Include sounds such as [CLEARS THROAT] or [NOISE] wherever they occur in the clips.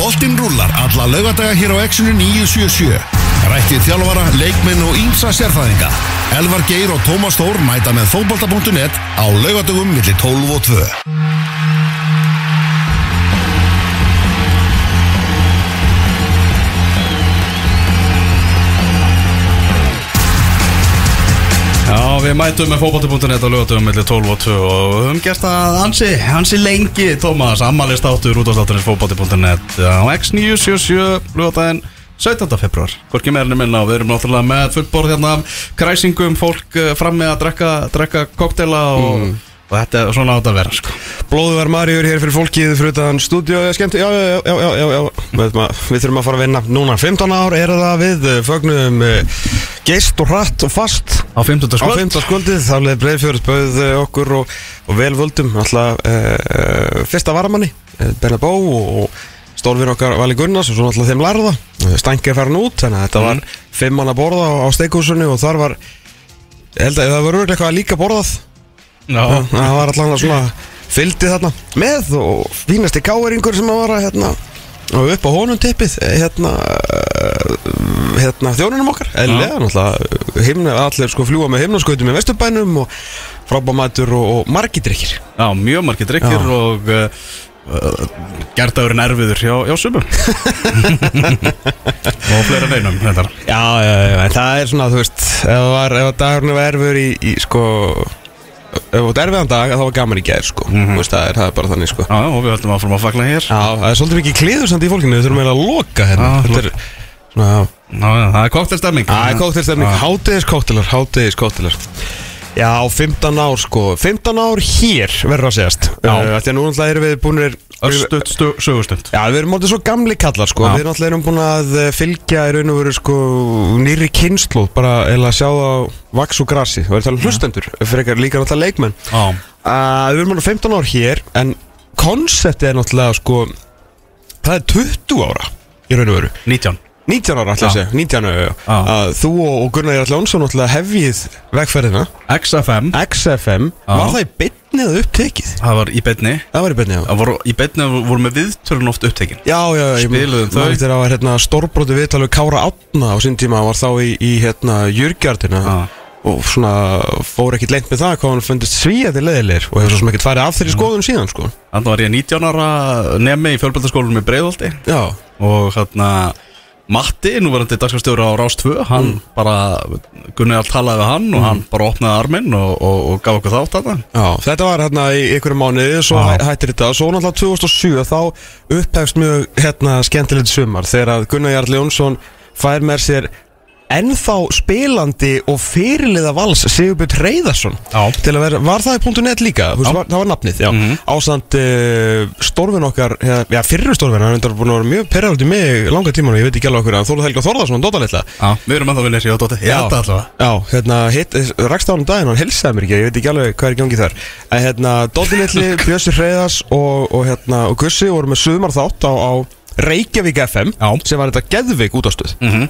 Boltinn rúlar alla lögadaga hér á Exxonu 977. Rættið þjálfara, leikminn og ímsa sérfæðinga. Elvar Geir og Tómas Þór mæta með fótbolta.net á lögadagum millir 12 og 2. við mætum með fókbalti.net á lögatöfum millir 12 og 2 og við höfum gert það ansi, ansi lengi, Tómas, ammalist áttur út á státturins fókbalti.net á X977 lögadaginn 17. februar, hvorki meirinu minna og við erum náttúrulega með fullborð hérna kræsingum, fólk eh, fram með að drekka, drekka koktela og, og þetta er svona átt að vera sko. Blóðuvar Marjur hér fyrir fólkið fyrir utan stúdíu, já, já, já, já, já, já. Við, við þurfum að fara að vinna. Núna 15 ár er það við eh, fögnum uh, geist og hratt og fast. Á 15. á skvöld. 15 skuldið, þá leði Breiðfjörð bauð uh, okkur og, og vel völdum. Alltaf uh, fyrsta varamanni uh, Bernabó og, stórfinn okkar Vali Gunnars og svo alltaf þeim lærða. Stænki er farin út, þannig að þetta var fimm manna borða á, steikhúsunni og þar var ég held að það var örgulega eitthvað líka borðað Já, það var alltaf svona fylgdi þarna með og fínasti káeringur sem að vara hérna og upp á honum tippið hérna uh, hérna þjónunum okkar. Eðlilega náttúrulega himna, allir sko fljúa með himnaskautum í vesturbænum og frábæmatur og, og margidrykkir já mjög margir drikkir Já. og uh, uh, gerðagurinn erfiður hjá, hjá sumum. [LAUGHS] Og fleira neinum já, það er svona þú veist ef, var, ef dagurinn var erfur í, í sko ef það var erfiðan dag þá var gaman í gær sko. Þú veist það er, það er bara þannig sko. Já, og við höldum áfram að fagla hér. Já, það er svolítið mikið kliður samt í fólkinu, við þurfum eiginlega að loka hérna. Já, Þetta er svona, já Já, það er koktelstemming Það er kóktelstefning, Já. hátegis kóktelar, hátegis kóktelar Já, 15 ár sko, 15 ár hér verður að segjast. Uh, Því að nú náttúrulega erum við búinir Örstuð stu- sögustund. Já, við erum orðið svo gamli kallar sko. Já. Við náttúrulega erum búin að eh, fylgja í raun og veru sko nýri kynslu Bara eða sjá á vaks og grasi. Og við erum talað um hlustendur, frekar líka náttúrulega leikmenn. Uh, Við erum orðið 15 ár hér En konseptið er náttúrulega sko Það er 20 ára í raun og veru. 19 19 ára að segja, 19 ára að þú og Gunnar Jarl Jónsson náttúrulega hefjið vegferðina. XFM XFM, var það í beinni eða upptekið? Það var í beinni. Það var í beinni, já. Það voru í beinni voru með viðtörun oft upptekin. Já, já, já, Spiluðum þau. Man eftir að var hérna stórbróti viðtalið Kára Átna á sín tíma var þá í, í hérna Jörgjardina Já. og svona fór ekkit lengt með það hvað hann fundist svíjandi leðilegir og hefur svo sem ekkit farið af þeirri skoðun síðan sko. Þannig var ég 19 ára nemi í fjölbæltaskólanum í Breiðholti. Já, og hérna Matti, núverandi dagskastjóri á Rás 2 hann Mm. bara, Gunni all talaði við hann og hann bara opnaði arminn og, og, og gaf okkur þátt það Já, þetta var hérna í einhverju mánuði svo Já. hæ, hættir þetta, svo náttúrulega 2007 þá upphefst mjög hérna skemmtilegt sumar þegar að Gunnar Jarl Jónsson fær með sér ennþá spilandi og fyrirliða vals Sigurbjörn Reyðarsson til að vera, var það í punktu .net líka? Veist, var, það var nafnið, já. Mhm. ásamt uh, stórfin okkar hérna, já, fyrir stórfin, hann er búin að vera mjög perraldi mig langa tíma og ég veit ekki alveg okkur að Þóla Helga Þórðarsson, Dóta litla. Við erum ennþá vinnir sér á Dóti Ég það allavega. Já, hérna, á hann um daginn, hann hilsaði mér ekki, ég veit ekki alveg hvað er í gangi þar. En hérna, Dóttin Lilli, [LAUGHS] Bjössi Hreiðars og, og hérna, og Gussi voru með sumar þátt á, á Reykjavík FM Já. sem var þetta geðveik útastöð mm uh,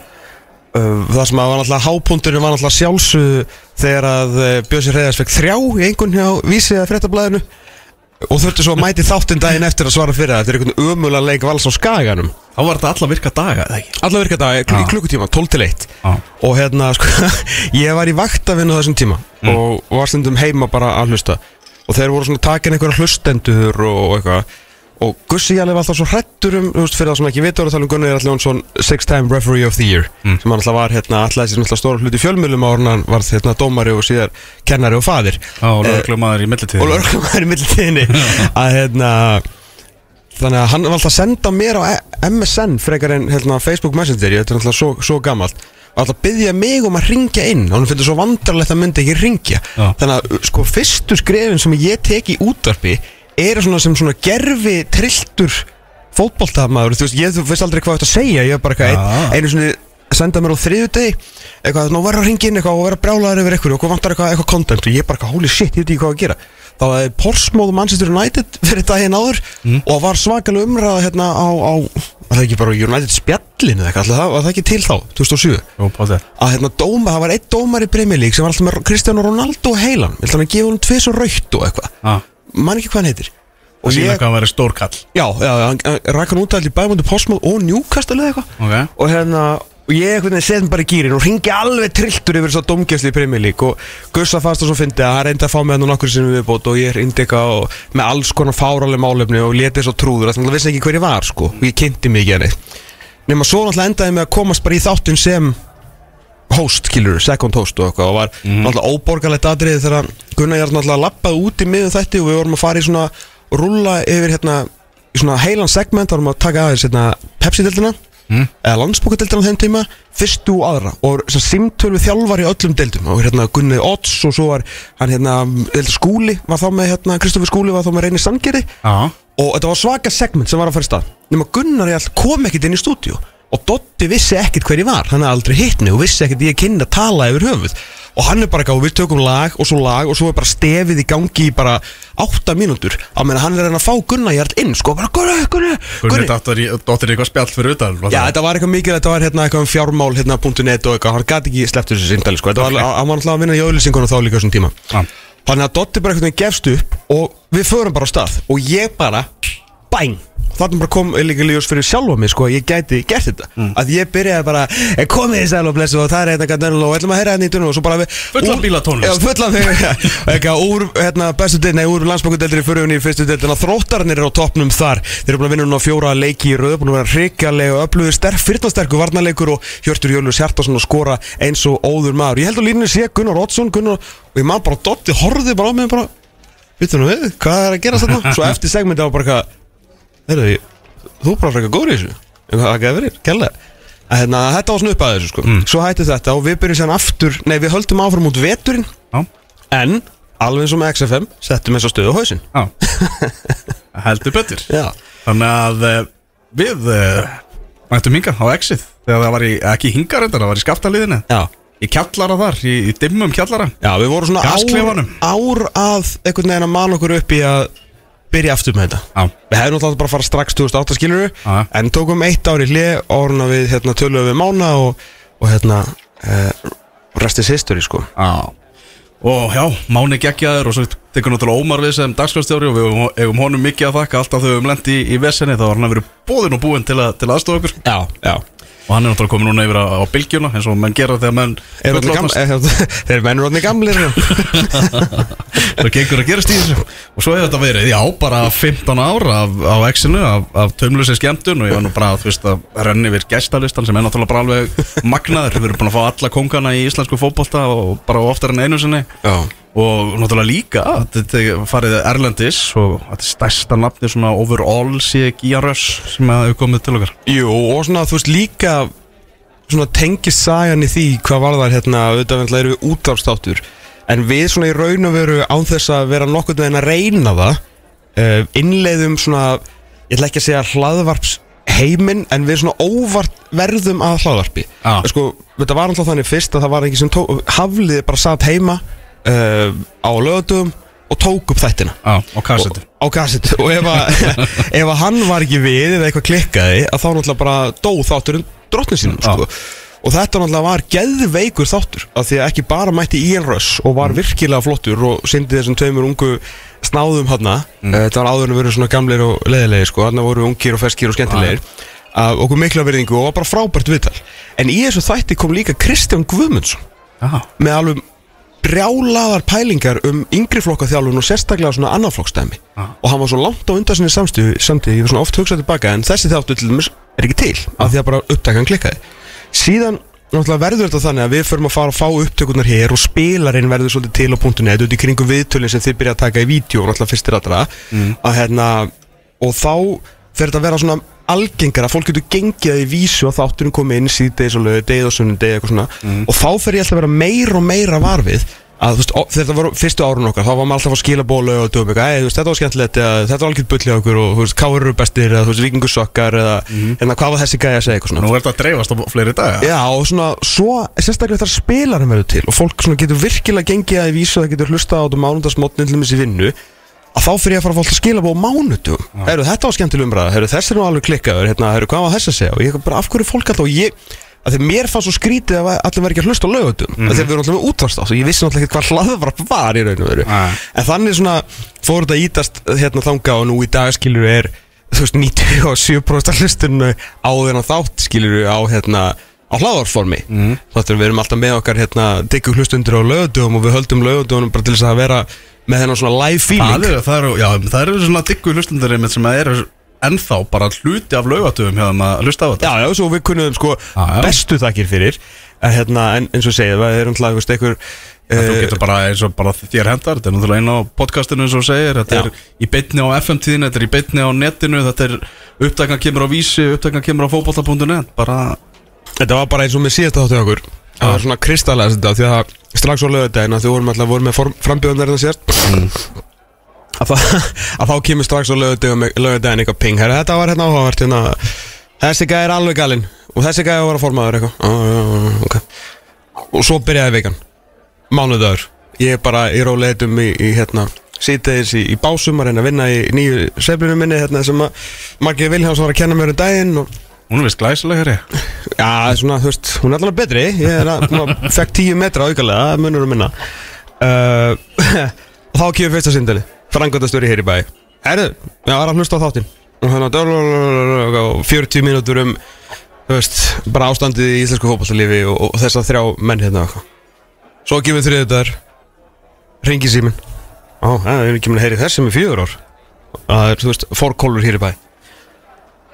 Það sem var náttúrulega hápunturinn var náttúrulega sjálfsögðu þegar að Bjössi Hreiðars fekk þrjá í einhvern hjá vísið að fréttablaðinu og þurfti svo að mæti þáttinn daginn eftir að svara fyrir það Þetta er einhvern umulega leik vals á skaganum Þá var þetta alla virka daga? Alla virka dag, Já. í klukkutíma, 12 til 1 Já, og hérna sko, [LAUGHS] ég var í vaktavinn á þessum tíma Mm. og var stundum heima bara að hlusta og þeir voru svona takin einhverja hlustendur og, og eitthvað og Gussi Jalli var alltaf svo hrættur um veist, fyrir það sem ekki vita voru að tala um Gunnar Jónsson six time referee of the year Mm. sem hann alltaf var hérna alltaf þessi stóra hluti fjölmjölum á hann var hérna dómari og síðar kennari og fadir Já, og lögreglumæður í millitíð og lörglum var í millitíðinni. [LAUGHS] Að hérna þannig að hann var alltaf að senda mér á E- MSN frekar en hérna, Facebook Messenger þetta er alltaf svo, svo gamalt og alltaf byggja mig um að ringja inn og hann finnst svo vandrarlegt að myndi ekki ringja Já. þannig að sko fyrstu skrefin sem ég tek í útvarpi eru svona sem svona gerfi trilltur fótboltamaður þú veist, ég þú veist aldrei hvað þetta segja ég er bara eitthvað ein, einu svona senda mér á þriðu degi eitthvað, nú verður að ringja inn eitthvað og verður að brjálaður yfir eitthvað og hvað vantar eitthvað, eitthvað content? Og ég er bara eitthvað, holy shit, ég veit ekki hvað að gera. Þá var Porsmóð Manchester United [LAUGHS] fyrir daginn áður Mm. og var svakalega umræða hérna á, á það ekki bara United spjallinu eitthvað, ætli það var það ekki til þá, 2007 Jú, pátið að hérna dóma, það var einn dómar í Premier League sem var alltaf með Cristiano Ronaldo heilan, vil hann að gefa hann tvis og raukt og eitthvað. Já, man ekki hvað hann heitir. Og sína hvað að vera stór kall. Já, já, hann, hann rak hann út allir bæmundi Postmóð og Newcastle eða eitthvað. Ok. Og hérna, og ég setjum bara í gýrin og ringi alveg trilltur yfir svo domgjæsli í League. Og Gussa fannst það svo fyndi að hann reyndi að fá með hann og nokkur sinni viðbót og ég reyndi eitthvað og með alls konar fáraleg málefni og letið svo trúður þannig að vissi ekki hver ég var sko. Og ég kynnti mig ekki henni. Nefn svo náttúrulega endaði með að komast bara í þáttun sem host, skilur, second host og eitthvað. Og var náttúrulega óborgarlegt atriði þegar Gunnar Jarl náttúrulega lappaði út í miðum þætti og við vorum að fara í svona rúlla yfir hérna í svona heilan segment, varum að taka aðeins hérna Pepsi-dildina eða landsbókadeildina á þeim tíma, fyrstu og aðra og sem simtöl við þjálfar í öllum deildum. Og hérna Gunni Odds og svo var hann hérna, skúli var þá með hérna, Kristoffer Skúli var þá með Reyni Sandgeri Já. og þetta var svaka segment sem var að fara í stað. Nema Gunnar Jarl kom ekkert inn í stúdíu og Dotti vissi ekkert hver ég var. Hann hafði aldrei hitt mig. Og vissi ekkert ég kynni að tala yfir höfuð. Og hann er bara gáð, við tökum lag og svo lag og svo er bara stefið í gangi í bara átta mínútur. Á meðan hann er að reyna að fá Gunnar Jarl inn sko, bara Gunnar, Gunnar, Gunnar dóttir eitthvað spjall fyrir utan Já, þetta var eitthvað mikið, þetta var hérna eitthvað um fjármál hérna .net og eitthvað, hann gæti ekki sleppt þessu síndali sko, þetta var, Ok. hann var alltaf að vinna í auðlýsingunum þá líka þessum tíma. Þannig að Dotti bara veginn gefst upp og við förum bara á stað. Og ég bara, bæng Þannig bara kom líka ljós fyrir sjálfa mig sko, ég gæti gert þetta. Mm. að ég byrjaði bara, "Eh, komið í sæl og blessu og það er hérna gætnölu og ætlum að heyra hérna í dunum og svo bara við Fullan bílatónlist. Fullan þegar, [LAUGHS] eitthvað úr hérna, bestu deildin, nei, úr landsbókadeildri fyrir henni í fyrstu deildin að þróttarnir eru á toppnum þar. Þeir eru búin að vinna núna fjóra leiki í röð búin að vera hrikalega og öflugur sterk, fyrnasterku varnarleikur og Hjörtur Jólfus Hjartarsson að skora eins og óður maður. Ég held að línunni sé Gunnar Oddsson Gunnar, og ég maður bara dotti, horfði bara á mig bara, veitum nú við, hvað er að gera þarna? [LAUGHS] Svo eftir segmenti á bara eitthvað heyrðu, þú er bara frekar góður í þessu. Það getur verið, kella Hérna, þetta var svona upp að þessu sko. Svo hætti þetta og við byrjum sér aftur Nei, við höldum áfram út veturinn. Já. En, alveg eins og með XFM Settum þess að stöðu á hausinn. Já. Heldur betur. Já. Þannig að eh, við uh, mættum hinga á exið Þegar það var í, ekki hinga reyndar, það var í skaftaliðinu Já. Í kjallara þar, í, í dimmum kjallara. Já, við vorum svona ár, Gasklefanum. ár að einhvern veginn að man okkur upp í að byrja aftur með þetta. Já. Við hefum náttúrulega bara að fara strax 2008 skilur Já. En tókum eitt ár í hlið Áruna við hérna, töluðum við mána Og, og hérna uh, Restis history sko. Já. Og já, Máni geggjaður og svo tekur náttúrulega Ómar við sem dagskrafstjóri og við eigum- eigum honum mikið að þakka. Alltaf þegar við höfum lent í, í vesenni þá var hann að vera bóðin og búinn til, að- til aðstofa okkur Já, já og hann er náttúrulega komin núna yfir á, á bylgjuna eins og menn gera þegar menn orðnir gaml- fullorðnast. er- orðinni gamlir [LAUGHS] það gengur að gerast í þessu. Og svo hefur þetta verið, já, bara 15 ár af, á X-inu, af, af taumlusi skemmtun. Og ég var nú bara, þú veist, að renni yfir gestalistan sem er náttúrulega bara alveg magnaður, við erum búin að fá alla kongana í íslensku fótbolta og bara oftar en einu sinni. Já og náttúrulega líka þetta farið Erlendis og þetta er stærsta nafni svona overall sé Gían Röss sem hefur komið til okkar. Jú, og svona, þú veist, líka svona tengist sagan í því hvað var það hérna, auðvitað erum við útvarpstáttur en við svona í raun og veru án þess að vera nokkurn veginn að reyna það uh, innleiðum svona ég ætla ekki að segja hlaðvarps heiminn en við svona óvart verðum að hlaðvarpi. Já. sko, þetta var alltaf þannig fyrst að það var ekki sem hafliði bara satt heima uh, á lögatum og tók upp þættina. Á, á kassetu á kassetu og ef að, [LAUGHS] ef að hann var ekki við eða eitthvað klikkaði að þá náttúrulega bara dó þátturinn drottnin sínum sko. og þetta náttúrulega var geðveikur þáttur af því að ekki bara mætti Ian Russ og var virkilega flottur og syndi þessum tveimur ungu snáðum hann þetta var áður en að vera svona gamlir og leðilegir sko. hann voru ungir og ferskir og skemmtilegir. Að okkur mikla verðingu og var bara frábært viðtal. En í þessu þætti kom líka Kristján Guðmundsson. Já, með alveg brjálaðar pælingar um yngri flokkaþjálfun og sérstaklega svona annarflokkstæmi Ah. og hann var svo langt á undan sinni samstöðu samtíð, ég var svona oft hugsað tilbaka en þessi þáttu til dæmis er ekki til af því að bara upptakan klikkaði. Síðan náttúrulega verður þetta þannig að við förum að fara að fá upptökurnar hér og spilarinn verður svolítið til á punktunni. Út í kringum viðtölinn sem þið byrja að taka í vídeo náttúrulega fyrstir allra. Að hérna og þá fer þetta að vera svona algengar að fólk getur gengið að í vísu að þátturinn komi inn síðdeis og lögu, degið og sunnudegi eitthvað svona. Og þá fer ég alltaf að vera meira og meira varfið að þú veist, ó- þetta var fyrstu árun okkar þá var maður alltaf að skila bólu og dögum eitthvað, "Æ, þú veist, þetta var skemmtilegt eða þetta var algjörð bulli á okkur og þú veist, káur eru bestir eða þú veist, vikingusokkar eða hérna, hvað var þessi gæði að segja eitthvað svona. Nú er þetta að dreifast á fleiri daga. Já, og svona, svo, sérstaklega þar spilarinn verður til og fólk svona getur virkilega gengið að í vísu að það getur hlusta á þetta mánundagsmotnin til þessi vinnu að þá fyrir ég að fara að fólk að skila búið á mánudum Heru, þetta var skemmtileg umræða, Heru, þessi er nú alveg klikkaður hérna, heru, hvað var þess að segja? Og ég bara, af hverju er fólk alltaf og ég, að því mér fannst svo skrítið að allir verið ekki að hlusta á lögutum mm -hmm. þegar við erum alltaf með útvarst á ég vissi náttúrulega ekki hvað hlaðvarp var í raun og veru. En þannig svona fór þetta að ítast hérna þanga og nú í dag skilur er þú veist 97% af hlustunum á þennan þátt skilur á hérna á hlaðvarpformi mm. þáttur við erum alltaf með okkar hérna diggu hlustundur á lögutum og við höldum lögutum bara til þess að vera með þennan svona live feeling. Það eru, það eru, já, það eru svona diggu hlustundur einmitt sem eru ennþá bara hluti af laugatöfum þeim að hlusta á þetta. Já, já, svo við kunnum sko Já, bestu þakkir fyrir. En, hérna, en eins og segja, það er umtlað einhver Þú uh, getur bara eins og bara þér hendar Þetta er náttúrulega inn á podcastinu eins og segir Þetta Já. er í beinni á FM-tíðin Þetta er í beinni á netinu Þetta er upptakna kemur á vísi Upptakna kemur á fótbolta.net Bara Þetta var bara eins og með síðasta þáttu okkur. Það var svona kristallega þetta því að strax á lögudaginn að þau vorum alltaf voru með frambjöðan þarna sérst að, það, [LAUGHS] að þá kemur strax á lögudaginn eitthvað ping. Herra, Þetta var hérna áhugavert hérna, Þessi gæði er alveg galinn. Og þessi gæði var að formaður eitthvað. Á, já, já, ok. Og svo byrjaði vikan. Mánudagur. Ég er bara í róleitum í, í hérna síðdeis í, í básum að reyna að vinna í nýju sveiflunum minni hérna sem að Margir Viljáns var að kenna mér um daginn og Hún er vist glæsileg hér Já, svona, þú veist, hún er allavega betri. Ég er að, hún fekk tíu metra auðgarlega Það munur um minna. Uh, [LAUGHS] þá kemur fyrsta sindali Frangöndastöri hér í bæ. Herru, ég var að hlusta á þáttinn. Og þannig að og 40 mínútur um Þú veist, bara ástandið í íslensku fótballtalífi og, og þess að þrjá menn hérna. Svo kemur þriðið þar Ringi síminn Ó, það er ekki mér að heyri þessum í fjögur ár Það er, þú veist, fórkólur hér í bæ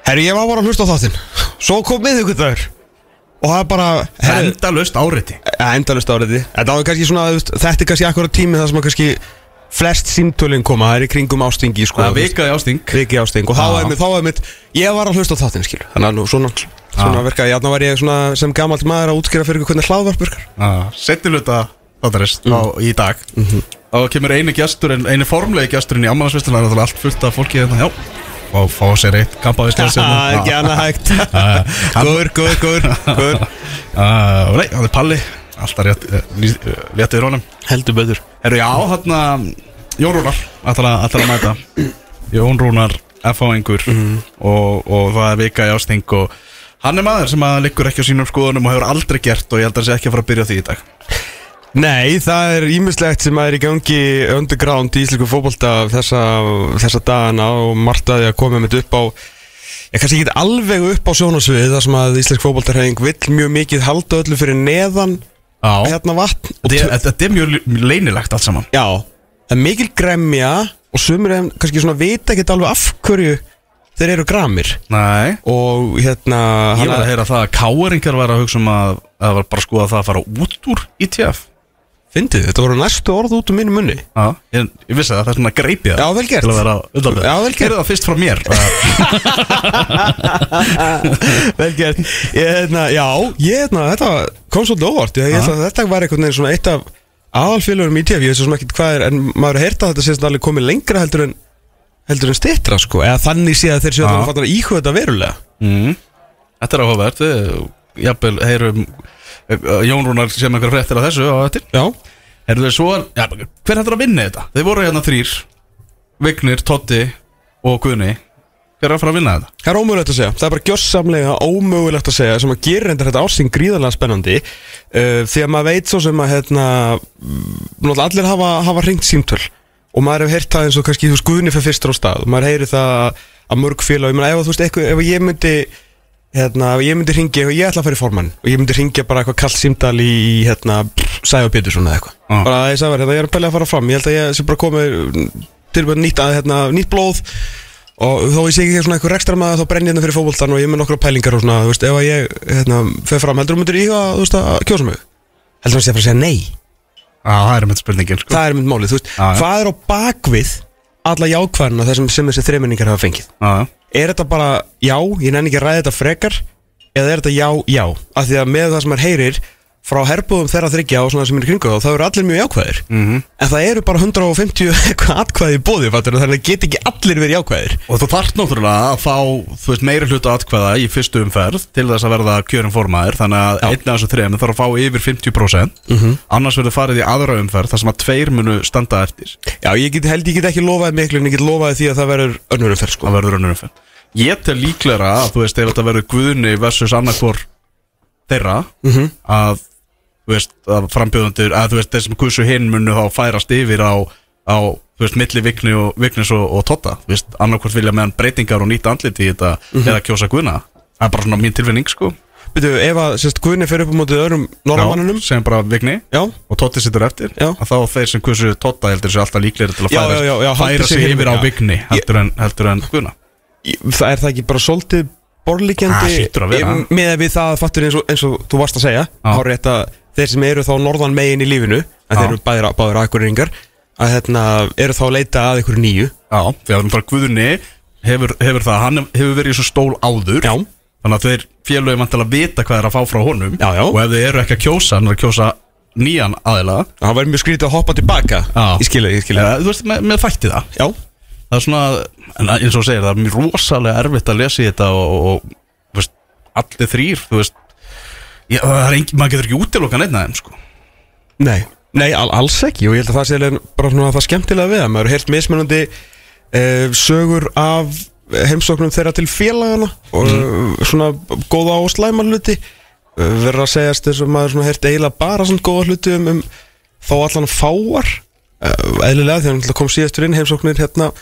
Herru, ég var bara að hlusta á þáttinn. Svo kom miðvíkudagur Og það er bara herru, Enda löst áriði Endalust áriði Þetta var kannski svona, þetta er kannski akkurat tími þar sem að kannski flest símtölinn koma. Það er í kringum ástingi, sko. Það veist, vikaði ásting. Viki ásting. Og þá er mitt, þá er mitt Ég var að hlusta á þáttinn, skil Þannig að nú, svona, svona verkaði Játna var ég svona sem gamalt maður að útskýra fyrir hvernig hlaðvarp virkar. Setni hluta þáttarist á í dag. Þá kemur eini gestur Einu formlegi gesturinn í ammalagsvistina Það er allt fullt af fólki hérna. Já Og fá sér eitt kampaðist [LAUGHS] Það er ekki annað hægt. Góður, góður, góður, það [LAUGHS] er Palli. Alltaf rétt, ný- uh, léttið rónum Heldur betur. Herru, já, hérna Jón Rúnar, ætlar að, mæta. Jón Rúnar, F.A.-ingur og, og það er vika í ásting og hann er maður sem að liggur ekki á sínum skoðunum og hefur aldrei gert og ég held að það sé ekki að fara að byrja því í dag Nei, það er ímislegt sem er í gangi underground í íslensku fótbolta þessa, þessa dagana og margt að að koma með upp á ég kannski ekki alveg upp á sjónasvið þar sem að íslensk fótboltarhefing vill mjög mikið halda öllu fyrir neðan Já, hérna vatn þetta er, mjög leynilegt allt saman. Já, það er mikil gremja og sumir þeim kannski svona vita ekki alveg af hverju þeir eru gramir. Nei. Og hérna Ég var að heyra það að káeringar var að hugsa um að að það var bara að skoða það að fara út úr ITF Fyndið, þetta voru næstu orð út úr mínu munni. Já, ég, ég vissi það, það er svona greipið Já, vel gert. Til að vera undanlega Já, vel gert. Heyrðu það fyrst frá mér. [LAUGHS] Vel gert. Ég, hérna, Já, ég, hérna, þetta kom svolítið óvart. Ég, ég held að þetta var einhvern veginn svona eitt af aðalfélagurum í TF Ég veit svo sem ekki hvað er En maður har heyrt að þetta sést alveg komið lengra heldur en heldur en stittra sko. Eða þannig sé að þeir séu að það fattar að íhuga þetta verulega. Mm. Þetta er áhugavert. Við jafnvel heyrum Jón Rúnar sem einhver fréttir af þessu á eftir. Já, Herðu svo, ja, hver hættur að vinna þetta? Þeir voru hérna þrýr Vignir, Totti og Guðni. Hver er að fara að vinna þetta? það er ómögulegt að segja. Það er bara gjössamlega ómögulegt að segja sem að gera þetta ársinn gríðarlega spennandi uh, því að maður veit svo sem að hérna, mm, allir hafa, hafa ringt símtöl. Og maður hefur heyrt það eins og kannski þú skuðni fyrir fyrstur á stað. Og maður heyri það að mörg félag ég meina ef, ef ég myndi hérna, ég myndi ringi, ef ég ætla að fara í formann og ég myndi ringja bara eitthvað kallt símdal í hérna, Sæfa Pétursson eða eitthvað Ah. bara að ég sagði hérna, ég er að pæla að fara fram ég held að ég sé bara komið nýtt, að, hérna, nýtt blóð og þó ég sé ekki eitthvað rekstra maður þá brenn ég hérna fyrir fótboltan og ég með nokkra pælingar og svona, þú veist, ef að ég hérna, fer fram, heldur þú myndir íhuga, þú veist, að kjósa mig heldur þú að að fara að segja nei Já, það er með spurningin sko. það er mynd málið, þú veist, já. hvað er á bakvið alla jákvæðina þessum sem þessi þreiminningar hafa fengið já. Er þetta bara já, ég nenni ekki að ræða þetta frekar eða er þetta já, já? Af því að með það sem maður heyrir frá herbúðum þeirra þryggja og svona sem er í kringu þá þá eru allir mjög jákvæðir. Mhm. en það eru bara 150 [LAUGHS] eitthvað atkvæði bóði þannig að get ekki allir verið jákvæðir. Og þú þarft náttúrulega að fá þú veist, meiri hluta atkvæða í fyrstu umferð til þess að verða kjörin formaður. Þannig að Já. einn af þessu þrejum þarf að fá yfir 50% annars verður farið í aðra umferð þar sem að tveir munu standa eftir. Já, ég get, held ég get ekki lofaði miklu en ég get lofaði því að það verður önnur umferð sko. það önnur Ég tel líklega að þú veist ef þetta verður Guðni versus annarkvor þeirra þú veist, að frambjöðundir að þú veist, þeir sem kursu hinn munu þá færast yfir á, á þú veist, milli vikni og, viknis og, og totta. Þú veist, annarkvort vilja meðan breytingar og nýta andliti í þetta Mhm. eða kjósa guðna. Það er bara svona mín tilfinning, sko. Byrju, ef að sérst Guðni fyrir upp á mótið öðrum norðmannunum sem bara vikni Já, og Totti sittur eftir. Já. að þá þeir sem kursu Totta heldur sér alltaf líklegri til að Já, færa, færa sig yfir á vigni heldur en, heldur en Guðna. Það er það ekki bara svolítið borlíkjandi með að við það fattur eins og, eins og þú varst að segja Að þeir sem eru þá norðan megin í lífinu að þeir eru bæður, báður akkuringar að hérna, eru þá að leita að einhverju nýju. Já, því að bara Guðni hefur, hefur það, hann hefur verið í svo stól áður. Já. þannig að þeir félögum vantilega vita hvað er að fá frá honum. Já, já. og ef þeir eru ekki að kjósa, hann er að kjósa nýjan aðila. Það var mjög skrítið að hoppa tilbaka. Já. ég skilja, ég skilja þú veist, með, með þætti það. Já, það er svona, en eins og segir, það er mjög rosalega erfitt að lesa í þetta og, og, veist, allir þrýr þú veist, já, er engin, maður getur ekki útilokan einn aðeins sko. nei, nei all, alls ekki og ég held að það sé bara svona það skemmtilega við að maður hefur heyrt mismunandi uh, sögur af heimsóknum þeirra til félagana og mm. svona góða og slæma hluti uh, verður að segjast þess að maður svona heyrt eiginlega bara svona góða hluti um, um þá allan fáar uh, eðlilega því að hann kom síðastur inn heimsóknir hérna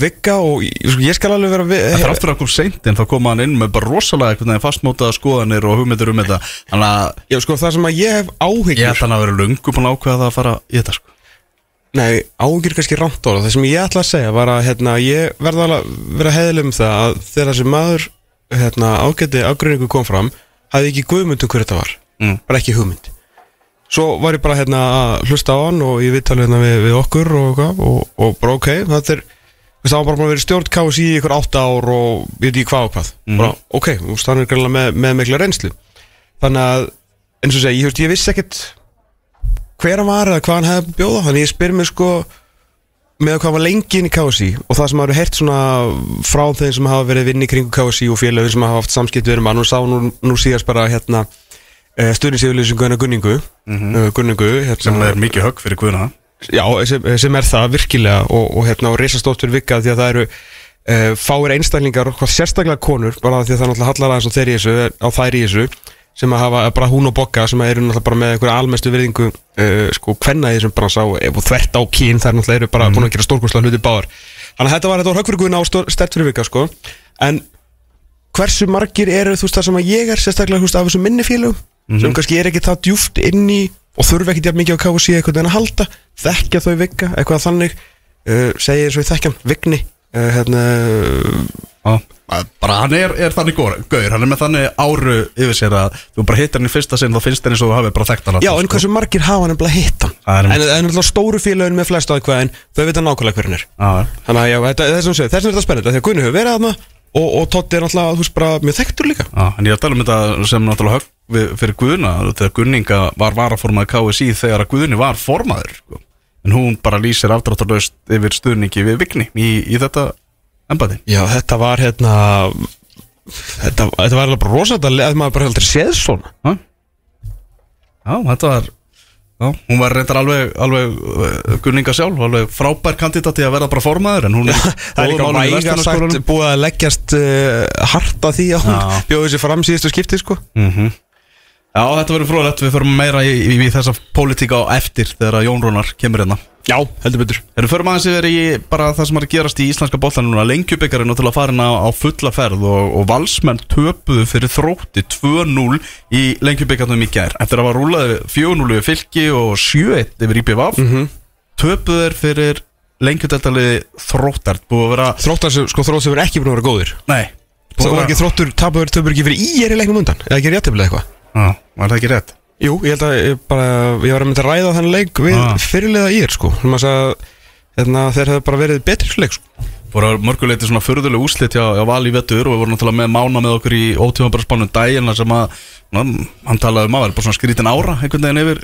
Vigga og ég, sko, ég skal alveg vera við, Það er aftur að koma seint en þá koma hann inn með bara rosalega veginn fastmótaða skoðanir og hugmyndir um þetta Þannig að Já, sko, það sem að ég hef áhyggjur ég held hann að vera lungu búin að ákveða það að fara í þetta sko. Nei, áhyggjur kannski rámt orða Það sem ég ætla að segja var að hérna, ég verða að vera heðileg um það að þegar þessi maður hérna, ágæti ágreiningu kom fram hafði ekki guðmynd um hver Mm. bara ekki hugmynd Svo var ég bara hérna, að hlusta á hann og ég viðtali hérna, við, við okkur og, og, og bara ok, þetta er það var bara búin að vera stjórn KSI í ykkur átta ár og ég veit ekki hvað og hvað. Bara, ok, og þannig er greinlega með, með mikla reynslu. Þannig að eins og segja, ég, ég vissi ekkert hver hann var eða hvað hann hefði bjóða þannig ég spyr mér sko með hvað var lengi inn í KSI og það sem hefur heyrt svona frá þeim sem hafa verið vinni kringu KSI og félagin sem hafa haft samskipt við erum að nú sá nú, nú síðast bara hérna stuðnisíðuleysingu hennar Gunningu. Mm Gunningu hérna, sem er mikið högg fyrir guðuna Já, sem, sem er það virkilega og, og hérna og reisastóttur vikka því að það eru uh, fáir einstaklingar og hvað sérstaklega konur bara því að það náttúrulega hallar aðeins á þeir í þessu á þær í þessu sem að hafa bara hún og bokka sem eru náttúrulega bara með einhverja almestu virðingu uh, sko hvenna í þessum bransa og, og þvert á kín þær náttúrulega eru bara búin að gera stórkostlega hluti báðar. Þannig að þetta var þetta var högfyrirguðin á stert fyrir vika sko. En hversu margir eru þú veist það sem að ég er sérstaklega veist af þessum minni félögum sem kannski er ekki það djúft inn í og þurfa ekki jafn mikið á KFC eitthvað en að halda þekkja þau vika, eitthvað þannig uh, segja eins og þekkjan, vigni uh, hérna Já, bara hann er, er þannig gauður, hann er með þannig áru yfir sér að þú bara hittar hann í fyrsta sinn þá finnst hann eins og þú hafi bara þekkt hann já, en hversu margir hafa hann að hitta sko. Það er en, einmitt. en alltaf stóru félögin með flest ákveð en þau vita nákvæmlega hver hann er Já, þannig að já, þessum segir, þessum er þetta því að Gunni hefur verið aðna og, og Totti er náttúrulega, mjög þekktur líka já, en ég er að tala um þetta sem náttúrulega högg fyrir Guðuna þegar Gunninga var varaformaði KSI þegar að Guðni var formaður sko. en hún bara lýsir afdráttarlaust yfir stuðningi við Vigni í, í þetta embati já, þetta var hérna þetta, þetta var alveg bara rosalega að maður bara heldur séð svona. Já, já þetta var Já, hún var reyndar alveg, alveg uh, Gunninga sjálf, alveg frábær kandidati að verða bara formaður en hún er [LAUGHS] Það er líka væga sagt búið að leggjast uh, harta því að hún bjóði sér fram síðustu skipti sko. Mhm. Já, þetta verður frólægt, við förum meira í, í, í þessa pólitíka á eftir þegar Jón Rónar kemur hérna. Já, heldur betur. Erum förum aðeins yfir í bara það sem er að gerast í íslenska boltan núna. Lengjubikar er náttúrulega farin á, á fulla ferð og, og valsmenn töpuðu fyrir þrótti 2-0 í Lengjubikarnum í gær. Eftir að var rúlaði 4-0 yfir fylki og 7-1 yfir IPVAF mm -hmm. Töpuðu þeir fyrir Lengjudeltaliði þróttart Búið að vera Þróttar sem, sko þrótt sem er ekki búin að vera góðir. Nei. Ekki þróttur, tapur, tapur ekki fyrir í er í leiknum undan? Eða ekki réttefnilega Já, var það ekki rétt? Jú, ég held að ég, bara, ég var að mynda að ræða þannig leik við Ah. fyrirliða í er sko að hérna, þeir hefðu bara verið betri leik sko voru mörguleiti svona förðuleg úslit hjá, hjá Val í vettur og við vorum náttúrulega með mána með okkur í ótíma bara spánum dagina sem að ná, hann talaði um að vera bara svona skrítin ára einhvern veginn yfir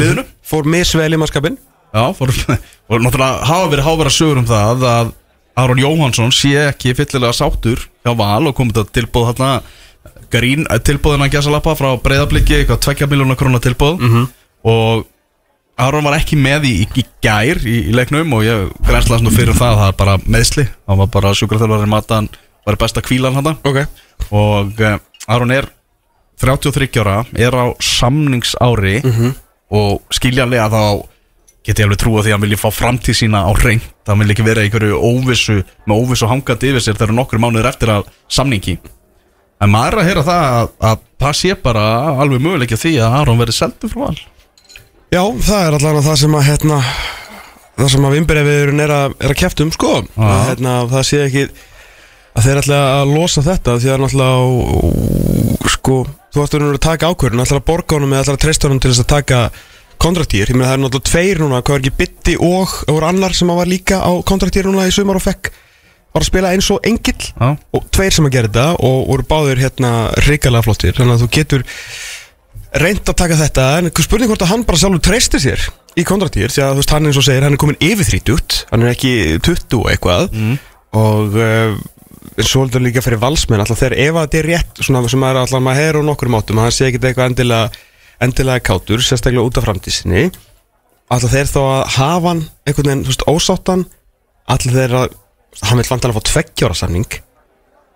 liðinu Fór misvel í mannskapin Já, fór, [LAUGHS] og náttúrulega hafa verið hávera sögur um það að Aron Jóhansson sé ekki fyllilega sáttur hjá Val og komið þetta tilbúð þarna grín, tilbúðin að gæsa lappa frá breyðabliki, eitthvað 2 miljónar krónar tilbúð og Aron var ekki með í, í, gær í, í leiknum og ég grænslaðast nú fyrir það það er bara meðsli, hann var bara sjúkraþjálfarinn matan var best að kvíla hann hann Ok. Og uh, Aron er 33 ára er á samningsári og skiljanlega þá get ég alveg trúa því að hann vilji fá framtíð sína á reynd hann vil ekki vera einhverju óvissu með óvissu hangandi yfir sér þegar nokkur mánuður eftir að samningi en maður er að heyra það að, að það sé bara alveg möguleikja því að Aron verði seldu frá all Já, það er allavega það sem að hérna, það sem að vimbrefiðurinn er að, er að kæft um sko. Að, hérna, það sé ekki að þeir ætla að losa þetta því að á- sko, þú ættir að taka að borga honum eða treysta honum til þess að taka kontraktír, ég meina það er náttúrulega tveir núna, hvað er ekki bytti og voru annar sem að var líka á kontraktír núna í sumar og fekk var að spila eins og engill Já. og tveir sem að gera þetta og voru báður hérna hrikalega flottir. Þannig að þú getur reynd að taka þetta en spurning hvort að hann bara sjálfur treystir sér í kontraktír því að þú veist hann eins og segir hann er komin yfir 30 hann er ekki 20 og eitthvað. Og uh, og heldur líka fyrir valsmenn alltaf þegar ef að þetta er rétt svona sem maður alltaf maður heyr á nokkur mátum hann sé ekki eitthvað endilega endilega kátur sérstaklega út af framtísinni alltaf þeir þá að hafa hann einhvern veginn ósáttan alltaf þeir að hann vil vantilega fá tveggjára samning.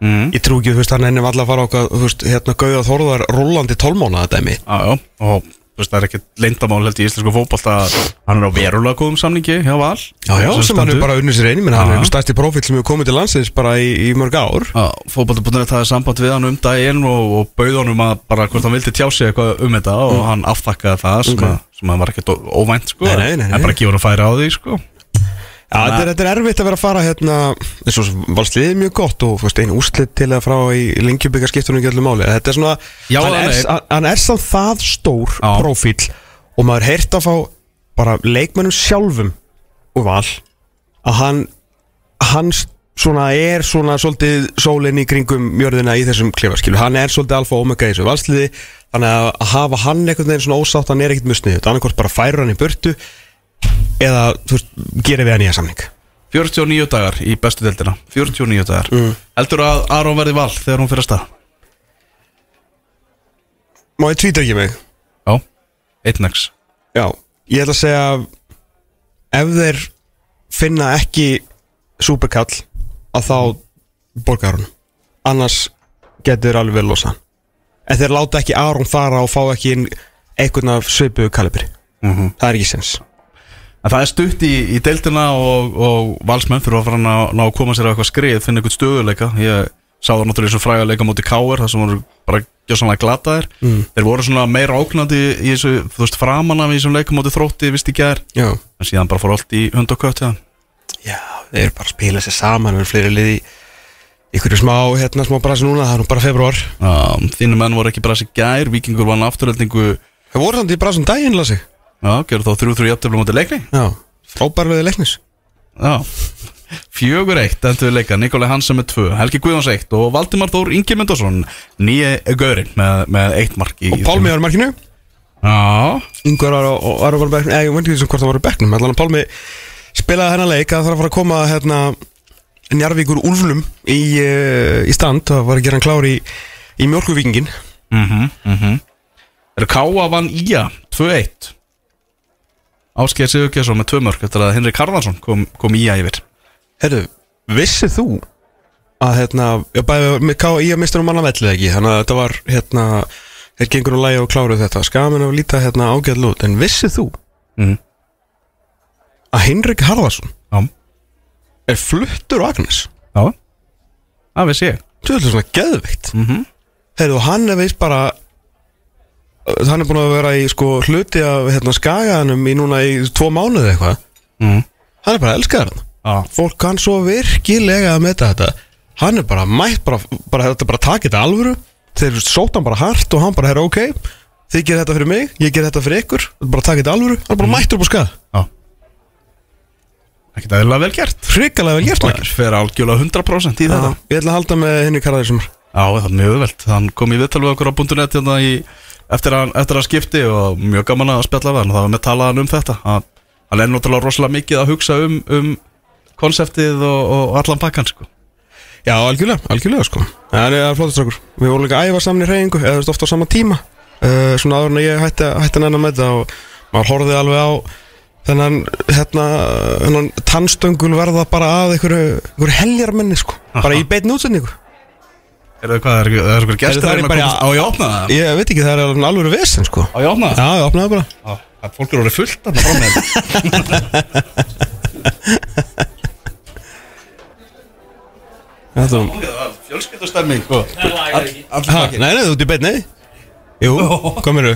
Mm. ég trú ekki þú veist hann ennum alltaf að fara okkar þú veist hérna gauða þorðar rúlandi tólmánaða dæmi. Já, já, og þú veist, það er ekki leyndamál held í íslensku fótbolta að hann er á verulega góðum samningi hjá Val. Já, já, sem hann stendur. er bara unnið sér einu, menn hann er stærsti profil sem hefur komið til landsins bara í, í mörg ár. Já, fótbolta.net hafði samband við hann um daginn og, og bauð honum að bara hvort hann vildi tjá sig eitthvað um þetta og hann aftakkaði það sem, Ok. að, sem að var ekkert óvænt sko. Nei, nei, nei, en bara gefur hann færi á því sko þetta er, þetta er erfitt að vera að fara hérna eins og valsliðið er mjög gott og veist, einu úrslit til að frá í lengjubika ekki öllu máli. Þetta er svona, Já, hann, er, hann- hann er samt það stór Já. profíl og maður heyrt að fá bara leikmennum sjálfum og val að hann hann svona er svona svolítið sólinn í kringum mjörðina í þessum klefa skilu, hann er svolítið alfa og omega í þessu valsliði þannig að hafa hann einhvern veginn svona ósátt hann er ekkert musnið, þetta annarkort bara færur hann í burtu eða, þú veist, gerir við hann nýja samning? 49 dagar í bestu deildina. 49 dagar. Mm. Heldur að Aron verði Val þegar hún fyrir að stað? Má ég tvítra ekki mig? Já, 1x Já, ég ætla að segja ef þeir finna ekki superkall að þá borgar hún. Annars getur alveg vel losa en þeir láta ekki Aron fara og fá ekki inn einhvern af svipuðu kalibri. Mhm. það er ekki sens En það er stutt í, í deildina og, og valsmenn þurfa að fara að ná, ná að koma sér á eitthvað skrið, finna eitthvað stöðuleika Ég sá það náttúrulega eins og fræga leika móti Káir þar sem voru bara gjössanlega glataðir. Mm. Þeir voru svona meira ógnandi í þessu, þú veist, framan af í þessum leika móti þrótti, vist í gær. Já, En síðan bara fór allt í hund og kött, já Já þeir eru bara að spila sér saman við erum fleiri liði í ykkur smá, hérna, smá brasi núna, það er nú bara februar Já, þínu menn voru ekki bara þessi gær, vikingur vann afturöldingu Það voru samt í brasum daginn, lasi Já, gerðu þá þrjú þrjú jafntöflu móti leikni. Já, frábærlega leiknis. Já, fjögur eitt endur leika, Nikolai Hansen með tvö Helgi Guðjóns eitt og Valdimar Þór Ingi Myndarsson nýje gaurinn með, með eitt mark í Og Pálmi var í markinu. Já, Yngvar var, á- bekknum Eða ég veit ekki sem hvort það var á bekknum Allan að Pálmi spilaði hennar leik að það þarf að fara að koma hérna Njarvíkur Úlflum í, uh, í stand. Það var að gera hann klár í, í mjölkuvíkingin mhm, mhm. Eru Káa vann Ía 2-1 Áskeið Sigurkesson með tvö mörk eftir að Henrik Harðarsson kom, kom Ía yfir Herru, vissið þú að hérna, ég bæði í að mistur um manna vellið ekki? Þannig að þetta var hérna Þeir gengur og lægi og kláruð þetta. Skamin að líta hérna ágæð lút En vissið þú Mhm. að Henrik Harðarsson Já, er fluttur á Agnes? Já. Það veist ég. Þú er svona geðveikt. Mhm. Heyrðu, og hann er veist bara Hann er búin að vera í sko hluti af hérna, skagaðanum í núna í tvo mánuði eitthvað. Mhm. Hann er bara elskaðar hann Já, Fólk kann svo virkilega að meta þetta. Hann er bara mætt bara, bara þetta bara takið þetta alvöru. Þeir sótt hann bara hart og hann bara herra ok Þið gerir þetta fyrir mig, ég ger þetta fyrir ykkur. Bara takið þetta alvöru, hann er bara mættur upp á skað já. Ekkert aðeinslega vel gert. Hrikalega vel gert Það fer algjörlega 100% í þetta. Já, Ég ætla að halda með henni Karðar sem Já, það er mjög öðvelt Hann kom í viðtal við okkur á .net hérna í, eftir, að, eftir að skipti og mjög gaman að spjalla við hann. Og það var með talaðan um þetta hann, hann er náttúrulega rosalega mikið að hugsa um, um konseptið og, og allan pakkan sko. Já, algjörlega, algjörlega sko. Það er flótastrákur Við vorum líka að æfa saman í reyningu Eða ofta á sama tíma. Uh, Svona áður en ég hætti, hætti að nennan með þetta Og maður horfði alveg á Þennan, hérna, hennan tannstöngul verða bara að einhverju, heljarmenni sko. Bara í [LAUGHS] beinni útsendingu Er það hvað, er það eitthvað gestur það er að bara- komast á ég að opna það? Ég veit ekki, það er alveg alveg vesen sko. Á ég að opna það? Já, ég opnaði bara. Já, það fólk eru orðið fullt að [LAUGHS] það frá með Þetta Fjölskyldustemming Nei, nei, þú ert í beinni. Jú, kominu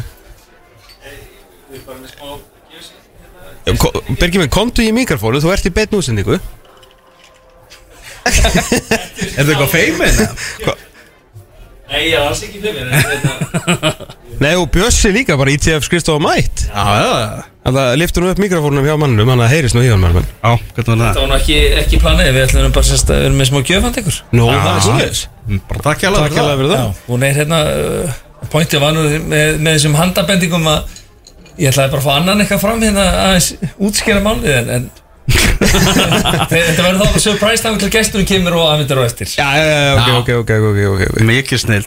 Birgir minn, komdu í mikrofónu, þú ert í beinni útsendingu. Er það eitthvað feimin? Nei, ég er alls ekki fyrir þetta [LAUGHS] Nei, og Bjössi líka, bara ITF Skristofa Mætt. Þannig að liftur nú upp mikrofónum hjá mannum Þannig að heyrist nú í hann mannum já, hvernig var það? Það? var nú ekki, ekki planið, við ætlum bara sérst að við erum með smá gjöfand ykkur. Nú, það er svoleiðis. Mm, Bara takk hjá Takk hérlega fyrir það Hún er hérna, uh, pointið var nú með, með þessum handabendingum að ég ætlaði bara að fá annan eitthvað fram hérna aðeins útskýra málið en, en þetta verður þá surprise time til gesturinn kemur og aðvindur á eftir. Já, já, já, ok, ok, ok, ok, ok, ok Mikið snill.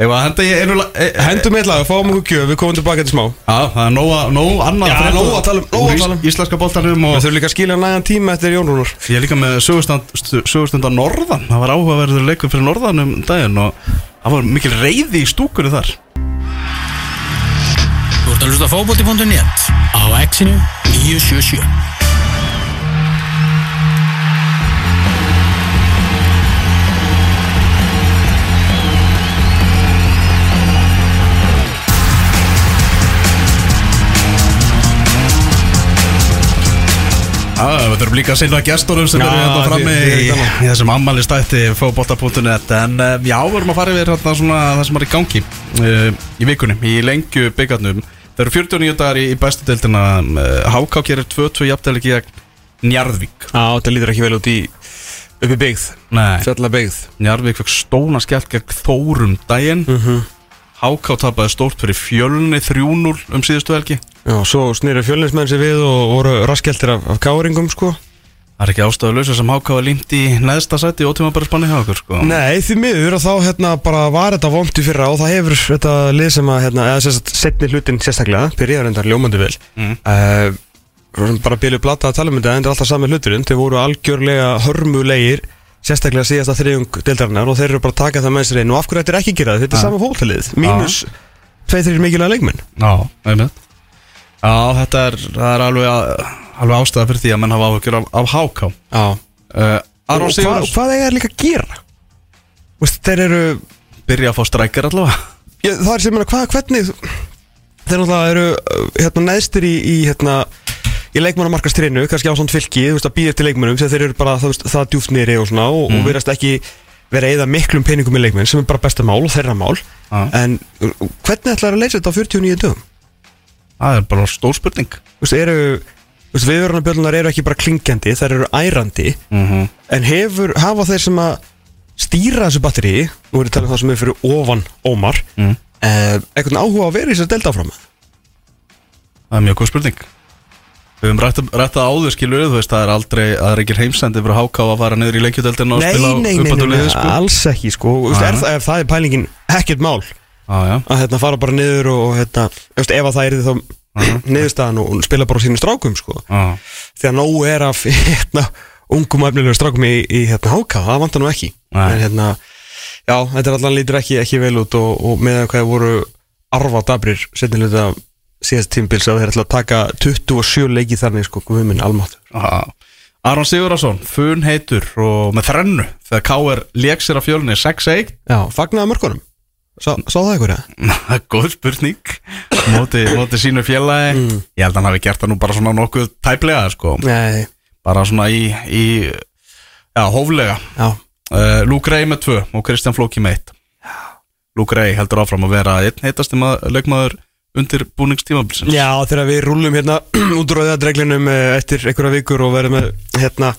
Ef að henda ég einu lag e, e, Hendum eitt lag, fáum okkur gjöf, við komum tilbaka til smá. Já, það er nóg, nóg annað Já, að frétta. nóg að tala um- nóg að úr tala um. ís- Íslenska boltanum og Við þurfum líka að skilja nægan tíma eftir Jón Rúnar. Ég er líka með sögustund, sögustund á Norðan. Það var áhugaverður leikur fyrir Norðan um daginn og það var mikil reyði í stúkunni þar. Þú ert að hlusta á fótbolti.net á exinu 977 Við þurfum líka að sinna gestunum sem eru hérna frammi í, þessum ammælistætti fótbolta.net en uh, já, við erum að fara yfir hérna svona það sem er í gangi uh, í vikunni, í lengju byggarnum Það eru 49 dagar í, bestu deildina uh, HK gerir 2-2 jafndelegi gegn Njarðvík. Já, þetta lítur ekki vel út í uppi byggð, Nei, fjalla byggð. Njarðvík fekk stóna skellt gegn Þórum daginn HK tapaði stórt fyrir fjölni 3-0 um síðustu helgi. Já, svo snýru fjölinsmenn sér við og voru raskjeltir af, af káringum sko. Það er ekki ástæðulösa sem HK var límt í neðsta sæti og tíma bara spanni hjá okkur sko. Nei, því miður og þá hérna bara var þetta vond í fyrra og það hefur þetta lið sem að hérna, eða setni hlutin sérstaklega, byrjaði reyndar ljómandi vel. Mm. uh, bara byrjuð blata að tala um þetta en þetta er alltaf sami hluturinn, þeir voru algjörlega hörmulegir, sérstaklega síðasta þriðjung deildarinnar og þeir eru bara að taka það með sér einn og af hverju þetta er ekki gerað, þetta er Ja. sama fóltalið mínus tveið þeirri mikilvæga leikmenn. Já, einmitt. Já, þetta er, það er alveg, alveg ástæða fyrir því að menn hafa áhugjur af, af HK Já. Uh, Aron Og hvað, Sigurðars hvað þeir líka að gera? Vist, þeir eru byrja að fá strækjar allavega. Já, það er sem meina, hvað, hvernig þeir náttúrulega eru uh, hérna, neðstir í, í, hérna, í leikmannamarkastrinu, kannski á svona fylki þú veist, að býða til leikmannum, þegar þeir eru bara það, veist, það djúft nýri og svona og, og verðast ekki vera eða miklum peningum í leikmenn sem er bara besta mál og þeirra mál Já. en hvernig ætlar að leysa þetta á 49 dögum? Það er bara stór spurning Þú veist, eru viðvörunarbjörnunar eru ekki bara klingjandi, þær eru ærandi mm -hmm. en hefur, hafa þeir sem að stýra þessu batteri nú er ég að tala um það sem er fyrir ofan Ómar Mm. eh, eitthvað áhuga að vera í þessar delta áfram Það er mjög góð spurning Við höfum rætt, rætt að áður skilur þú veist, það er aldrei, það er ekki heimsendi fyrir HK að fara niður í leikjudeldina og spila nei, nei, nei, nei, sko. alls ekki sko. Þú veist, er, það, er það er pælingin ekkert mál. Já, já, að hérna, fara bara niður og hérna, þú veist, ef að það er þá [CLEARS THROAT] niðurstaðan og spila bara á sínum strákum sko. já, því að nóg er af [LAUGHS] hérna, ungum efnilegur strákum í, í hérna, háka, það vantar nú ekki. Nei. en hérna, já, þetta er allan lítur ekki, ekki vel út og, og með hvað voru arfa dabrir setnilega síðast tímbils að þeir ætla að taka 27 leiki þannig sko, guðminn almáttur já Aron Sigurðarsson, fun heitur og með þrennu þegar KR lék sér á fjölunni 6-1 Já, fagnaði mörkunum. Sá, sá það ykkur, eða? [LAUGHS] Góð spurning. Móti, móti sínu félagi. Mm. Ég held að hann hafi gert það nú bara svona nokkuð tæplega sko. Nei, Bara svona í, í Já, hóflega. Uh, Luke Ray með tvö og Kristján Flóki með eitt. Luke Ray heldur áfram að vera einn heitasti maður, leikmaður undir búningstímabilsins? Já, þegar við rúlum hérna [CLEARS THROAT] út úr auðadreglinum eftir einhverja vikur og verðum með hérna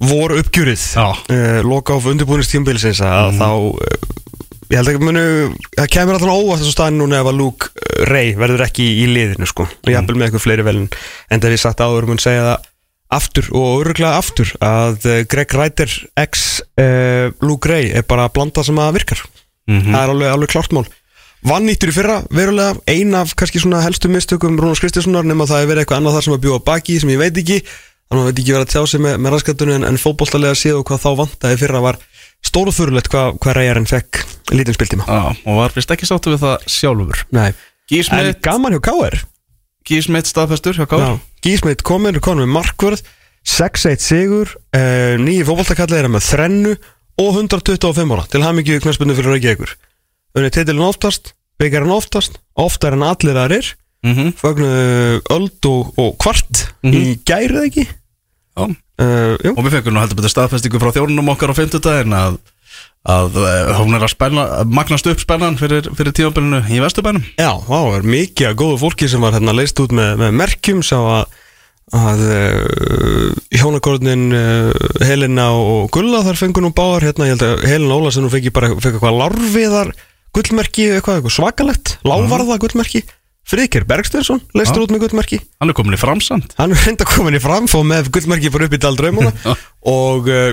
voru uppgjurið Já. uh, loka á undirbúinistímbilsins að þá uh, ég held ekki munu það kemur alltaf óvart þessu staðin núna ef að Luke Ray verður ekki í liðinu sko. Og ég hafði með eitthvað fleiri velin. En það við sagt áður mun segja það aftur og öruglega aftur að Greg Reiter ex uh, Luke Ray er bara að blanda sem að virkar. Mhm. það er alveg, alveg klart mál Vann nýttur í fyrra, verulega. Ein af kannski svona helstu mistökum Rúnars Kristinssonar nema það hefur verið eitthvað annað þar sem að bjóða baki sem ég veit ekki, þannig að veit ekki verið að tjá sig með, með raskatunni en, en fótbolltalega séð og hvað þá vantaði fyrra var stórufurulegt hvað hva reyjarinn fekk lítinn spiltíma. Já, og var vist ekki sáttu við það sjálfur. Nei, en Gísmeit, gaman hjá K.R. Gísmeit staðfestur hjá Káur Gísmeit komin, er komin með markvörð 6-1 sigur uh, nýji fótboltakallið er með þrennu og 125 ára til hamingju knæspunni fyrir Reykjavíkur unni titilin oftast, byggjarinn oftast oftar en allir aðrir. Mm -hmm. fögnu öld og, og kvart í gærið ekki? Uh, Og við fengum nú heldur betur staðfestingu frá þjórnum okkar á 50 daginn að, að eh, hún er að spenna, magnast upp spennan fyrir, fyrir tímabilinu í Vesturbænum. Já, þá er mikið að góðu fólki sem var hérna leist út með, með merkjum sá að, að uh, hjónakórnin uh, Helena og Gulla þar fengur nú báðar hérna, ég held að Helena Ólasen nú fengi bara fengi eitthvað larfiðar gullmerki, eitthvað, eitthvað svakalegt lávarða gullmerki, Friðkjær Bergsteinsson leistur út með gullmerki. Hann er komin í framsamt hann er reynda komin í framfó með gullmerki bara upp í daldraumuna og uh,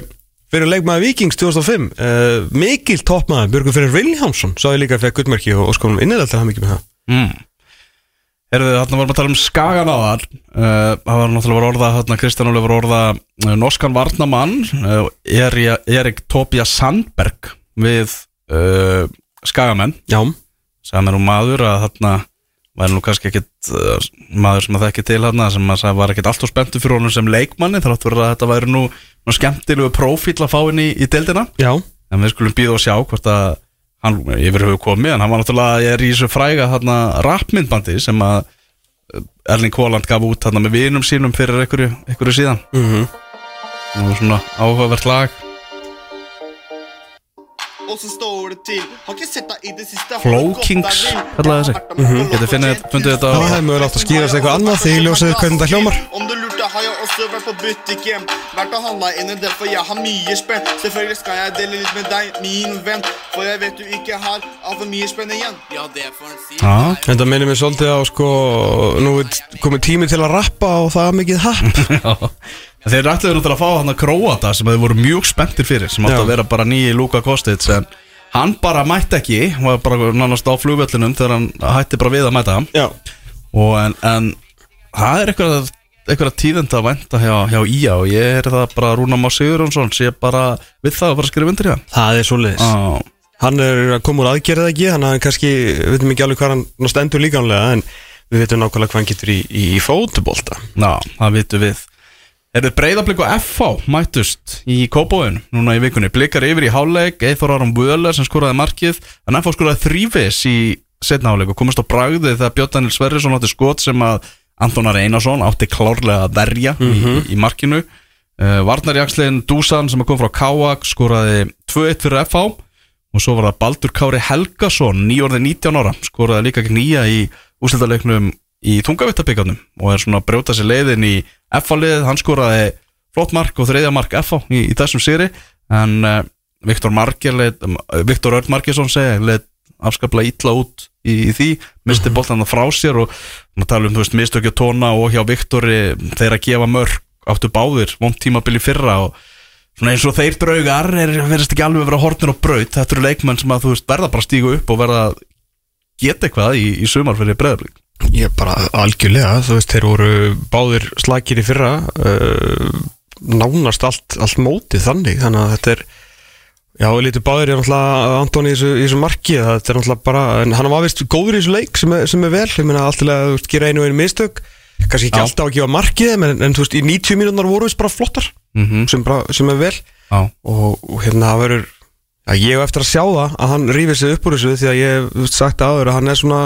fyrir leikmaður Vikings 2005 uh, mikil toppmaður Björgur Fyrir Viljámsson sá ég líka að fekk gullmerki og, og skonum innilegt til hann mikið með það. Mm. Herðu, þarna varum að tala um Skagan á þar uh, Það var náttúrulega orða þarna, Kristján Óli var orða Norskan varnamann Eri- Erik Tobias Sandberg Við Skagamenn. Já, Sæði mér um maður að þarna væri nú kannski ekkit uh, maður sem að þekki til þarna sem að sagði var ekkit alltaf spenntu fyrir honum sem leikmanni þar áttur að þetta væri nú, nú skemmtilegu prófíl að fá inn í, í deildina. Já, en við skulum býða og sjá hvort að hann yfir höfu komið en hann var náttúrulega ég er í þessu fræga þarna rapmyndbandi sem að uh, Erling Haaland gaf út þarna með vinum sínum fyrir einhverju, einhverju síðan. Mhm. Og svona áhugavert lag Så står det til. Har ikke sett deg i det siste. Flow Kings, kallaði þessi Getið finnið fundið þetta Það á hefði mögulega átt að skýra sig eitthvað annað því ljósið hvernig þetta hljómar Om du lurte har jeg også vært på butikken. Vært og handlet inn en del for jeg har mye spenn. Selvfølgelig skal jeg dele litt med deg, min venn. For jeg vet du ikke har altfor mye spenn igjen. Ja, det får en si. Já, Þetta minnir mér svolítið á sko Nú er komið tími til að rappa og það er mikið happ. [LAUGHS] Já. En Þeir ætluðu náttúrulega að fá hann að Króata sem þeir voru mjög spenntir fyrir sem átti að vera bara nýji Luka Kostic en hann bara mætti ekki var bara nánast á flugvöllinum þegar hann hætti bara við að mæta. Og en, en það er eitthvað eitthvað tíðend að vænta hjá, hjá IA og ég er það bara Rúna Má Sigurjónsson sé bara við það að fara að skrifa undir hjá það er svoleiðis. Já, Hann er að koma úr aðgerðið ekki? Hann er kannski, við veitum ekki alveg hvað hann ná stendur En við veitum nákvæmlega hvað hann getur í, í, í fótbolta. Já, það vitum við Erðu breyðablík og FH mættust í Kópóin núna í vikunni? Blikar yfir í háleik, Eithor Aron Völer sem skoraði markið en FH skoraði þrývis í setna háleik og komast á bragðið þegar Björn Daniel Sverrisson átti skot sem að Antonar Einarsson átti klárlega að verja í, í markinu. Uh, Varnarjaksliðin Dusan sem kom frá Káak skoraði 2-1 fyrir FH og svo var það Baldur Kári Helgason nýjórði 19 ára skoraði líka nýja í úslitaleiknum í þungavittabíkarnum og er svona að brjóta sér leiðin í F-liðið, hann skoraði flott mark og þriðja mark F í, í þessum sýri en uh, Viktor Örn Margersson segi leit afskaplega illa út í, í því misti boltan það frá sér og maður tala um, þú veist, mistökja tóna og hjá Viktori þeir að gefa mörg áttu báðir, vond tímabili fyrra og svona eins og þeir draugar er, verðist ekki alveg að vera hortnir og braut. Þetta eru leikmenn sem að þú veist verða bara stígu upp og verða geta eitthvað í, í sumar fyrir breðablík Ég bara algjörlega, þú veist, þeir voru báðir slagir í fyrra uh, Nánast allt, allt mótið þannig Þannig að þetta er Já, lítið báðir er náttúrulega Antoni í þessu, marki Þetta er náttúrulega bara, hann var vist góður í þessu leik sem er, sem er vel, ég meina alltilega þú veist, gera einu og einu mistök Kannski ekki Já. alltaf að gefa markið en, en þú veist, í 90 mínúnar voru við bara flottar Mhm. sem, bara, sem er vel og, og hérna það verður ég hef eftir að sjá það að hann rífið sig upp úr þessu því að ég hef sagt áður að hann er svona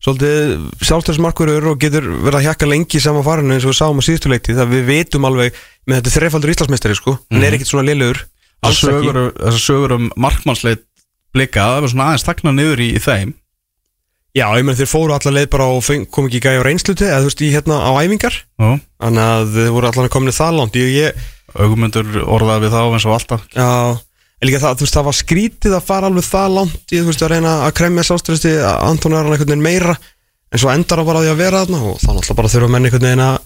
svolítið sjálfstæðsmarkurur og getur verið að hjakka lengi í sama farinu eins og við sáum á síðustu leikti það við vitum alveg með þetta þreifaldur Íslandsmeistari sko hann er ekkit svona liðlegur þessar sögur um markmannsleit blika, það var svona aðeins takna niður í, í þeim. Já, ég meina þeir fóru allar leið bara og kom ekki gæja á reynsluti eða þú veist í hérna á æfingar. Þannig að þeir voru allar komin það langt. Augumundur orðaði við þá eins og alltaf. Já, en líka það, þú veist, það var skrítið að fara alveg það langt í, þú veist, að reyna að kremja sáströsti Antoni er hann einhvern veginn meira. En svo endar hann bara á því að vera þarna og þá náttúrulega bara þurfa menn einhvern veginn að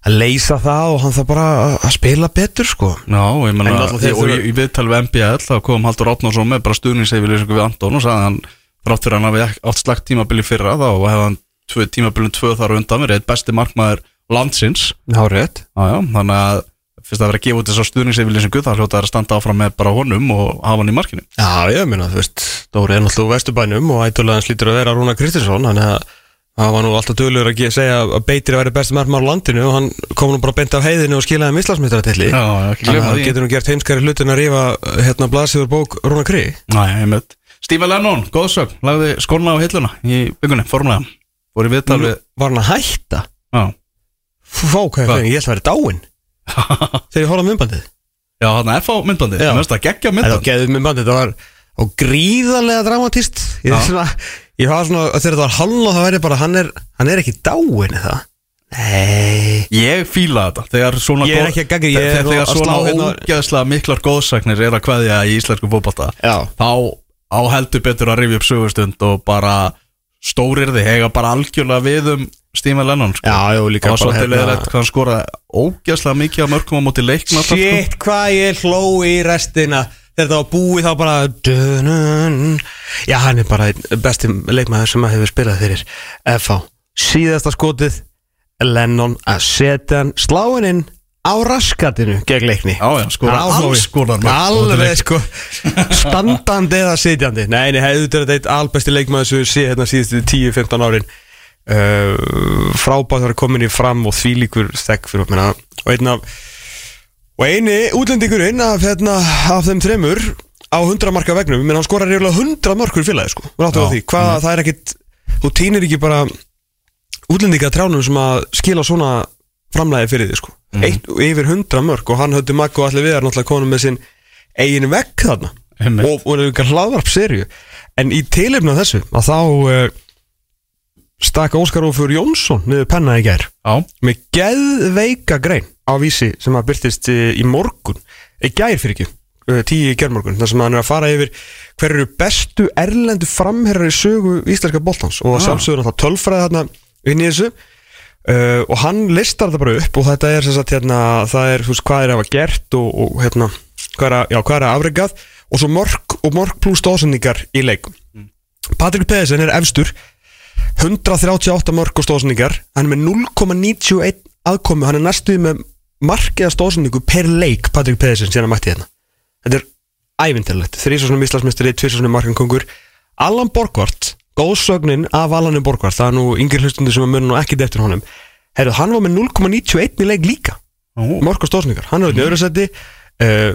að leysa það og hann þarf bara að- að spila betur, sko. Já, og ég menna, og í viðtal við MBL þá kom Haldur Átnarsson með bara stuðningseyfirlýsingu við Anton og sagði að hann, þrátt fyrir að hann hafi ekki- átt slagt tímabili fyrra þá hefði hann tvö, tímabilin tvö þar á undan verið fyrst að vera að gefa út þess að stuðningseyfylýsingu þá hljóta þær að standa áfram með bara honum og hafa hann í markinu. Já, ég meina, þú veist, Dóri er náttúrulega úr vesturbænum og ætlulega hann slítur að vera Rúna Kristinsson þannig að hann var nú alltaf dölur að segja að Beitir að vera besti margmar á landinu og hann kom nú bara beint af heiðinu og skilaði Já, ekki Þannig að það getur nú gert heimskari hlutin að rífa hérna blaðsíður bók Rúna Kri. Steve Lennon, góðsögn, lagði skóna á hilluna í byggunni, formulega Fór í viðtal við Var hann að hætta? Já, Fá, hvað er það? Ég ætla að vera dáinn [LAUGHS] Þegar ég horfði á myndbandið? Já hann er fá myndbandi, Já. það mest að geggja Það myndbandi var geðið myndbandið, það var og gríðarlega dramatist Ég, Já. svona, ég var svona, þegar það var hálna það væri bara, hann er, hann er ekki dáinn eða Nei. Ég fíla þetta. Þegar svona Ég er góð- ekki að gagnrýna, ég er Þegar þegar að svona slá hérna- ógeðslega miklar góðsagnir er að kveðja í íslensku fótbolta Já. Þá á heldur betur að rifja upp sögustund og bara stórir þig Hega bara algjörlega við um Steve Lennon sko. Já, jú, líka Það var bara svolítið hérna- leðilegt hvað hann skoraði ógeðslega mikið af mörgum á móti leikna Shit, hvað ég hló í restina. Þegar það var búið þá bara dun, Já, hann er bara einn besti leikmaður sem að hefur spilað fyrir FH Síðasta skotið Lennon að setja hann sláin inn á raskatinu gegn leikni. Já, já, skoraði alls á móti Alveg sko. Standandi eða sitjandi. Nei, nei, hefðu þetta eitt albesti leikmaður sem við sé hérna síðustu 10-15 árin uh, Frábæð þar komin í fram og þvílíkur stekk fyrir okkur. Og einn af og eini útlendingurinn af, hérna, af þeim þremur á 100 marka vegnum menn hann skorar reyðulega 100 markur félagi sko. Því, hvað það er ekkit þú týnir ekki bara útlendinga trjánum sem að skila svona framlæði fyrir því sko. Eitt, yfir 100 mörg og hann höfði Maggo allir við er náttúrulega konum með sinn eigin vegg þarna. Einmitt. og, og hlaðvarp serju en í tilefna þessu að þá uh, stakka Óskar Ófur Jónsson niður penna í gær. Já, með geðveika grein á vísi sem að byrtist eh, í morgun í gær fyrir ekki, eh, tíu í germorgun þar sem hann er að fara yfir hver eru bestu erlendu framherrar í sögu íslenska boltans. Og ah. sjálfsögur náttúrulega tölfræði þarna inn í þessu. Uh, og hann listar þetta bara upp og þetta er sem sagt hérna, það er, þú veist, hvað er að hafa gert og, og hérna, hvað er að, já, hvað er að afregað og svo mörg og mörg pluss stóðsendingar í leikum Patrik Pedersen er efstur 138 mörg og stóðsendingar. Hann er með 0,91 aðkomu. Hann er næstuði með markiða stóðsendingu per leik Patrik Pedersen síðan að mætti hérna. Þetta er ævintilegt þrísvarsunum Íslandsmestari, tvísvarsunum markankongur Allan Borgvart, góðsögnin af Allanin Borgvart, það er nú yngir hlustundur sem að munum nú ekkit eftir honum. Herru, hann var með 0,91 í leik líka. Mörg og stóðsendingar, hann er auðvitað í öðru seti uh,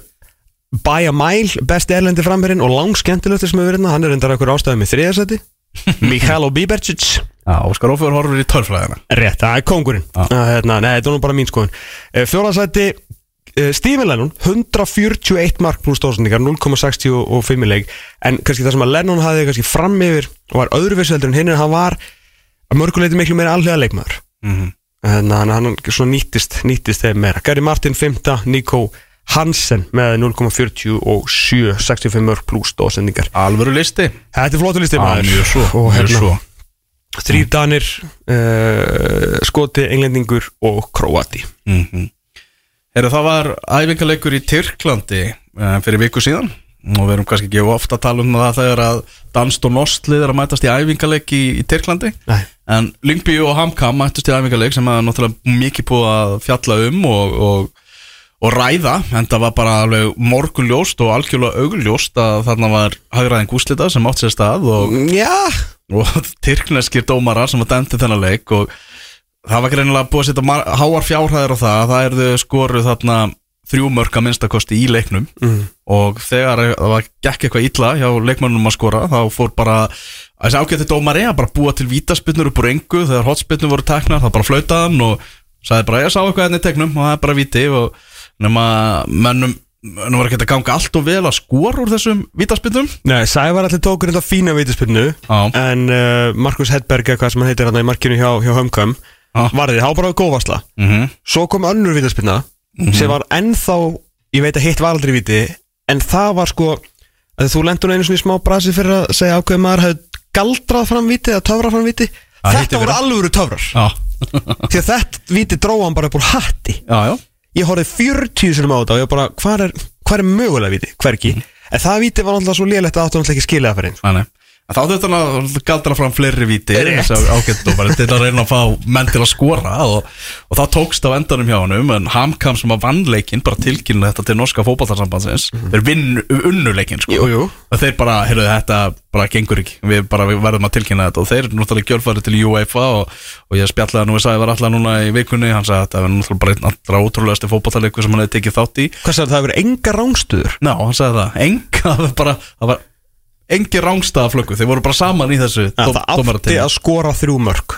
By a mile, best erlendi framherinn og langskemmtilegtur sem hefur verið hérna, hann er reyndar einhver ástæði með þriðarsæti [LAUGHS] Mikhailo Bibercic Óskar Ófjör horfur í tölfræðina. Rétt, það er kongurinn hérna, Nei, þetta er nú bara mín skoðun. Uh, Fjóðarsæti uh, Stephen Lennon 141 mark pluss stóðsendingar 0,65 í leik. En kannski það sem að Lennon hafði kannski fram yfir og var öðruvísi heldur en hinn en hann var að mörguleiti miklu meira allega leikmaður. Mhm. Þannig að hann nýttist, nýttist þeim meira. Gary Martin 5. Nico Hansen með 0,47 65 mörg pluss stóðsendingar Alvöru listi. Þetta er flottu listi maður. mjög svo, Og mjög hérna, svo. Þrýr danir, uh, skoti, englendingur og króati. Mm Heru, Það var æfingarleikur í Tyrklandi uh, fyrir viku síðan. Og við erum kannski ekki ofta að tala um það þegar að danst og nostlið er að mætast í æfingarleik í, í Tyrklandi. Nei. en Lyngby og Hamkam mættast í æfingarleik sem er náttúrulega mikið búið að fjalla um og, og, og ræða en það var bara alveg morgunljóst og algjörlega augljóst að þarna var hagraðing úslita sem átt sér stað og Já, og [LAUGHS] tyrkneskir dómarar sem var dæmti þennan leik og það var greinilega búið að setja háar fjárhæðir á það. Að það erðu skoruð þarna þrjú mörg að minnstakosti í leiknum. Mm. og þegar það var gekk eitthvað illa hjá leikmannum að skora þá fór bara þessi ágætti dómari að bara búa til vítaspinnur upp úr engu. Þegar hotspinnur voru teknar það bara flautaði hann og sagði bara ég sá eitthvað hérna í tegnum og það er bara víti. Og nema mönnum nú var ekki að ganga allt og vel að skora úr þessum vítaspinnum nei, Sævar allir tókur þetta fína veitispunnu Já. En uh, Markus Hedberg, eitthvað sem hann heitir hann í markinu hjá, hjá Hömkam. Varði, há bara góðvarsla. Mm -hmm. Svo kom önnur vítaspinna Sem var ennþá, ég veit að hitt var aldrei víti En það var sko að Þú lendur einu svona í smá brasi fyrir að segja ákveð maður hefði galdrað fram víti Eða töfrað fram víti. Þetta voru alvöru töfrar. Því að þetta víti dróða hann bara upp úr hatti. Já, já ég horfði 40 sinum á þetta og ég bara, hvað er, hvað er mögulega viti, hvergi Mhm. en það viti var náttúrulega svo lélegt að áttu náttúrulega ekki skilja það fyrir. En Þá þurfti hann að galdra fram fleiri víti til að reyna að fá menn til að skora og, og það tókst á endanum hjá honum en Hamkam sem að vann leikinn bara tilkynna þetta til norska fótballtarsambandsins þeir vinn unnuleikin sko. Jú, jú. og þeir bara, heyrðu þetta bara gengur ekki. Við bara við verðum að tilkynna þetta. Og þeir náttúrulega gjörfæri til UEFA og, og ég spjallaði nú við sagði var alltaf núna í vikunni hann sagði að þetta var náttúrulega bara einn allra ótrúlegasti fótballtarleikur sem hann hefði tekið þátt í. Hvað sagði það hann það, engi rángstaflöggu, þeir voru bara saman í þessu Ja, dóm- það dómarateimi. að skora þrjú mörg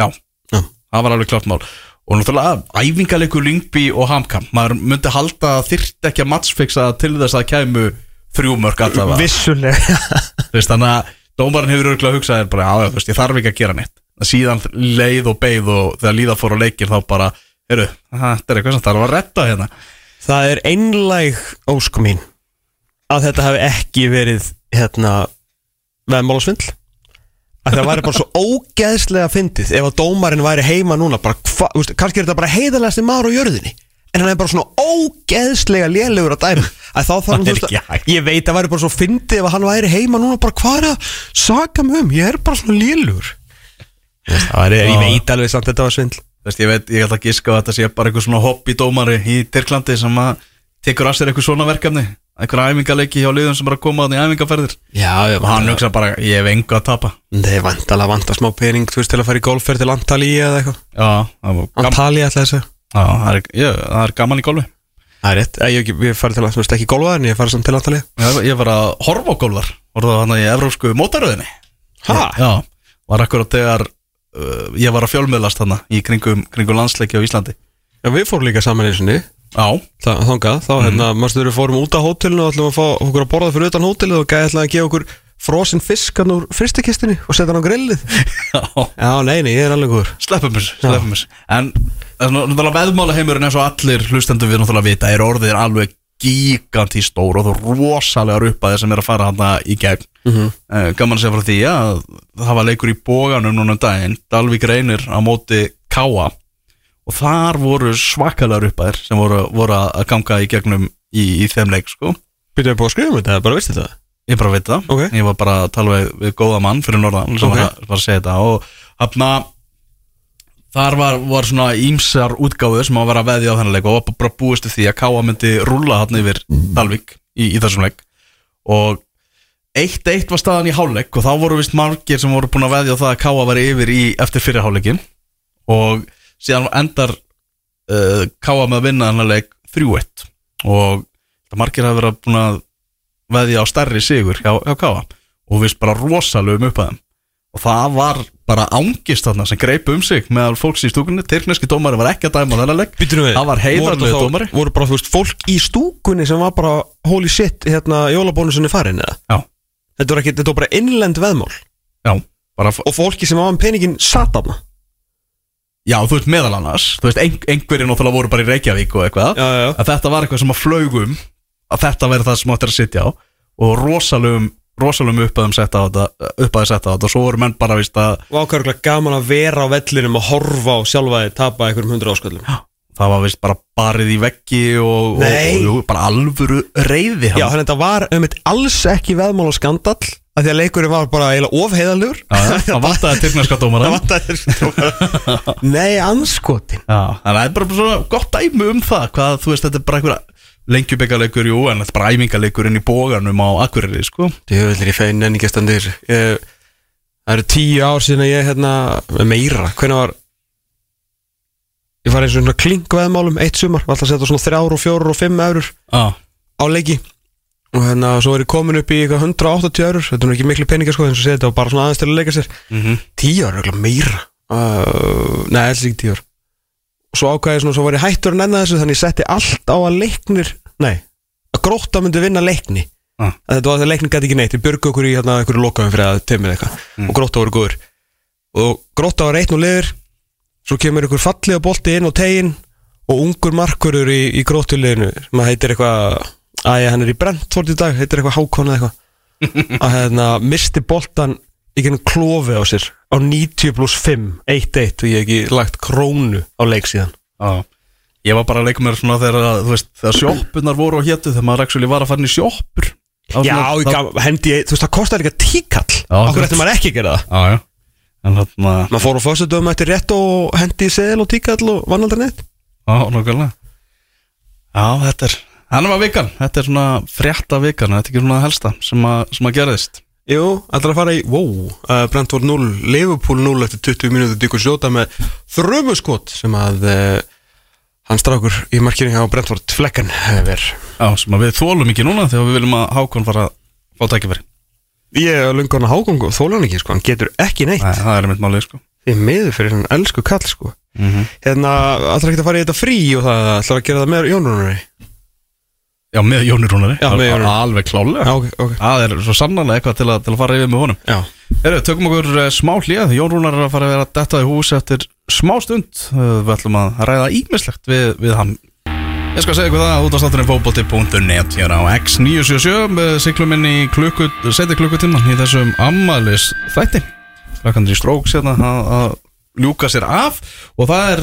Já, Já. það var alveg klart mál. Og náttúrulega æfingarleikur Lyngby og Hamkam. Maður myndi halda að þyrfti ekki að matchfixa til þess að kæmu þrjú mörg allavega. Vissulega. Þannig að dómarinn hefur örgulega hugsað þér bara, já, veist, ég þarf ekki að gera neitt. Síðan leið og beið og þegar líða fór á leikir þá bara, heyrðu, þetta er eitthvað sem þarf að retta hérna. Það er einlæg ósk mín að þetta hafi ekki verið hérna veðmálasvindl. Að það væri bara svo ógeðslega fyndið ef að dómarinn væri heima núna bara, hva, veist, kannski er þetta bara heiðalegasti maður á jörðinni en hann er bara svona ógeðslega lélegur að dæma. Að þá þarf hann Það er þú veist ég veit að væri bara svo fyndið ef að hann væri heima núna bara hvað er að saka mig um? Ég er bara svona lélegur. Það væri, ég veit alveg samt þetta var svindl. Þú veist, ég veit, ég ætla að giska á að þetta sé bara eitthvað svona hobbydómari í Tyrklandi sem að tekur að sér eitthvað svona verkefni eitthvað æfingarleiki hjá liðum sem að koma á því æfingarferðir já, já, og hann hugsa bara, ég hef engu að tapa. Það er vantalega vanta smá pening þú veist til að fara í golfferð til Antalía eða eitthvað. Antalía ætla þessu já, það er, ég, það er gaman í golfi. Það er rétt, ég, ég, ég farið til að, ekki golfa en ég farið samt til Antalía Ég, ég var að horfa á golfar. Voru það hann í evrópsku mótaröðinni? Var akkurat þegar uh, ég var að fjölmiðlast hann í kringum, kringum landsleiki á Íslandi. Já, við fórum líka saman eins og niður Já, Þangað, þá hérna, mástu við fórum út á hótelinu og ætlum að fá okkur að borða fyrir utan hótelið og gæði ætlaði að gefa okkur frosin fiskan úr fristikistinni og setja hann á grillið. Já. Já, nei, nei, ég er alveg góður. Sleppum þessu, sleppum þessu. En það náttúrulega veðmála heimurinn eins og allir hlustendur við náttúrulega vita er orðið alveg gigantí stór og þú rosalega uppaði sem er að fara hann í gegn. Mm Gaman að segja frá því að það var leikur í bóganum núna um daginn. Dalvík reynir á móti Káa og þar voru svakalega uppaðir sem voru, voru að ganga í gegnum í, í þeim leik sko Býtum við búið að skrifa um þetta, bara veistu þetta? Ég bara veit það Ok. Ég var bara að tala við, við góða mann fyrir norðan sem Ok. var, að, að segja þetta og hafna þar var, var svona ímsar útgáfur sem að vera að veðja á þennan leik og var bara búist því að Káa myndi rúlla hann yfir Dalvik í, í þessum leik og eitt eitt var staðan í hálfleik og þá voru vist margir sem voru búin að veðja á það að Káa var yfir í eftir fyrir hálfleikin og síðan endar uh, Káa með að vinna þennan leik 3-1 og það margir hafa verið búin að veðja á stærri sigur hjá, hjá Káa og vist bara rosalegum upp að þeim. Og það var bara ángist þarna sem greip um sig meðal fólks í stúkunni. Tyrkneski dómari var ekki að dæma þennan við það var heiðarlega dómari. Voru bara, þú veist, fólk í stúkunni sem var bara holy shit, hérna, jólabónusinni farin eða? Já, Þetta var ekki, þetta var bara innlend veðmál. Já, bara Og fólki sem með peningin satt af já, þú veist meðal annars þú veist, ein, einhverjir náttúrulega voru bara í Reykjavík og eitthvað. Já, já. að þetta var eitthvað sem að flaugum að þetta verði það sem áttir að sitja á. Og rosalegum rosalegum uppaðum setta á þetta uppaði setta á þetta. Og svo voru menn bara víst að Og ákvæmlega gaman að vera á vellinum og horfa á sjálfaði tapa einhverjum hundra ásköldum það var vist bara barið í veggi og, og, og, og bara alvöru reyði Já, þannig að þetta var um alls ekki veðmál og skandall að því að leikurinn var bara eiginlega já, það vantaði tyrkneska dómara Það vantaði [LAUGHS] Nei, anskotin Já, þannig að það er bara svona gott dæmi um það hvað, þú veist, þetta er bara einhver lengjubikaleikur, jú, en þetta er bara æfingaleikur inn í bóganum á Akureyri, sko. Djöfullir í fein standir ég, Það eru tíu ár síðan að ég hérna meira, hvernig var ég var eins og svona klinkveðmálum eitt sumar, var alltaf að setja svona þrjár og fjórar og fimm eurur á leiki og hérna svo er ég komin upp í eitthvað 180 eurur, þetta er ekki miklu peningar sko og segja þetta var bara svona aðeins til að leika sér. Mhm. tíu ár er eitthvað meira. Uh, nei, alls ekki tíu ár. Og svo ákvæði svona, svo var ég hættur að nenna þessu þannig ég setti allt á að leiknir nei, að gróta myndi vinna leikni. Ah. að þetta var þegar leikni gæti ekki neitt. Við byrgu okkur í hérna einhverju lokaðum fyrir að tömið eitthvað. Mm. og gróta voru góður og gróta var eitt og liður. Svo kemur einhver fallið bolti inn á tegin og ungur markurur í, í grótuleginu sem að heitir eitthvað að hann er í Brentford í dag heitir eitthvað Hákon eða eitthvað. Að hérna misti boltan í gennum klofi á sér á 90 pluss 5 1-1 og ég hef ekki lagt krónu á leik síðan. Já. Ég var bara að leika mér svona þegar, þú veist, þegar sjoppunar voru á hétu þegar maður actually var að fara inn í sjoppur. Á Já, gaf, hendi, þú veist, það kostar ekki tíkall. Þú- ætti maður ekki að gera það? Já, já. Maður fór á fórsöldum eftir rétt og hendi í seðil og tíkall og vann aldrei neitt. Já, nákvæmlega. Já, þetta er Hann var vikan, þetta er svona frétta vikan Þetta er ekki svona helsta sem að, sem að gerðist. Jú, allra að fara í, wow, uh, Brentford 0, Liverpool 0 eftir 20 mínútur Dykkur sjóta með þrömuskot sem að uh, hann strákur í markinu hjá Brentford Flecken hefur Já, sem að við þólum ekki núna Þegar við viljum að Hákon fara að fá tækifæri. Ég er lungan að hágóngu og þóla hann ekki, sko, hann getur ekki neitt. Nei, það er mitt málið, sko. Er miður fyrir hann elsku kall, sko. Mhm. Hérna, allra ekki að fara í þetta frí og það ætlar að gera það með Jónunari Já, með Jóni Rúnari. Já, með Jóni. Alveg klálega Já, ok, ok. Það er svo sannarlega eitthvað til að, til að fara yfir með honum. Já, Herru, tökum okkur eh, smá hlýð Jón Rúnar er að fara að vera detta í hús eftir smá stund. Eh, Við ætlum að ræða ímislegt við, við hann. Ég skal segja ykkur það að út á státturinn fókbóti.net hér á X977 með siglum inn í klukku, seti klukkutíman í þessum ammælis þætti Klakkandur í stróks hérna að, að ljúka sér af og það er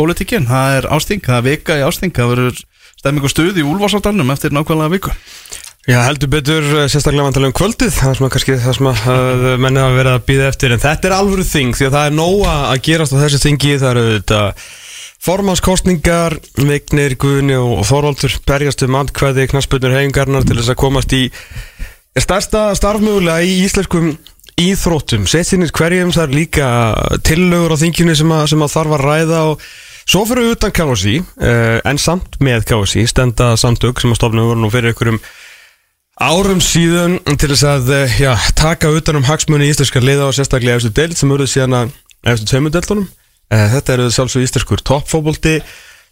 pólitíkin, það er ásting, það er vika í ásting það verður stemmingu stuð í úlfarsáttarnum eftir nákvæmlega viku? Já, heldur betur, eh, sérstaklega vantalega um kvöldið. Það er svona kannski það sem að uh, menni hafa verið að býða eftir. En þetta er alvöru þing Því að það er nóga að gerast á þessu þingi. Það eru þetta formannskostningar Vignir, Guðni og Þorvaldur Berjast um andkvæði, knassbyrnur hefingarnar Til þess að komast í stærsta starfmögulega í íslenskum íþróttum. Setsinir hverjum það er líka tillögur á þinginu sem að, sem að þarf að ræða og Svo fyrir við utan KSI, uh, en samt með KSI, stenda samtök sem að stofna voru nú fyrir einhverjum árum síðan til þess að eh, já, taka utan um hagsmunni íslenska liða og sérstaklega eftir deild sem voruð síðan að eftir tveimur deildunum. Uh, þetta eru sjálfsög íslenskur toppfóbolti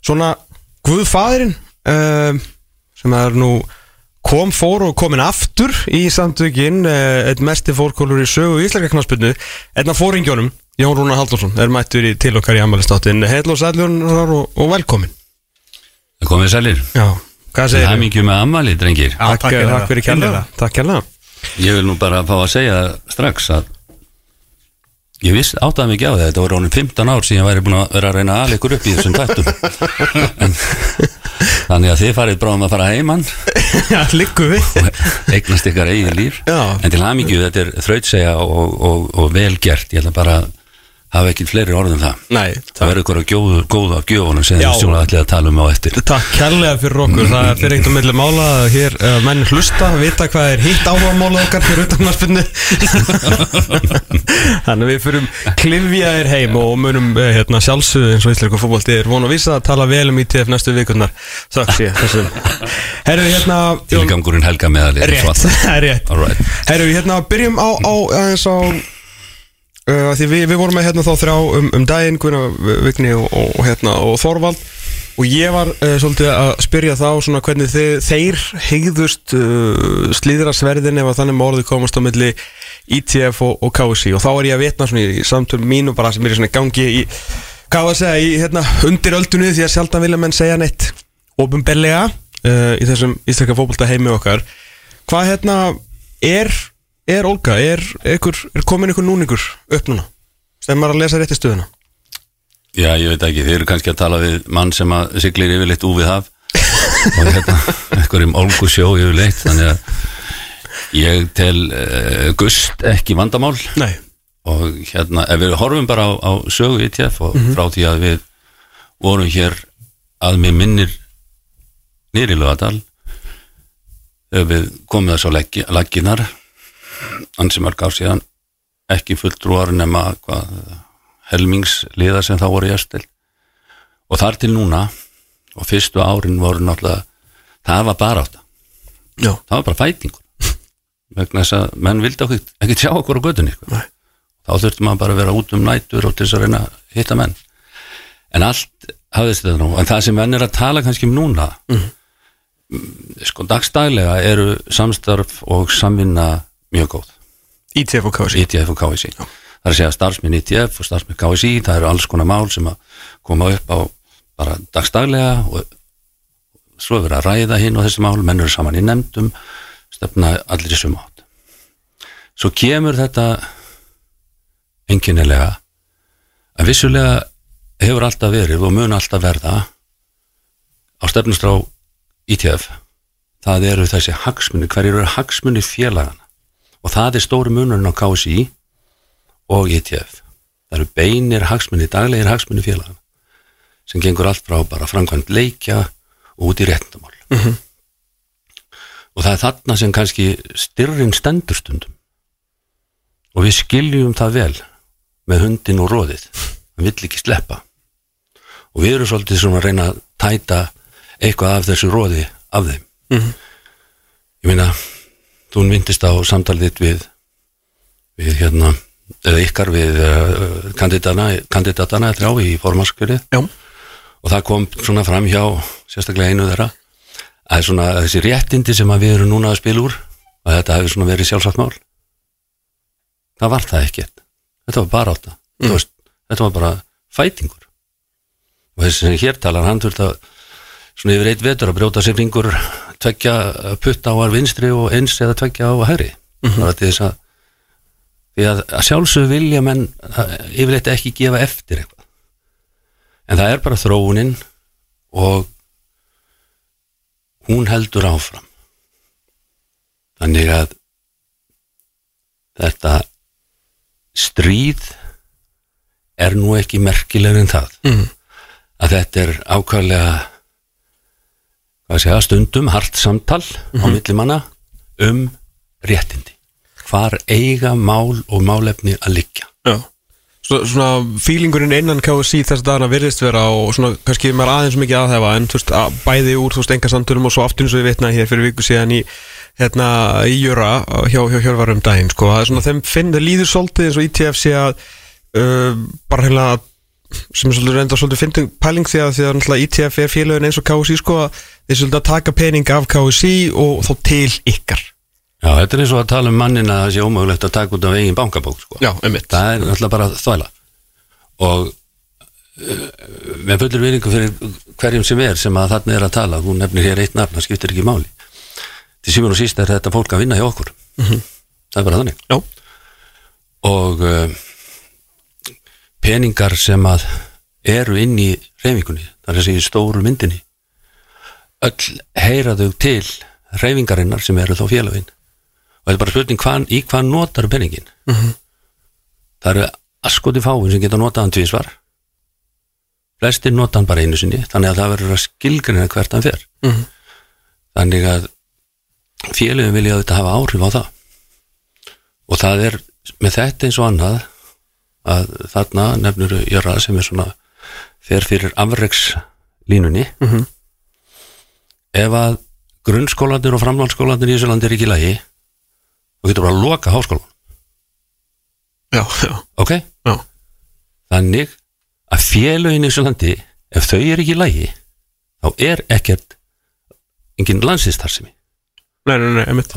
svona guðfæðurinn uh, sem er nú kom fór og komin aftur í samtökin uh, eitt mesti fórkólur í sögu íslenska knaspinu einna fóringjónum, Jón Rúnar Halldórsson er mættur í til okkar í ammælistáttin heil og sæljónar og, og velkomin Það komið sælir. Já, hvað Það segir er mikið með ammali, drengir. Takk, takk takk, fyrir fyrir það. kærlega. Innilega. Takk kærlega. Ég vil nú bara fá að segja strax að Ég vissi áttaði mikið á það Þetta voru honum 15 ár síðan væri búin að vera að reyna að ala ykkur upp í þessum tættum en, [LAUGHS] Þannig að þið farið bráðum að fara heimann Já, liggu við. Og eignast ykkar eigin líf. Já. En til hamingju þetta er þrautsegja og, og, og vel gert. Ég ætla bara að hafa ekkit fleiri orðum það. Nei, Það verður ykkur að gjóðu, góða af gjöfunum sem Já. þið sjóla allir að tala um á eftir. Takk kærlega fyrir okkur, það er fyrir einhvern milli mála að hér uh, menn hlusta, vita hvað er hitt áhuga mála okkar fyrir utanmarspinnu [LAUGHS] Þannig við fyrir klifjaðir heim og munum uh, hérna, sjálfsögðu eins og íslengur fótbolti er von að vísa að tala vel um ITF næstu vikurnar. Þakk sé þessum. Herru, hérna Tilgangurinn helga meðal Rétt, [LAUGHS] rétt. Herru, hérna, byrjum á, á uh, við, við vorum með hérna þá þrjá um, um daginn Guðna Vigni og, og, hérna, og Þorvald. Og ég var uh, svolítið að spyrja þá svona hvernig þið, þeir hegðust uh, slíðrasverðin ef að þannig orðið komast á milli ITF og, og KSI og þá er ég að vitna svona í samtölu mínu bara sem er svona gangi í hvað var að segja, í hérna undir öldunni því að sjaldan vilja menn segja neitt ofinbellega uh, í þessum íslenska fótbolta heimi okkar. Hvað hérna er er Olga, er, ykkur, er komin ykkur núningur upp núna? Sem maður að lesa rétt í stöðuna? Já, ég veit ekki, þeir eru kannski að tala við mann sem að siglir yfirleitt úfið haf. [LAUGHS] Og hérna, einhverjum olgu sjó yfirleitt, þannig að ég tel uh, gust ekki vandamál. Nei, og hérna, ef við horfum bara á, á sögu ITF og frá því að við vorum hér að mér minnir nýri lögadal við komum þess á leggi, legginar ansi mörg ár síðan ekki fulltrúar nema hvað helmingsliða sem þá voru í Östil og þar til núna og fyrstu árin voru náttúrulega það var bara átta já, það var bara fætingur. [LAUGHS] Vegna þess að menn vildi okkur ekki sjá okkur á gödunni sko. Þá þurfti maður bara að vera út um nætur og til þess að reyna að hitta menn. En allt hafðist þetta nú. En það sem menn er að tala kannski um núna mm. sko dagstælega eru samstarf og samvinna mjög góð. ITF og KSI ITF og KSI það er að segja starfsminn ITF og starfsminn KSI það eru alls konar mál sem að koma upp á bara dagstaglega og svo er verið að ræða hinn og þessi mál, menn eru saman í nefndum stefna allir í suma átt. Svo kemur þetta enginnilega að vissulega hefur alltaf verið og mun alltaf verða á stefnustrá ITF það eru þessi hagsmunni, hverjir eru hagsmunni félagana og það er stóri munurinn á KSI og ETF það eru beinir hagsmunni, daglegir hagsmunni félagana sem gengur allt frá bara framkvæmt leikja og út í réttindamál. Og það er þarna sem kannski styrrin stendur stundum. Og við skiljum það vel með hundin og róðið hann vill ekki sleppa. Og við erum svolítið svona að reyna að tæta eitthvað af þessu róði af þeim. Ég meina þú myndist á samtalið við við hérna eða ykkar við uh, kandidatana, kandidatana þrjá í formarskjöri Já. og það kom svona fram hjá sérstaklega einu þeirra að svona þessi réttindi sem við erum núna að spila úr að þetta hefur svona verið sjálfsagt mál. Það var það ekkert. Þetta var bara átta mm. veist, þetta var bara fætingur. Og þessi sem hér talar hann þurft að svona yfir eitt vetur að brjóta sér fingur tveggja putta á að vinstri og eins eða tveggja á að hægri. Það var til þess að því að, að sjálfsög vilja menn að, yfirleitt ekki gefa eftir eitthvað. En það er bara þróunin og hún heldur áfram. Þannig að þetta stríð er nú ekki merkilegur en það. Mm. að þetta er ákvæðlega hvað segja, stundum hart samtal á milli manna um réttindi. Hvar eiga mál og málefni að liggja? Já. Svo, svona fílingurinn innan KSC þess að dana virðist vera og svona kannski maður aðeins mikið aðhæfa en þú veist, að, bæði úr þú veist engasandunum og svo aftur eins og við vitnaði hér fyrir viku síðan í hérna í Jöra hjá, hjá Hjörvarum daginn sko, það er svona þeim finn, það líður svolítið eins og ITF sé að uh, bara hérna sem er svolítið reynda svolítið fyndum pæling því að því að náttúrulega ITF er félagin eins og KSC sko að þeir svolítið að taka pening af KSC og þó til ykkar. Já, þetta er eins og að tala um mannin að það sé ómögulegt að taka út af eigin bankabók sko. Já, einmitt. Það er náttúrulega bara þvæla. Og uh, með fullur viðningu fyrir hverjum sem er sem að þarna er að tala hún nefnir hér eitt nafn, það skiptir ekki máli. Til síðan og síst er þetta fólk að vinna hjá okkur. Það er bara þannig. Já. og uh, peningar sem að eru inn í reyfingunni það er þessi stóru myndinni öll heyra þau til reyfingarinnar sem eru þá félaginn og þetta er bara spurning hvan, í hvað notar peningin -hmm. það eru askoti fáin sem geta notað hann tvísvar flestir nota hann bara einu sinni þannig að það verður að skilgrina hvert hann fer. Mhm. þannig að félagin vilja þetta hafa áhrif á það. Og það er með þetta eins og annað að þarna nefnur Jörra sem er svona fer fyrir afrekslínunni. Mhm. ef að grunnskólandir og framhaldsskólandir í þessu landi er ekki í lagi þú getur bara að loka háskólan Já, já, ok? já. Þannig að félögin í þessu landi ef þau er ekki í lagi þá er ekkert engin landsinstarfsemi Nei, nei, nei, einmitt.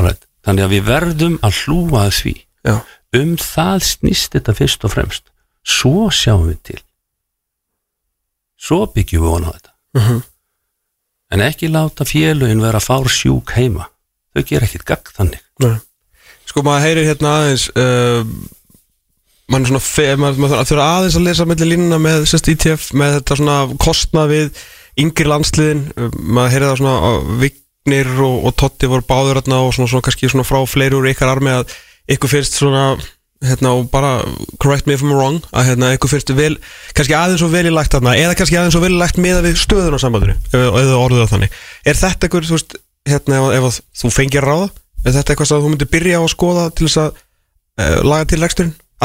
Þannig að við verðum að hlúa því. Já, um það snýst þetta fyrst og fremst. Svo sjáum við til. Svo byggjum við vona á þetta. Mhm. en ekki láta félögin vera fár sjúk heima. Þau gera ekkit gagg þannig. Nei. Sko, maður heyrir hérna aðeins uh, mann er svona maður, maður þurfa aðeins að lesa mellir línuna með sérst ITF með þetta svona kostnað við yngri landsliðin. Uh, maður heyrir það svona Vignir og, og Totti voru báður og svona, svona kannski svona frá fleiri úr ykkar armi að ykkur fyrst svona hérna og bara correct me if I'm wrong að hérna ykkur fyrst vel kannski aðeins og vel í lagt þarna eða kannski aðeins og vel í lagt miða við stöðun á sambandinu það orðið á þannig. Er þetta ykkur þú veist hérna ef, ef að þú fengir ráða er þetta eitthvað sem þú myndir byrja á að skoða til þess að uh, laga til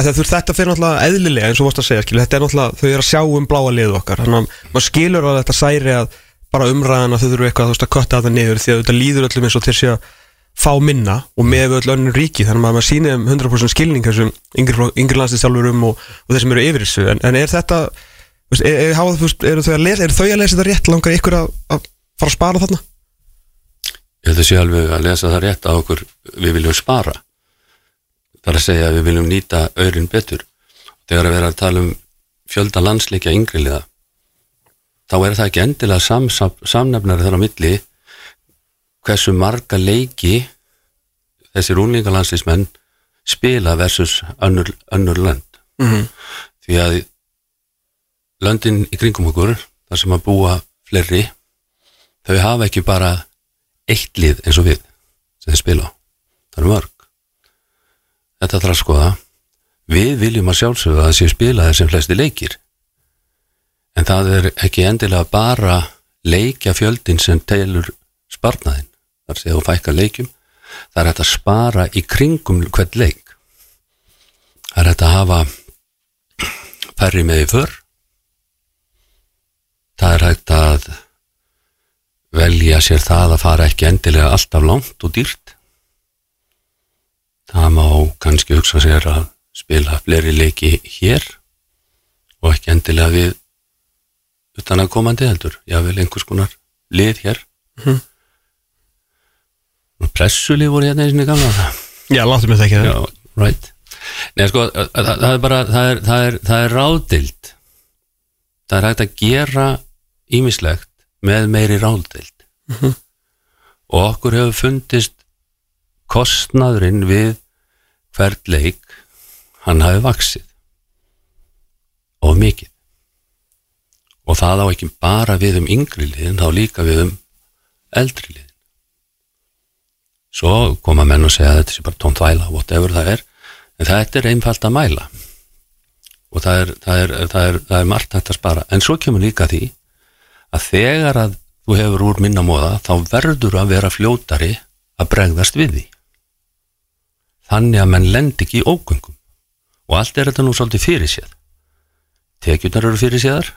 að veist þetta fyrir náttúrulega eðlilega eins og vorst að segja skilu, þetta er náttúrulega þau eru að sjá um bláa liðu okkar þannig að maður skilur að þetta særi að bara umræðan að þau þurfu eitthvað að kötta þetta niður því að þetta líður öllum eins og til sé að fá minna og með öll önnur ríki þannig að maður sýnir um 100% skilning þessum yngri, yngri landslistjálfurum og, og þeir sem eru yfir þessu. En, en er þetta er, er, eru, þau lesa, eru þau að lesa þetta rétt? Langar ykkur að, að fara að spara þarna? Ég held að sé alveg að lesa það rétt að okkur við viljum spara. Það er að segja að við viljum nýta auðrin betur. Þegar að vera að tala um fjölda landsleikja yngrilega þá er það ekki endilega sam, sam, samnefnari þar á milli hversu marga leiki þessi rúningalandslismenn spila versus önnur, önnur lönd. Mhm. því að löndin í kringum okkur þar sem að búa fleiri þau hafa ekki bara eitt lið eins og við sem þeir spila á. Það eru mörg. Þetta þarf að skoða. Við viljum að sjálfsögðu að það séu spilaðir sem flesti leikir. En það er ekki endilega bara leikja fjöldin sem telur sparnaðin þar séu fækka leikjum. Það er hægt að spara í kringum hvern leik. Það er hægt að hafa færri með í för. Það er hægt að velja sér það að fara ekki endilega alltaf langt og dýrt. Það má kannski hugsa sér að spila fleiri leiki hér og ekki endilega við utan að komandi heldur. Jável einhvers konar lið hér. Mm -hmm. Pressulið voru hérna eins og gamla. Já, láttum við það ekki Já, right. Nei, sko, það, það er bara það er, það er, það er ráðdild það er hægt að gera ímislegt með meiri ráðdild og okkur hefur fundist kostnaðurinn við hvert leik hann hafi vaksið of mikið. Og það á ekki bara við um yngri liðin, þá líka við um eldri liðin svo koma menn og segja að þetta sé bara tónt væla, whatever það er. En þetta er einfalt að mæla. Og það er, það er, það er, það er margt hægt að spara, en svo kemur líka því að þegar að þú hefur úr minna móða, þá verður að vera fljótari að bregðast við því. Þannig að menn lend ekki í ógöngum. Og allt er þetta nú svolítið fyrir séð tekjurnar eru fyrir séðar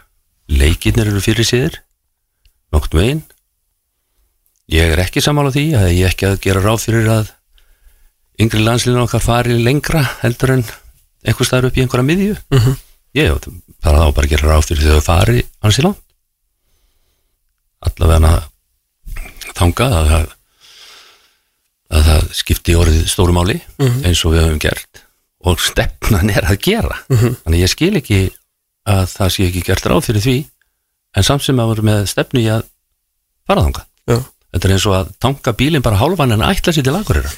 leikirnir eru fyrir séðir nokt veginn ég er ekki samála því að ég ekki að gera ráð fyrir að yngri landslinu okkar fari lengra heldur en einhvers staðar upp í einhverja miðju. Mm -hmm. ég þarf þá bara að gera ráð fyrir því að þau fari hans í land allavega þangað að það að það skipti orðið stórumáli eins og við höfum gert og stefnan er að gera. Þannig ég skil ekki að það sé ekki gert ráð fyrir því en samt sem að voru með stefnu í að fara þangað. Já. Þetta er eins og að tanka bílinn bara hálfan en ætla sér til aðgurira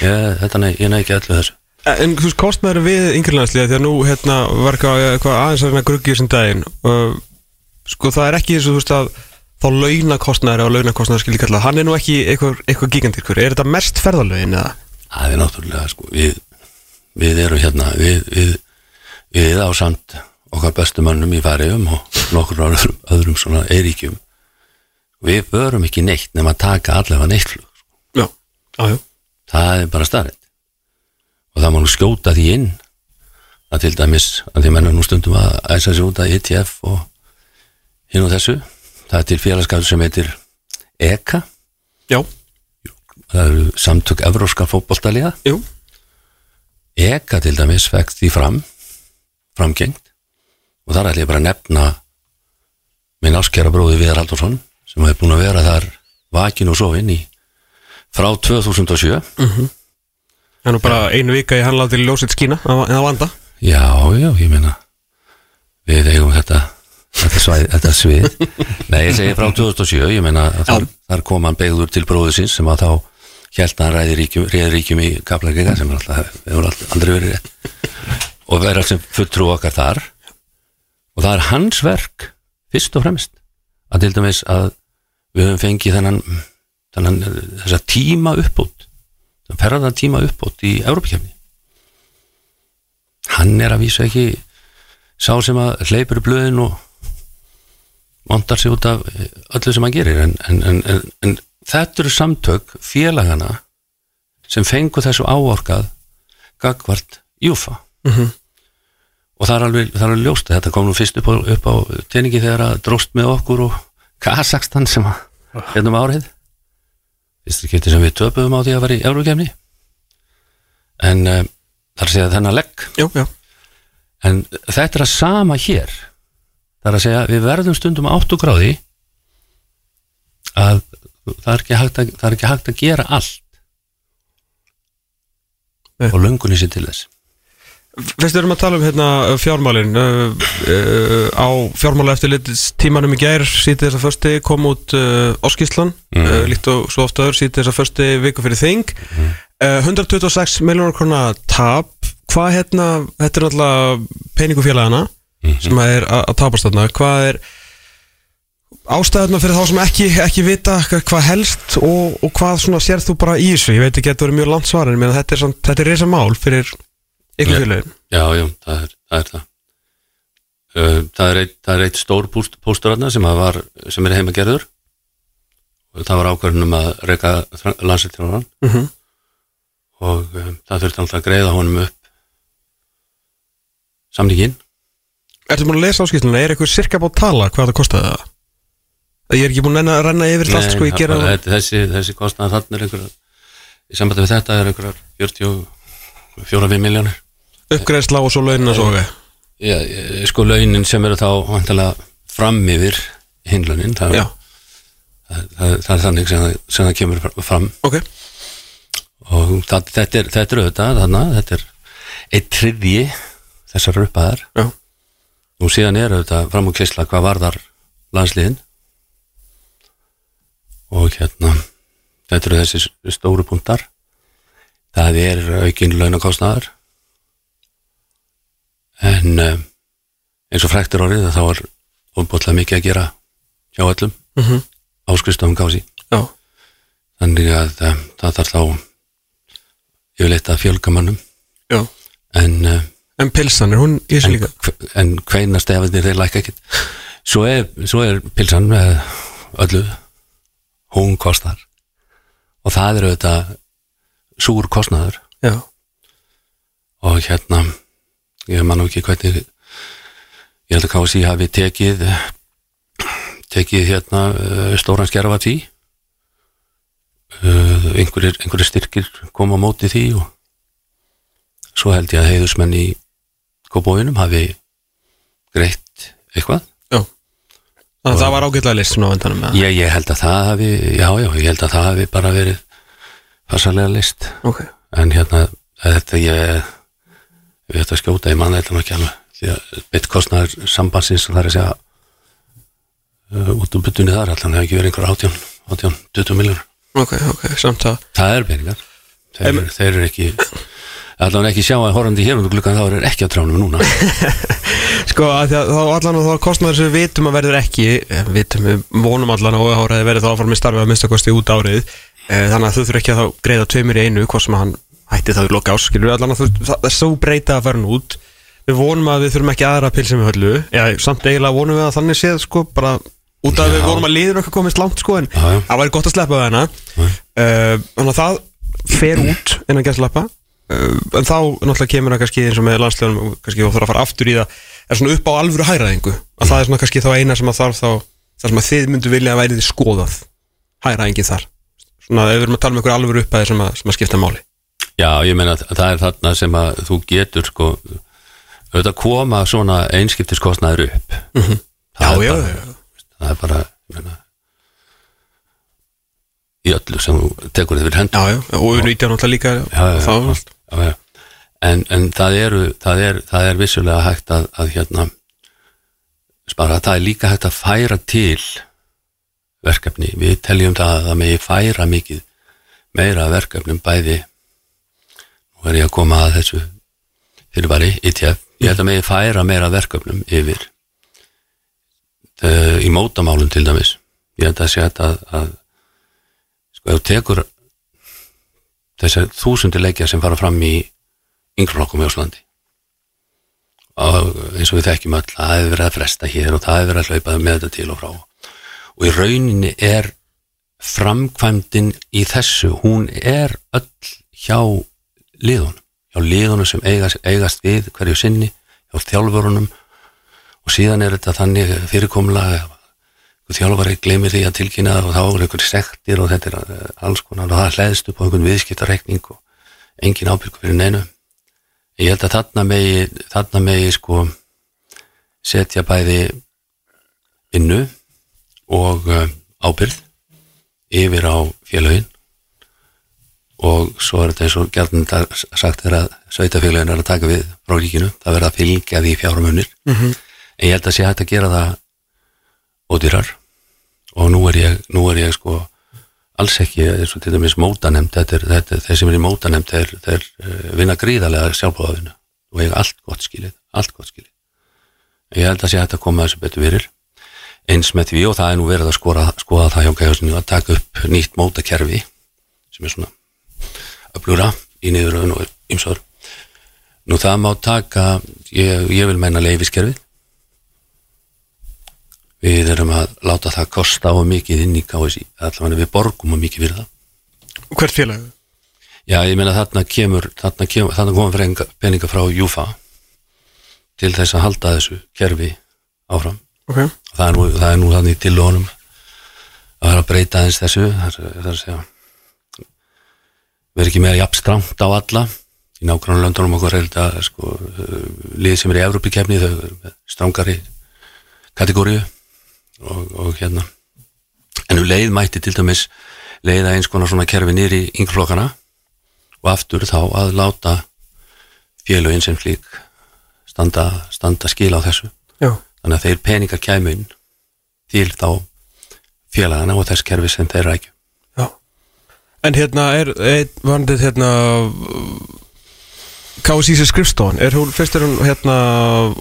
ég, þetta nei, ég nei ekki allu þessu. En þú veist, kostnæður við yngirlandsliða því að nú hérna var eitthvað, aðeins að reyna að gruggi þessum daginn og sko það er ekki eins og þú veist að þá launakostnæður og launakostnæður skilji kallað, hann er nú ekki eitthvað, eitthvað gigandirkur, er þetta mest ferðalögin eða? það er náttúrulega sko við, við erum hérna við, við, við á samt okkar bestu mönnum í færiðum og nokkur öðrum, öðrum svona eiríkjum við börum ekki neitt nema að taka allavega neitt flug. Já, já, já. það er bara starrið og það má nú skjóta því inn að til dæmis að því mennum nú stundum að æsa sér út að ETF og hinn og þessu. Það er til félagskapur sem heitir EKA Já, það eru samtök evróska fótboltaliða. Jú, EKA til dæmis fekk því fram framgengt. Og þar ætla ég bara að nefna minn áskjara bróði Viðar Haldursson sem hefur búin að vera þar vakin og sofin í frá 2007 það er nú bara einu vika í handla til ljósitt skína en það vanda? Já, já, ég meina við eigum þetta þetta, svæð, þetta svið. [LAUGHS] Nei, ég segi frá 2007 ég meina þar, þar kom hann beigður til bróðu síns sem að þá held að hann ræði ríkjum, ríkjum í Kaplagiga sem er alltaf, hefur alltaf aldrei verið rétt. Og verið sem fulltrú okkar þar. Og það er hans verk fyrst og fremst að til dæmis að við höfum fengið þennan, þennan þessa tíma uppbót ferðan tíma uppbót í Európakefni hann er að vísa ekki sá sem að hleypur í blöðin og montar sig út af öllu sem hann gerir. En, en, en, en, þetta eru samtök félagana sem fengu þessu áorkað gagvart júfa. Og það er alveg, það er alveg ljóst að þetta kom nú fyrst upp á, á teningi þegar að dróst með okkur og Kazakstan sem að hérna um árið. Fyrst ekki sem við töpuðum á því að vera í Eurókefni en um, þar segja þennan legg. Jú, já, en þetta er að sama hér. Það er að segja við verðum stundum áttu gráði að það er ekki hægt að, ekki hægt að gera allt. Nei. og löngunni sér til þess Fyrst erum að tala um hérna fjármálin uh, uh, á fjármála eftir tímanum í gær sítið þess að försti kom út uh, Óskíslan, Mhm. uh, líkt og svo ofta öður sítið þess að försti viku fyrir þing. Uh, 126 miljónar krona tap, hvað hérna þetta er alltaf peningufélagana sem er að tapast þarna, hvað er ástæðuna fyrir þá sem ekki, ekki vita hva- hvað helst og, og hvað sérð þú bara í þessu? Ég veit ekki að þetta verið mjög langt svar en þetta er, er reysa mál fyrir ykkur Já. félögin Já, já, það er það. Er það. Uh, það, er eitt, það er eitt stór póstur þarna sem, að sem er heimagerður og það var ákvörðun um að reyka landsettirvaran Mhm. og um, það þurfti alltaf að greiða honum upp samningin Ertu búin að lesa áskýsluna, er eitthvað cirka búin að tala hvað það kostaði það? Ég er ekki búin að renna yfir þetta allt sko, ég gera það, þessi, þessi kostnað þannig er einhverjar í sambandi við þetta er einhverjar 44 miljónir uppgreðsla og svo launin að soga Já, sko launin sem eru þá vantilega fram yfir hinlunin það, það, það, það er þannig sem, sem það kemur fram. Ok. Og það, þetta, er, þetta er auðvitað þarna, þetta er eitt triðji þessar uppaðar Já, og síðan er auðvitað fram og kysla hvað varðar landsliðin. Og hérna þetta eru þessi stóru punktar. Það er aukin launakostnaðar en um, eins og fræktir orðið þá er óbútlega mikið að gera hjá öllum. Mm. -hmm. áskristöfum gási já, þannig að um, það þarf þá yfirleitt að fjölga mannum já. En uh, En pilsan, er hún í þessu en, líka? en hveina stefanir þeir lækka ekkit svo er, svo er pilsan með öllu hún kostar. Og það er auðvitað súr kostnaður. Já, og hérna ég man ekki hvernig ég held að KSI hafi tekið tekið hérna uh, stóran skerfa tí uh, einhverjir, einhverjir styrkir koma á móti því og svo held ég að heiðusmenn í kópóinum hafi greitt eitthvað. Já. Þannig að það var ágætlega list ég, ég held að það hafi já já, ég held að það hafi bara verið farsalega list Ok, en hérna þetta ég við þetta skjóta í mann þetta ekki alveg því að beitt kostnaður sambandsins það er að segja uh, út um byttunni þar allan hefur ekki verið einhver átján, átján, 20 miljónur ok, ok, samt að það er peningar. Þeir, em, þeir eru ekki allan ekki sjá að horfandi hér undir glukkan þá er ekki á tránum núna. [LAUGHS] Sko, að að þá allan að þá kostnaður sem við vitum að verður ekki eh, vitum við vonum allan að óháraði verður þá áfram í starfi að minnstakosti út árið. Eh, þannig að þú þurfi ekki að þá greiða tveimur í einu hvort sem hann hætti það í loka ás skilur við allan að það er svo breyta að hann út. Við vonum að við þurfum ekki aðra pilsum við höllu. Já, samt eiginlega vonum við að þannig séð sko, bara út af að við vonum að liður okkar komist langt sko, en það væri gott að sleppa það hana. Uh, þannig að það fer út innan gæst sleppa uh, en þá náttúrulega kemur það kannski eins og með landslegunum kannski þú þarf að fara aftur í það. Er svona upp á alvöru hæraðingu að það er svona kannski þá eina sem að þarf þá þar sem að þið myndu vilja að væri þið skoðað. Hæraðingi þar. Svona ef við erum að tala um ykkur alvöru uppæði sem, að- sem að skipta máli já, ég meina að það er þarna sem að þú getur sko auðvitað koma svona einskiptiskostnaður upp. Mhm. Já, það er já, bara, já. það er bara meina, í öllu sem þú tekur þið fyrir hendur. Já, já, og við nýtja náttúrulega líka já, já, já, já. En, en það eru það er, það er vissulega hægt að, að hérna spara, það er líka hægt að færa til verkefni, við teljum það að það megi færa mikið meira verkefnum bæði er ég að koma að þessu fyrirbæri, ITF, ég held að megi færa meira af verkefnum yfir uh, í mótamálum til dæmis. Ég held að hægt að, að sko, ef tekur þessar þúsundir leikja sem fara fram í yngreflokkum í Íslandi og eins og við þekkjum öll það hefur verið að fresta hér og það hefur verið að hlaupa með þetta til og frá. Og í rauninni er framkvæmdin í þessu hún er öll hjá liðunum hjá liðunum sem eigast, eigast við hverju sinni hjá þjálfurunum. Og síðan er þetta þannig fyrirkomlega þjálfari gleymir því að tilkynna og þá er einhverjir sektir og þetta er eh, alls konar og það hlæðist upp á einhvern viðskiptareikning og engin ábyrgu fyrir neinu. Ég held að þarna megi þarna megi sko setja bæði vinnu og uh, ábyrð yfir á félögin og svo er þetta eins og gætnum sagt er að sveitafélögin er að taka við frá ríkinu, það verða að fylgja því fjármunir. -hmm. en ég held að sé hægt að gera það ódýrar. Og nú er ég, nú er ég sko alls ekki, eins og til dæmis mótanemnd þetta er, þetta, þeir sem er í mótanemnd þeir, þeir uh, vinna gríðarlega sjálfbóðafinu og eiga allt gott skilið allt gott skilið. Ég held að sé hægt að koma þessu betur fyrir. Eins með því og það er nú verið að skora, skoða það hjá gæðarsinu að taka upp nýtt mótakerfi sem er svona öflura í niðuröðun og ymsöður nú það má taka ég, ég vil meina leifiskerfið við erum að láta það kosta á mikið inn í KSI allavega við borgum á mikið fyrir það. Hvert félag? Já, ég meina þarna kemur þarna, kemur, þarna koma peninga, peninga frá Júfa til þess að halda þessu kerfi áfram. Ok. Það er nú, það er nú þannig til honum að vera að breyta eins þessu er að segja við erum ekki með jafn strámt á alla. Í nákvæmlega löndunum okkur er þetta sko, uh, lið sem er í Evrópikefni þau eru með strángari kategóriu og, og hérna. En um leið mætti til dæmis leiða eins konar svona kerfi nýri í yngreflokkana og aftur þá að láta félögin sem slík standa, standa skil á þessu. Já. Þannig að þeir peningar kæmu inn til þá félagana og þess kerfi sem þeir rækju En hérna er, er vandið hérna KSI sem skrifstofan er hún, fyrst er hún hérna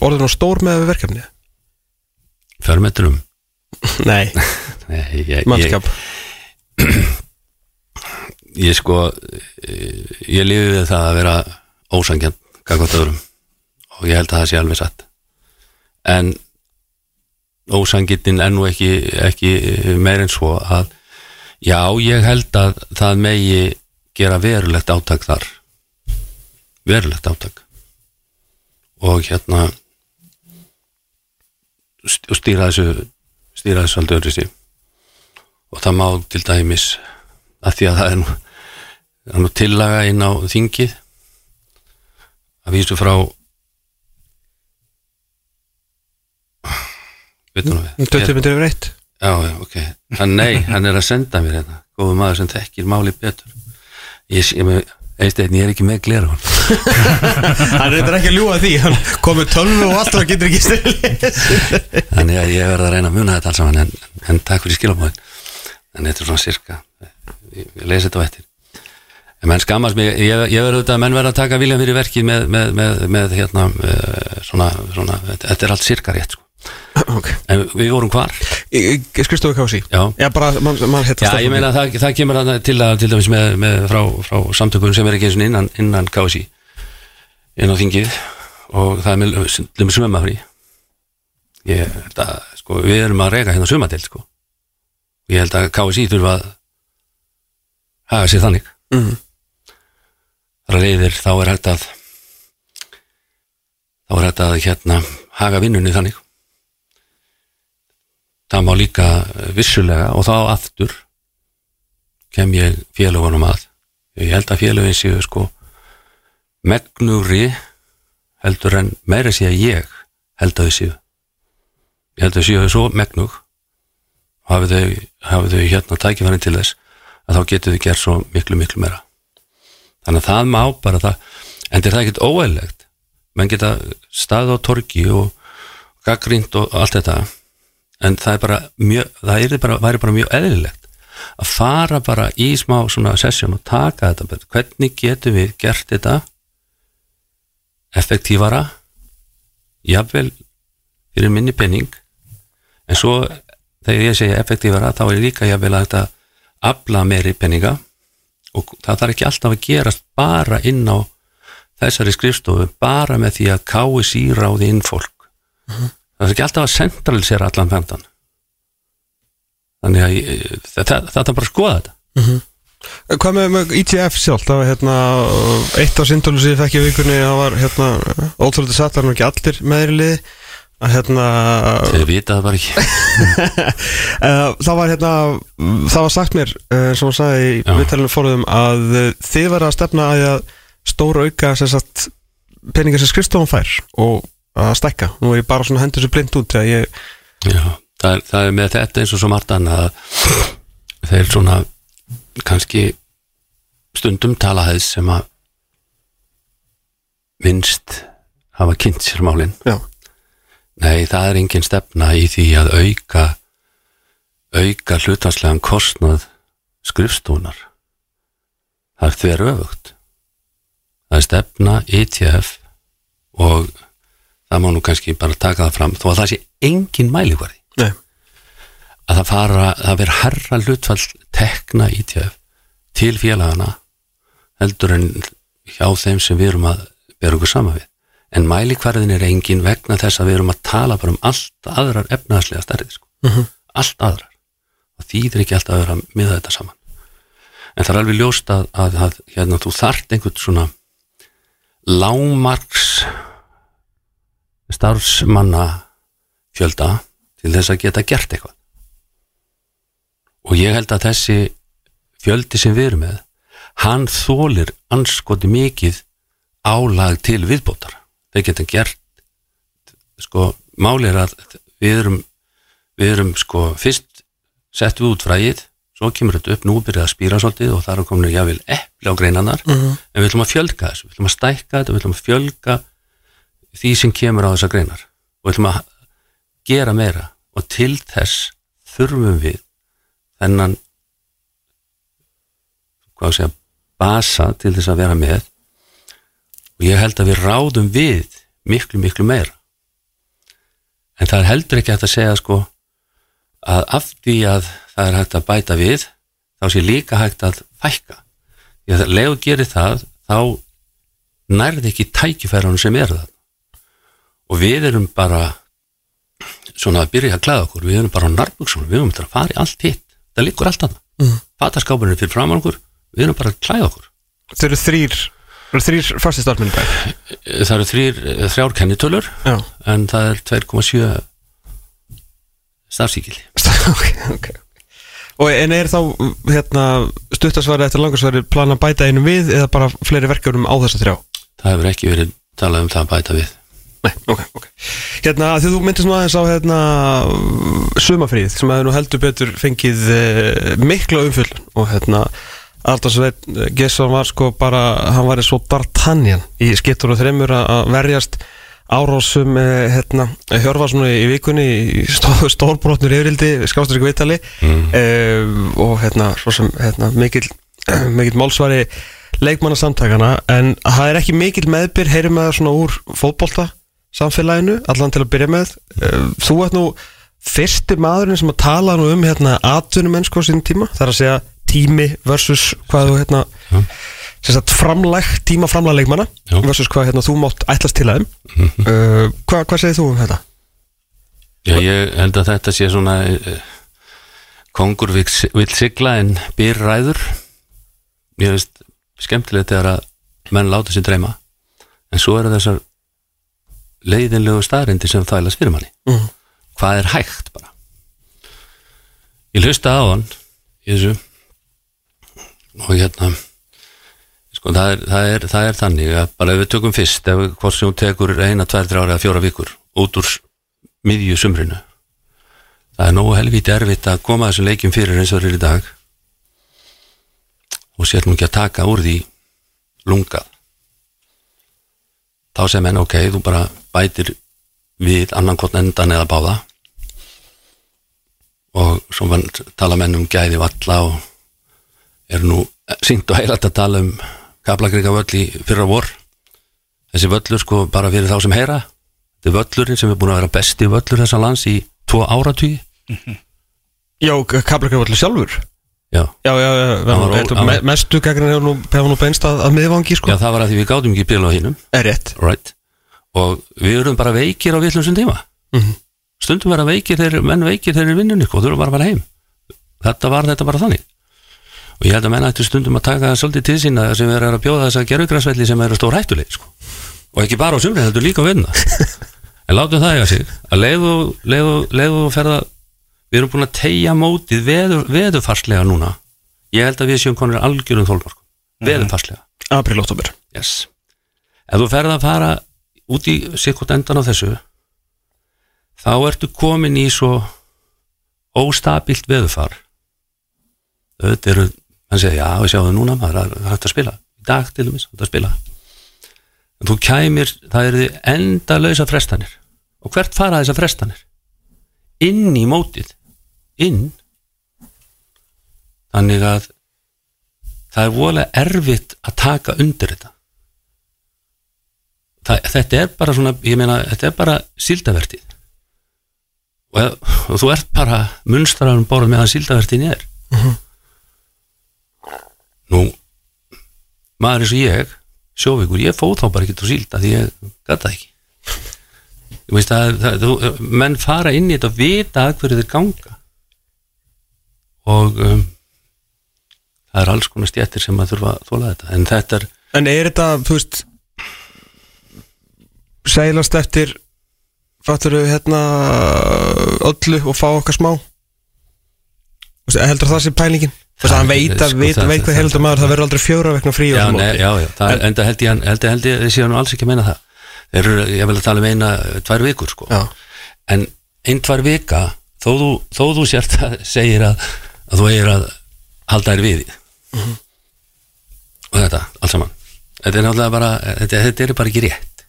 orðin á stór með verkefni? Förmetrum [LAUGHS] Nei, [LAUGHS] mannskap. ég sko eh, ég lifi við það að vera ósangjarn gagvart öðrum. Og ég held að það sé alveg satt. En ósangirnin er nú ekki, ekki meir en svo að já, ég held að það megi gera verulegt átak þar. Verulegt átak. Og hérna stýra þessu stýra þessu aldrei öðru og það má til dæmis að því að það er nú, nú tillaga inn á þingið að vísu frá veitum við? 20 myndir yfir eitt Já, ok. Hann, nei, hann er að senda mér hérna. Góðu maður sem þekkir máli betur. Ég sé með, einsteinn, ég er ekki með glera hann. [LAUGHS] Hann reyndar ekki að ljúga því Hann komið tölvu og allt og getur ekki styrli Þannig að ég verð að reyna að muna þetta alls saman, en, en takk fyrir skilabóðin. En þetta er svona sirka. Ég, ég lesi þetta á eftir. En menn skammast mig, ég, ég verð auðvitað að menn verð að taka viljan fyrir verkið með, með, með, með hérna, uh, svona, svona, þetta, er allt sirka rétt, sko. Ok En við vorum hvar? Skrifstofu KSI Já. Já, bara, man, hérna Já, ég meina að það, það kemur til að til dæmis með, með frá, frá samtökunum sem er ekki eins og innan, innan KSI inn á þingið og það er með, með svömmafrí ég held að sko, við erum að reyka hérna svömmadelt sko. ég held að KSI þurfa að haga sér þannig Mhm. þar að leiðir þá er hægt að þá er hægt að hérna haga vinnunni þannig það má líka vissulega og þá aftur kem ég félagunum að. Ég held að félagin séu sko megnugri heldur en meira sé að ég held að þau séu. Ég held að þau séu svo megnug og hafið þau, hafið þau hérna tækifærin til þess að þá getur þau gert svo miklu miklu meira. Þannig að það má bara það en er það ekkert óæðilegt menn geta staðið á torgi og gaggrínt og allt þetta en það er bara mjög það bara, væri bara mjög eðlilegt að fara bara í smá svona sessjón og taka þetta betur, hvernig getum við gert þetta effektífara? Jafnvel fyrir minni penning en svo þegar ég segja effektífara þá er líka jafnvel að þetta afla meiri penninga og það þarf ekki alltaf að gerast bara inn á þessari skrifstofu bara með því að KSI ráði inn fólk það er ekki alltaf að centralisera allan fendan þannig að þetta er bara að skoða þetta. Hvað með, með ITF sjálf, það var hérna eitt af sindólu sem ég fekk í vikunni það var hérna, ótrúlega satt það er ekki allir meðri liði. Að hérna þau vita það bara ekki. Uh, [LAUGHS] það var hérna það var sagt mér, uh, sem hún sagði í viðtælunum fóruðum að þið verða að stefna að, að stóra auka sem sagt peningar sem skrifstofan fær og að stækka, nú er ég bara svona hendur sér blind út ég, Já, það er, það er með þetta eins og svo margt annað að þeir svona kannski stundum tala þess sem að minnst hafa kynnt sér málin. Já, Nei, það er engin stefna í því að auka auka hlutanslegan kostnað skrifstúnar það er þver öfugt það er stefna ETF og það má nú kannski bara taka það fram þó að það sé engin mælikvarði. Nei, að það fara það verður herra hlutfall tekna ITF til félagana heldur en hjá þeim sem við erum að bera okkur sama við. En mælikvarðin er engin vegna þess að við erum að tala bara um allt aðrar efnaðslega stærðir sko. allt aðrar. Og þýðir ekki alltaf að vera með þetta saman. En það er alveg ljóst að, að, að hérna, þú þart einhvern svona lámarks starfsmanna fjölda til þess að geta gert eitthvað. Og ég held að þessi fjöldi sem við erum með hann þólir anskoti mikið álag til viðbótar. Þeir geta gert sko, máli er að við erum við erum sko fyrst settum við út frægið svo kemur þetta upp, nú byrjaði að spýra svolítið og það er komin jáfnvel epli á greinanar en við ætlum að fjölga þessu, við ætlum að stækka þetta við ætlum að fjölga því sem kemur á þessar greinar. Og við ætlum að gera meira og til þess þurfum við þennan hvað að segja basa til þess að vera með. Og ég held að við ráðum við miklu miklu meira. En það er heldur ekki hægt að segja sko að af því að það er hægt að bæta við þá sé líka hægt að fækka. Því að leðu gerir það þá nærði ekki tækifærunum sem er það og við erum bara svona að byrja að klæða okkur. Við erum bara á narbuksunum, við erum bara að fara í allt hitt. Það liggur allt annað mm. fataskápurinn er fyrir framann okkur, við erum bara að klæða okkur. Þeir eru þrýr Það eru þrýr fastið starfminn dag. Það eru þrýr, þrjár kennitölur Já. en það er 2,7 starfsíkili [LAUGHS] ok, ok Og en er þá hérna, stuttasvari eftir langarsvari plan að bæta einum við eða bara fleiri verkefnum á þessa þrjá? það hefur ekki verið talað um það að bæta við Nei, ok, ok. Hérna, því þú myndist nú aðeins á hérna sumafríð sem að nú heldur betur fengið uh, mikla umfyllun og hérna Aldars veit, Gesson var sko bara hann var svo D'Artagnan í skittur og þreymur að verjast árásum eh, hérna, Hjörfarsson í vikunni í stó, stórbrotnur yfirildi, skástur ekki vitali mm. eh, og hérna, svo sem hérna, mikill, [CLEARS THROAT] mikill málsvari leikmanna samtakana en það er ekki mikill meðbyr heyrum með það svona úr fótbolta samfélaginu, allan til að byrja með eh, þú ert nú fyrsti maðurinn sem að tala nú um hérna atvinnum mennsko sín tíma, það er að segja tími versus hvað þú hérna sagt framlæg, tíma framlæg leikmanna Já. versus hvað hérna þú mátt ætlast til aðeim Mhm. uh, hvað, hvað segir þú um þetta? Já, ég held að þetta sé svona uh, kongur vill sigla en byr ræður ég veist skemmtilegt þegar að menn láta sér dreyma en svo eru þessar leiðinlegu staðrindi sem þælast fyrir manni. Mhm. hvað er hægt bara? Ég hlusta á hann í þessu. Og hérna sko það er, það er, það er þannig að bara ef við tökum fyrst ef við- hvort sem hún tekur eina, tvær, þrjár eða fjóra vikur út úr miðju sumrinu. Það er nógu helviti erfitt að koma þessum leikjum fyrir eins og þeir eru í dag. Og sér nú ekki að taka úr því lungað þá sem enn ok, þú bara bætir við annan hvort endan eða báða. Og svo mann tala menn um gæði valla og er nú sínt og heilat að tala um kaplagriga völl í fyrra vor. Þessi völlur sko bara fyrir þá sem heyra. Þetta er völlurinn sem er búin að vera besti völlur þessa lands í tvo áratví Já, Kaplakrafallu sjálfur já, Já, já, já, Hann var me, mestu gegn hefur nú, nú beinst að, að miðvangi sko. Já það var að því við gátum ekki bíl á hinnum Er rétt. Right. og við erum bara veikir á vitlusum tíma. Mhm. stundum vera veikir þeir, menn veikir þeir í vinnunni sko, og þurfum bara að fara heim. Þetta var þetta bara þannig. Og ég held að menn ættu stundum að taka það svolítið til sín að sem er að bjóða þess að gerðugransvelli sem eru stór hættuleg sko. og ekki bara á sumri, þetta er líka á vinna [LAUGHS] en látum það eiga sig. Að leiðu, leiðu, leiðu ferða við erum búin að tegja mótið veður, veðurfarslega núna. Ég held að við séum konur algjörum þólmörk veðurfarslega. April, oktober yes. ef þú ferð að fara út í sikkot endan á þessu þá ertu komin í svo óstabilt veðufar auðvitað eru hann segir, já, við sjáum það núna maður það hægt að spila, í dag til dæmis hægt að spila. En þú kæmir það eru þið enda lausa frestanir. Og hvert fara þessar frestanir? Inn í mótið inn. Þannig að það er voðalega erfitt að taka undir þetta. Það, þetta er bara svona ég meina, þetta er bara síldavertið og, og þú ert bara munstraðum borð meðan síldavertin er. Nú maður eins og ég sjóvíkur, ég fóð þá bara ekki til sílda því ég gata ekki. Að, það, þú, menn fara inn í þetta og vita að hverju þeir ganga og um, það er alls konar stjættir sem að þurfa að þóla þetta. En þetta er En er þetta, þú veist Sælast eftir Fattur við hérna Öllu og fá okkar smá? Heldur það sé pælingin? Veist, Það- hann veit að, sko, veit, það- veit hvað heldur maður Það verður aldrei fjóra vegna frí já, ne, já, já, það, en, enda held ég, hann- held, held ég þið séu nú alls ekki að meina það. Þeir eru, ég vil að tala um eina, tvær vikur sko. Já. en ein, tvær vika þó þú, þó þú sért að segir að, að þú eigir að halda þér við. Mhm. og þetta, allt saman. Þetta er náttúrulega bara, þetta, þetta er bara ekki rétt.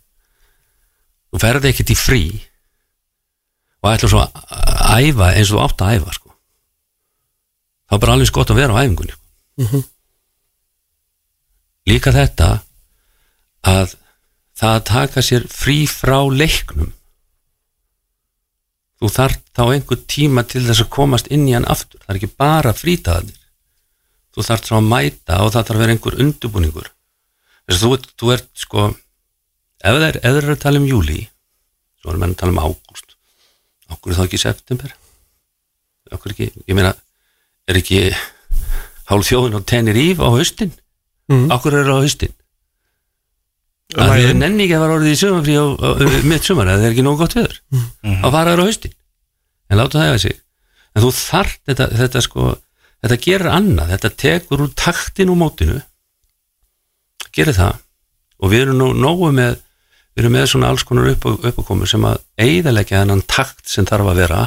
Þú ferði ekkert í frí og ætla svo að æfa eins og þú átt að æfa sko. þá er bara alveg gott að vera á æfingunni. Líka þetta að það að taka sér frí frá leiknum þú þarf þá einhver tíma til þess að komast inn í hann aftur. Það er ekki bara frítaðanir þú þarf þá að mæta og það þarf að vera einhver undurbúningur þess að þú, þú ert sko ef það er, ef það er að tala um júli svo erum við að tala um ágúst okkur er þá ekki september? Okkur ekki, ég meina er ekki hálf þjóðin á Tenerife á haustin? Mhm. okkur er á haustin að Lægðin. við nenni ekki að fara orðið í sömafrí á, á, á mitt sumar að það er ekki nóg gott viður þá fara þér á haustin. En láta það eða sig. En þú þarf þetta, þetta sko þetta gerir annað, þetta tekur úr taktin og mótinu. Gerir það. Og við erum nú nógu með við erum með svona alls konar upp, uppákomur sem að eigðalegja þennan takt sem þarf að vera.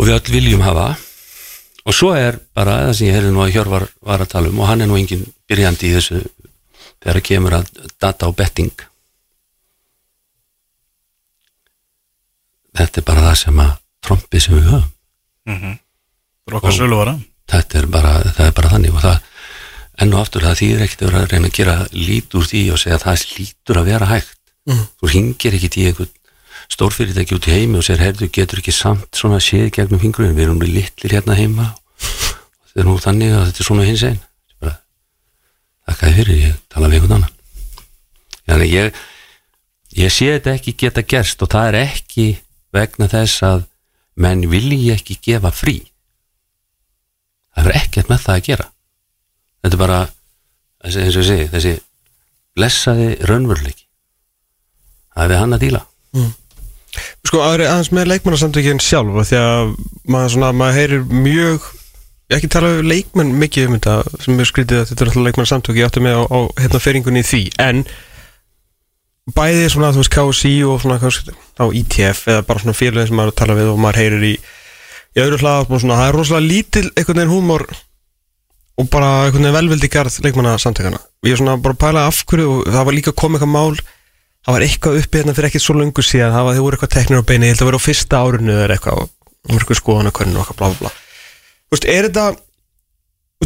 Og við öll viljum hafa. Og svo er bara það sem ég heyrði nú að Hjörvar var að tala um og hann er nú engin byrjandi í þessu þegar það kemur að data og betting. Þetta er bara það sem að trompið sem við höfum. Sölu vara þetta er bara, það er bara þannig og það, enn og aftur það þýðir ekkert að vera að reyna að gera lít úr því og segja að það lítur að vera hægt. Þú hringir ekkit í einhvern stórfyrirtæki út í heimi og segir, heyrðu, getur ekki samt svona séð gegnum fingurinn, við erum við litlir hérna heima. Og þetta er nú þannig að þetta er svona hins einn þakkaði fyrir, ég tala við einhvern annan. Þannig ég ég sé þetta ekki geta gerst og það er ekki vegna þess að menn vilji ekki gefa frí. Það hefur ekkert með það að gera. Þetta er bara eins og ég segi, þessi blessaði raunveruleiki. Það er við hann að díla. Sko aðri aðeins með leikmannasamtökin sjálf Því að maður svona, maður heyrir mjög ekki tala um leikmenn mikið um þetta sem er skrítið að þetta er alltaf leikmannasamtök ég átti með á, á hérna feringunni í því en bæði svona þú veist KSI og svona kannski, á ITF eða bara svona félagin sem maður er að tala við og maður heyrir í í öðru hlaðarp og svona það er rosalega lítil einhvern veginn húmor og bara einhvern veginn velvildi garð leikmannasamtökana og ég er svona bara að pæla af hverju og það var líka komið eitthvað mál það var eitthvað uppi hérna fyrir ekkert svo lungu síðan það var þið voru eitthvað teknir á beini, ég held að vera á fyrsta árinu eða eitthvað og um eitthvað skoðanakönnu og eitthvað bla bla veist, er þetta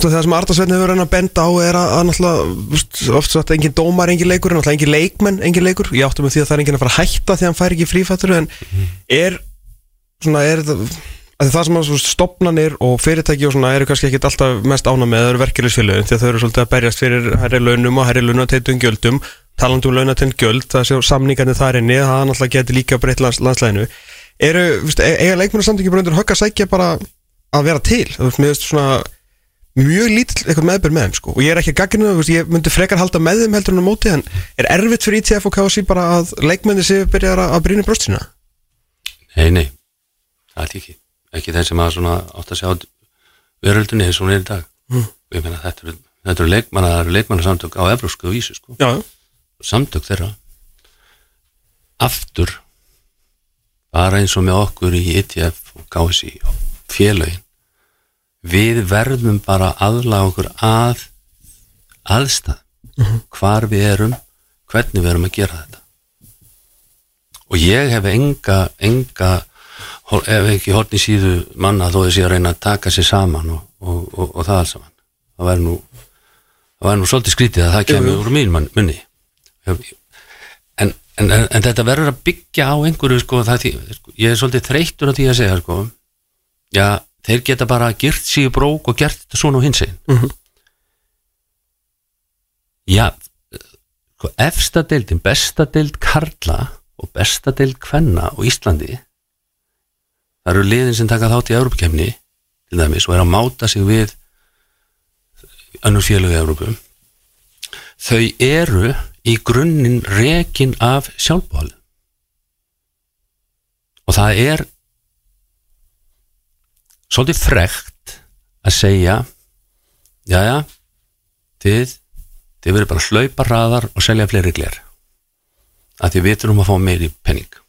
það sem Ardarsveitni hefur reyna að benda á er að, að náttúrulega, oft sagt engin dómar, engin leikur, náttúrulega engin leikmenn, engin leikur. Ég áttum með því að það er engin að fara að hætta því að hann fær ekki frífættur en er svona, er þetta að það sem að stopnanir og fyrirtæki og svona eru kannski ekkit alltaf mest ána með það eru verkefliðsfélögin því að þau eru svolítið að berjast fyrir herri launum og herri launateitum gjöldum. Talandi um launateind gjöld, það séu samningarnir þar inni það náttúrulega getur líka breytt lands, landslæðinu eru, e- eiga leikmennar samtöki bara undir högg að sækja bara að vera til. Þú veist, mér veist svona mjög lítill eitthvað meðbyr með þeim sko. Og ég er ekki að gagginu það, ég myndi frekar halda með þeim heldur en á móti en er erfitt fyrir ITF og KSI bara að leikmenni séu byrjar að, brýna brjóst sína nei, nei, það er ekki. Ekki þeir sem að svona átt að sjá veröldunni eins og hún er í dag. Mm. og ég meina þetta eru, þetta eru leikmanna það eru leikmannasamtök á evrósku vísu sko. Já, samtök þeirra. Aftur bara eins og með okkur í ITF og KSI og félögin við verðum bara aðlaga okkur að aðstæð hvar við erum hvernig við erum að gera þetta. Og ég hef enga enga, ef ekki hortni síðu manna þó þessi að reyna að taka sér saman og, og, og, og það alls saman. Það væri nú nú svolítið skrítið að það kemur úr mín mann, munni en, en, en, en þetta verður að byggja á einhverju sko, það, því, sko, ég er svolítið þreyttur á því að segja sko, já, þeir geta bara gyrt sig í brók og gert þetta svona á hins einn já sko, efsta deildin, besta deild Karla og besta deild Kvenna og Íslandi það eru liðin sem taka þátt í Európakefni til dæmis og er að máta sig við önnur félögu í Európu þau eru í grunninn rekin af sjálfbál og það er svolítið frekt að segja jæja þið, þið verður bara að hlaupa hraðar og selja fleiri gler að því við þurfum að fá meiri penning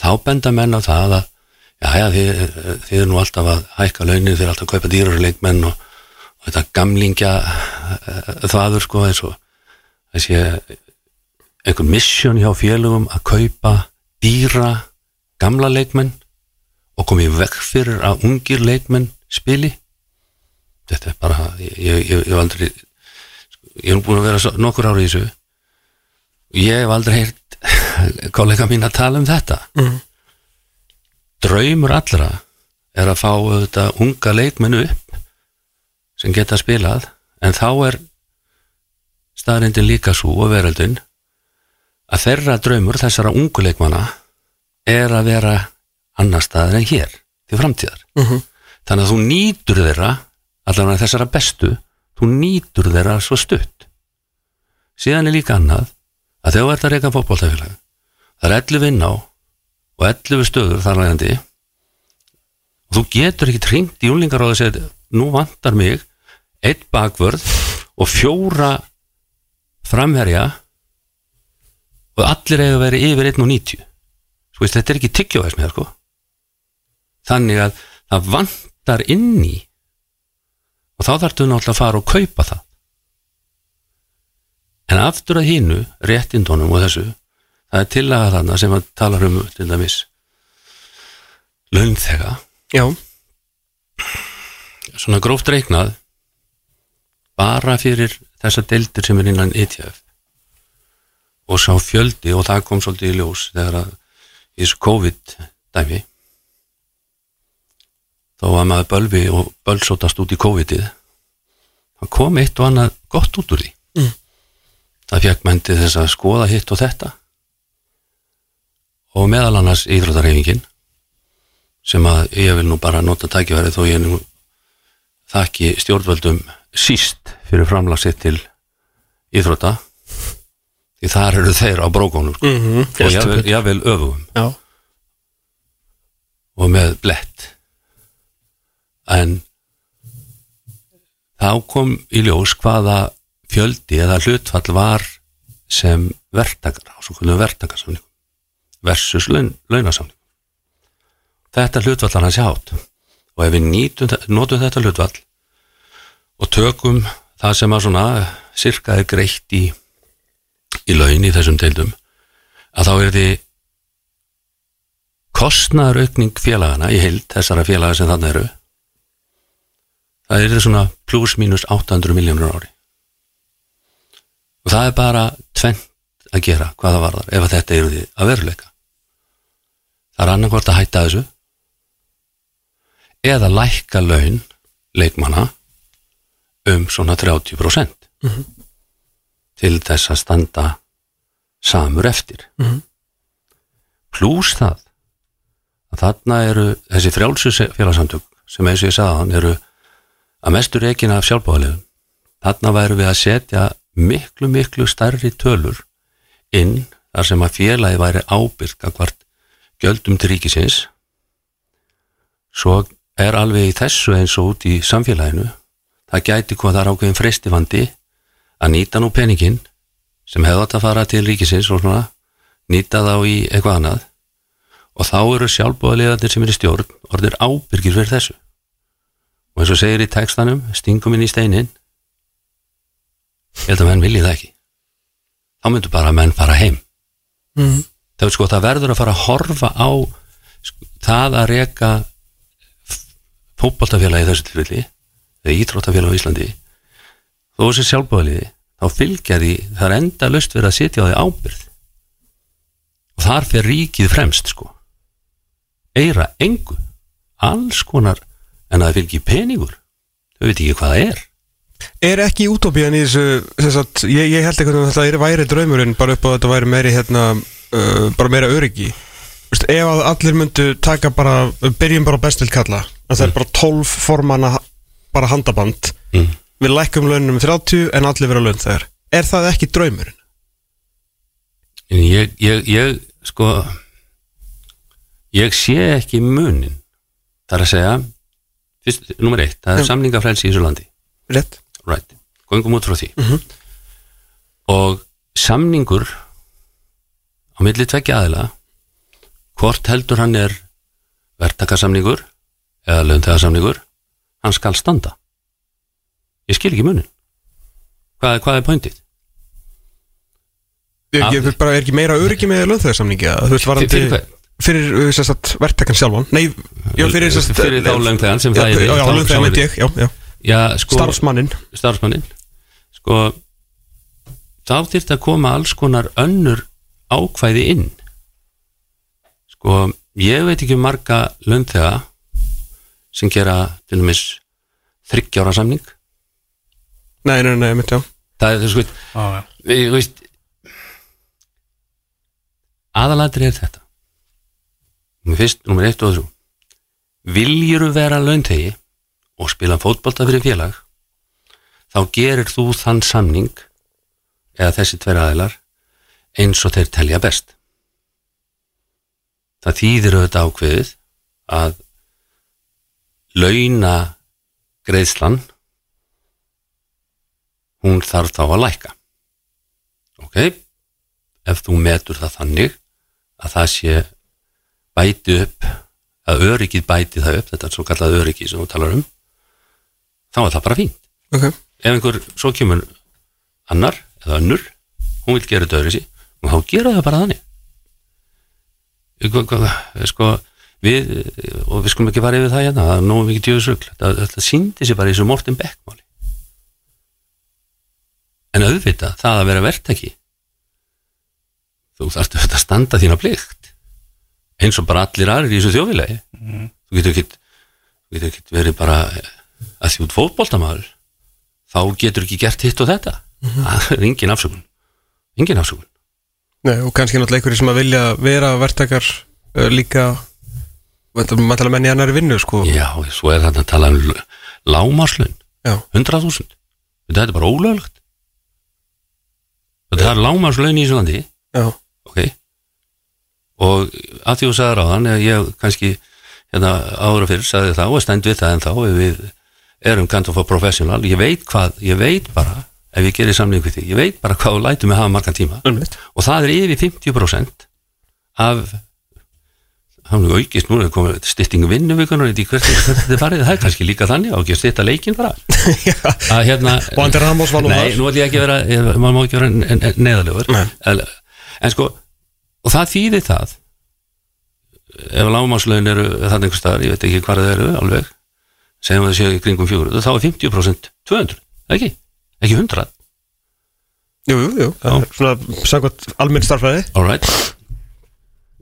þá benda menn á það að jæja þið, þið er nú alltaf að hækka launin þið er alltaf að kaupa dýrar leikmenn og, og þetta gamlingja uh, þaður sko eins og þessi einhver mission hjá félögum að kaupa dýra gamla leikmenn og komið vekk fyrir að ungir leikmenn spili. Þetta er bara ég, hef aldrei ég hef búin að vera nokkur ári í þessu. Ég hef aldrei heyrt [LAUGHS] kollega mín að tala um þetta. Mhm. draumur allra er að fá þetta unga leikmenn upp sem geta spilað en þá er staðrindin líka svo og veröldin að þeirra draumur þessara ungu leikmanna er að vera annar staðar en hér til framtíðar. Mhm. þannig að þú nýtur þeirra allavega þessara bestu þú nýtur þeirra svo stutt. Síðan er líka annað að þegar þú ert að reyka fótboltafélag það er 11 inn á og 11 stöður þar lægandi og þú getur ekki tringt í úlingar og að segja nú vantar mig eitt bakvörð og fjóra framherja og allir að vera yfir 1.90 sko þetta er ekki tyggjóðis með sko þannig að það vantar inn í. Og þá þarftu náttúrulega að fara og kaupa það. En aftur að hínu réttindunum og þessu það er tillaga þarna sem að talar um til dæmis launþega. Já, svona gróft reiknað bara fyrir þessa deildir sem er innan ETF og sá fjöldi og það kom svolítið í ljós þegar að í COVID dæmi þá var maður bölvi og bölsótast út í COVIDið það kom eitt og annað gott út úr því. Mm. það fekk mendi þess að skoða hitt og þetta. Og meðal annars íþróttarhefingin sem að ég vil nú bara nota tækifærið þó ég nú þakki stjórnvöldum síst fyrir framlagsitt til íþrótta því þar eru þeir á brókónum sko. Mhm, og jável, jável öfum já, og með blett en þá kom í ljós hvaða fjöldi eða hlutfall var sem verktakar á svo kvöldum verktakarsamningum versus laun, launasamningum. Þetta hlutfall er hans hjátt og ef við nýtum, notum þetta hlutfall og tökum það sem að svona sirka er greitt í í laun í þessum deildum að þá er því kostnaðaraukning félagana í heild þessara félaga sem þarna eru það er svona plus mínus 800 miljónur ári. Og það er bara tvent að gera hvað það varðar ef að þetta eru því að veruleika. Það er annarkvort að hætta þessu eða lækka laun leikmanna um svona 30% til þess að standa samur eftir. Pluss það að þarna eru þessi frjálsu félagsamtök sem eins og ég sagði hann eru að mestur reikin af sjálfbáðalegum þarna væru við að setja miklu miklu stærri tölur inn þar sem að félagi væri ábyrg að hvart gjöldum til ríkisins. Svo er alveg í þessu eins og út í samfélaginu. Það gæti hvað það er ákveðin freistifandi að nýta nú peningin sem hefði átt að fara til ríkisins og svona nýta þá í eitthvað annað. Og þá eru sjálfbóðaliðarnir sem eru stjórn orðir ábyrgir fyrir þessu og eins og segir í textanum stingum inn í steinin ég held að menn vilji það ekki. Þá myndur bara menn fara heim. Mhm. það, sko, það verður að fara að horfa á sko, það að reka fótboltafélagi í þessu tilfelli eða íþróttafélagi á Íslandi. Þó þessi sjálfbóðaliði þá fylgja því það er enda lust verið að sitja á því ábyrð og þar fer ríkið fremst sko. Eira engu. Alls konar en að það fylgir peningur? Þau veit ekki hvað það er. Er ekki útópíðan í þessu þess að, ég, ég held eitthvað að þetta er væri draumurinn bara upp á að þetta væri meiri hérna, uh, bara meira öryggi. Vist, ef að allir myndu taka bara byrjum bara á bestild kalla að það er bara 12 formana bara handaband. Mm. við lækkum launum um 30 en allir vera laun þegar er það ekki draumurinn? en ég, ég, ég sko ég sé ekki munin. Það er að segja fyrst, nummer eitt, það er samlingafrelsi í þessu landi. Rétt. Right, göngum út frá því. Og samningur á milli tveggja aðila hvort heldur hann er verktakasamningur eða launtegasamningur hann skal standa. Ég skil ekki munin. Hvað, hvað er pointið? Er ekki, Af- bara, er ekki meira öryggi með varandi Fyrir hvern? Fyrir uh, sem sagt, verktakan sjálfan. Nei, já, fyrir, sem sagt, Fyrir þá launþegann sem já, þægir já, já, þá- veit ég, já, já. Já, sko, starfsmannin starfsmannin sko þá þyrfti að koma alls konar önnur ákvæði inn. Sko ég veit ekki um marga launþega sem gera til dæmis þryggjára samning. Nei, nei, nei, mitt, já. Það er sko já. við, þú veist aðalatri er þetta fyrst, nummer eitt og þrjú. Viljuru vera launþegi og spila fótbolta fyrir félag? Þá gerir þú þann samning eða þessi tveir aðilar eins og þeir telja best. Það þýðir auðvitað ákveðið að launa greiðslan hún þarf þá að lækka. Ok? Ef þú metur það þannig að það sé bæti upp að öryggið bæti það upp þetta er svo kallað öryggi sem þú talar um þá er það bara fínt. Ok, ef einhver svo kemur annar eða önnur hún vil gera þetta sí og þá gera það bara þannig. Hva- hva- sko við og við skulum ekki fara yfir það hérna það er nógu mikið djöðsugl þetta, síndi sér bara í þessu Morten Beck máli. En auðvitað það að vera verktaki þú þarfst auðvitað að standa þína plikt eins og bara allir aðrir í þessu þjóðvilegi þú getur ekki getur ekki verið bara að því út fótboltamaður þá getur ekki gert hitt og þetta. Það er engin afsökun. Engin afsökun. Nei, og kannski náttúrulega einhverjir sem að vilja vera verktakar uh, líka mættilega menn í annari vinnu, sko. Já, svo er þetta að tala um lámarslun já, 100.000 þetta er bara ólöglegt. Þetta er lámarslaun í Íslandi já, ok og að því þú sagði ráðan ég kannski hérna ára fyrir sagði það og stend við það en þá ef við erum kind of a professional ég veit hvað, ég veit bara ef ég gerir samling við því, ég veit bara hvað þú lætur mig hafa margan tíma. Umvitt og það er yfir 50% af hann er aukist, nú komið styttingu vinnuvíkunar, það er kannski líka þannig, á ekki að stytta leikin bara. [LAUGHS] Að hérna og Andri Ramos var nú Nei, nú ætlum ég ekki að vera, maður má ekki vera neðalegur Nei. en, en sko, og það þýðir það. Ef lágmánslaun eru þannig einhver staðar, ég veit ekki hvað það eru alveg, segjum að það séu kringum fjögur þá er 50% 200, ekki? Ekki 100, jú, jú, jú, svona sagðvægt almenn starfræði right.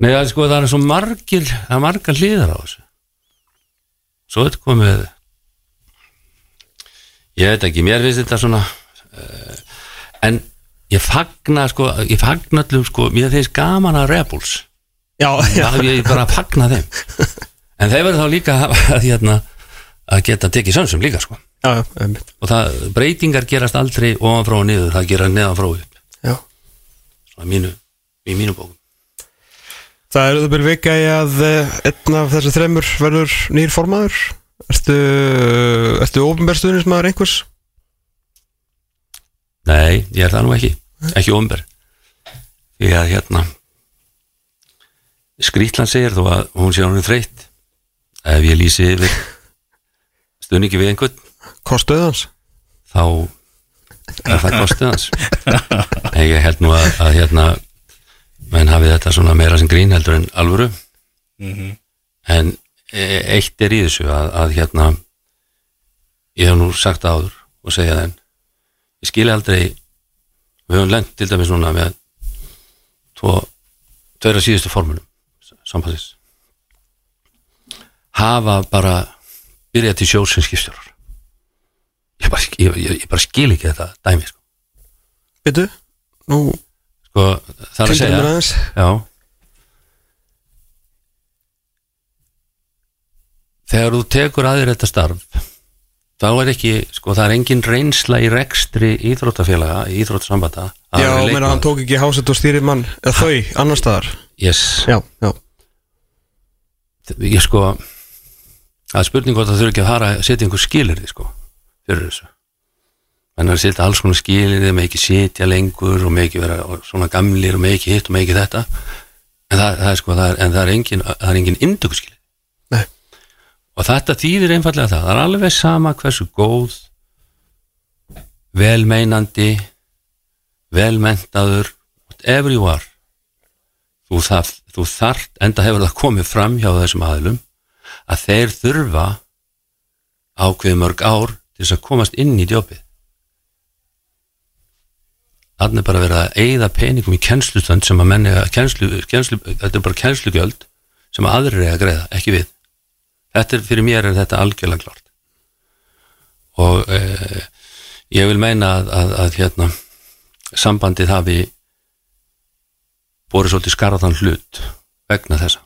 Nei, það er sko, það er svo margir það er margar hliðar á þessu. Svo þetta komið ég veit ekki, mér finnst þetta svona uh, en ég fagna sko, ég fagna allum sko, mér finnst gaman að Rebels. Já, já, það ég bara að fagna þeim. [LAUGHS] En þeir verður þá líka að, hérna, að geta tekið sönsum líka sko. Já, og það, breytingar gerast aldrei ofan frá og niður, það gera neðan frá upp. Já. Svona mínu, í mínu bókum. Það er auðvitað vika í að eh, einn af þessu þremur verður nýr formaður. Ertu, ertu ofinberstuðnismæður einhvers? Nei, ég er það nú ekki ekki ofnber því að hérna Skrítlan segir þó að hún sé hann þreytt ef ég lýsi yfir stuðningi við einhvern Kostuð hans? þá er það kostið hans. En ég held nú að, að hérna menn hafi þetta svona meira sem grín heldur en alvöru. En e- eitt er í þessu að, að hérna ég hef nú sagt áður og segja þeim ég skilja aldrei við höfum lent til dæmis núna með tvo tveira síðustu formunum sambandsins. Hafa bara byrjað til sjós sem skipstjórar. Ég bara, ég, ég, ég bara skil ekki þetta dæmi sko, Byttu, nú sko það er að segja Já. Þegar þú tekur að þér þetta starf þá er ekki, sko það er engin reynsla í rekstri íþróttafélaga íþróttasambanda að Já, vera meina hann tók ekki hásett og stýri mann eða þau, annar staðar. Yes, Já, já, ég sko það er spurning hvort það þurfi ekki að fara að setja einhver skilirði sko fyrir þessu. Er að setja alls konar skilirði með ekki setja lengur og með ekki vera svona gamlir og með ekki hitt og með ekki þetta. En það, það er sko, það er, en það er engin engin indökuskilirði Nei. Og þetta þýðir einfallega það það er alveg sama hversu góð velmeinandi velmentaður whatever you are þú, það, þú þart, enda hefur það komið fram hjá þessum aðilum að þeir þurfa ákveð mörg ár til þess að komast inn í djópið. Þannig bara verið að eigða peningum í kennslustönd sem að menni að kennslu, kennslu, þetta er bara kennslugjöld sem að aðrir er að greiða, ekki við þetta er, fyrir mér er þetta algjörlega klart og eh, ég vil meina að, að, að hérna sambandið hafi borið svolítið skarðan hlut vegna þessa.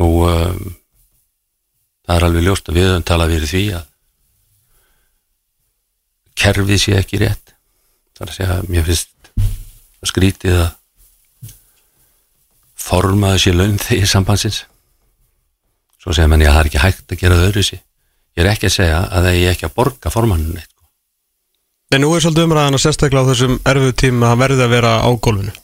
Nú um, það er alveg ljóst að við höfum talað fyrir því að kerfið sé ekki rétt. Það er að segja að mér finnst að skrítið að formaði sé laun þegar sambandsins svo segja menn ég að það er ekki hægt að gera það öðru ég er ekki að segja að það er ekki að borga formannin neitt En nú er svolítið umræðan að sérstaklega á þessum erfiðu tíma að verði að vera á gólfinu.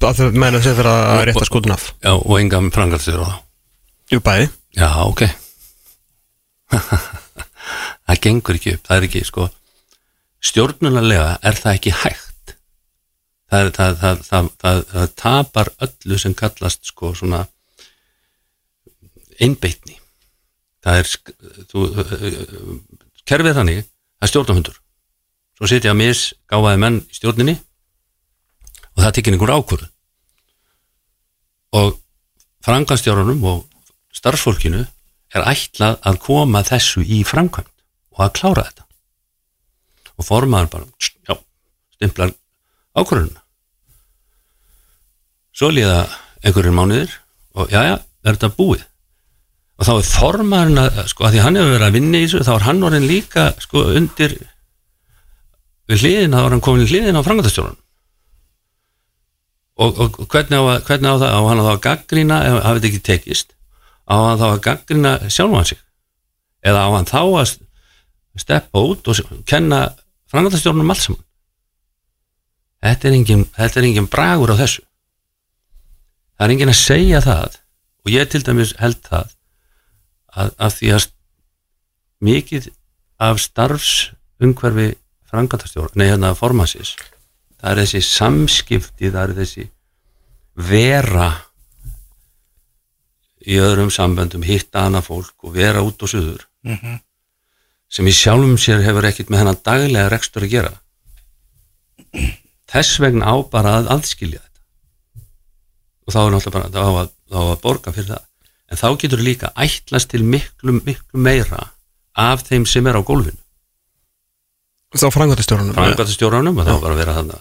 Að þau meina sér fyrir að rétta skotun af. Já, og enga frangaldstur á það Jú bæði. Já, ok. [LAUGHS] Það gengur ekki upp Það er ekki, sko Stjórnulega er það ekki hægt. Það, það, það, það, það, það tapar öllu sem kallast sko svona einbeitni. Það er þú, kerfið er þannig það er stjórnahundur svo sitja misgáfaði menn í stjórninni og það tekir einhver ákvörð og franganstjórunum og starfsfólkinu er ætlað að koma þessu í framkvæmt og að klára þetta. Og formaður bara já, stimplar ákvörðuna svo líða einhverjum mánuðir og já, já, er þetta búið og þá er formaðurinn að, sko, að því hann hefur verið að vinna í þessu, þá er hann orðin líka sko, undir við hliðin, þá er hann komin í hliðin á frangandastjórun og, og, hvernig, á, hvernig á það á hann að þá að gaggrína ef hafið þetta ekki tekist á hann þá að gaggrína sjálfan sig? Eða á hann þá að steppa út og kenna frangandastjórnum allt saman? Þetta er engin, þetta er engin bragur á þessu. Það er engin að segja það og ég til dæmis held það að, því að mikið af starfsumhverfi frangandastjóra, nei hérna formansins það er þessi samskipti það er þessi vera í öðrum samböndum hitta hana fólk og vera út og suður sem í sjálfum sér hefur ekkit með hennar daglega rekstur að gera. Þess vegna á bara að aðskilja þetta. Og þá er náttúrulega bara þá að, þá að borga fyrir það en þá getur líka ætlast til miklu, miklu meira af þeim sem er á gólfinu. Þá frangvæntastjórunum framkvæmtastjóranum og þá var að vera þarna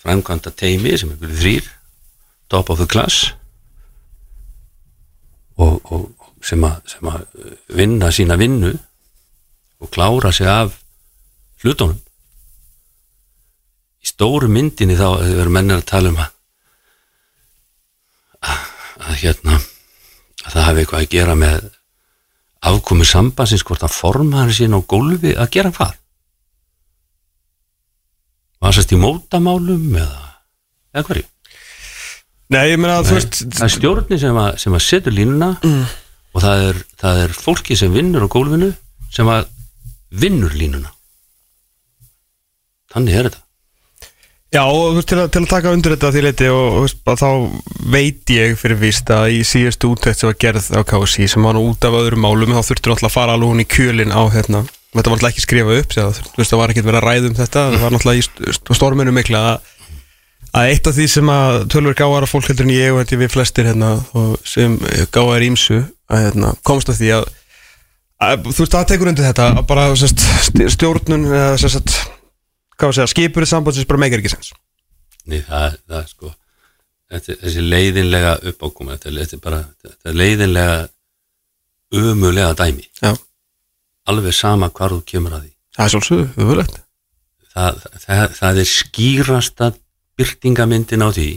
framkvæmta teimi sem er þrýr top of the class og, og sem, að, sem að vinna sína vinnu og klára sig af hlutunum. Í stóru myndinni þá verður mennir að tala um að að hérna hafi eitthvað að gera með afkomi sambansins hvort að forma hann sín á gólfi að gera hvað? Var sérst í mótamálum eða, eða hverju? Nei, ég meina að þú veist það er stjórni sem að, sem að setur línuna og það er, það er fólki sem vinnur á gólfinu sem að vinnur línuna. Þannig er þetta Já, og til, að, til að taka undir þetta því leiti og, og þá veit ég fyrir víst að í síðustu úttækt sem var gerð á KSI sem var nú út af öðrum málum þá þurftur náttúrulega að fara alveg hún í kjölinn á hérna, þetta var náttúrulega ekki skrifa upp það var ekkert verið að ræða um þetta það var náttúrulega í st- st- storminu mikla að að eitt af því sem að tölur gáðar að fólk heldur en ég og við flestir hérna sem gáðar ímsu að hérna, komst að því að, að þú veist, það tekur undir þetta að bara stjórnun eða hvað var að segja, skipurinn sambandsins bara meikar ekki sens. Nei, það, það er sko þetta, þessi leiðinlega uppákoma þetta, þetta er bara þetta er leiðinlega umulega dæmi. Já. alveg sama hvar þú kemur að því. Það er svolítið, öfulegt það, það, það er skýrasta byrtingamyndin á því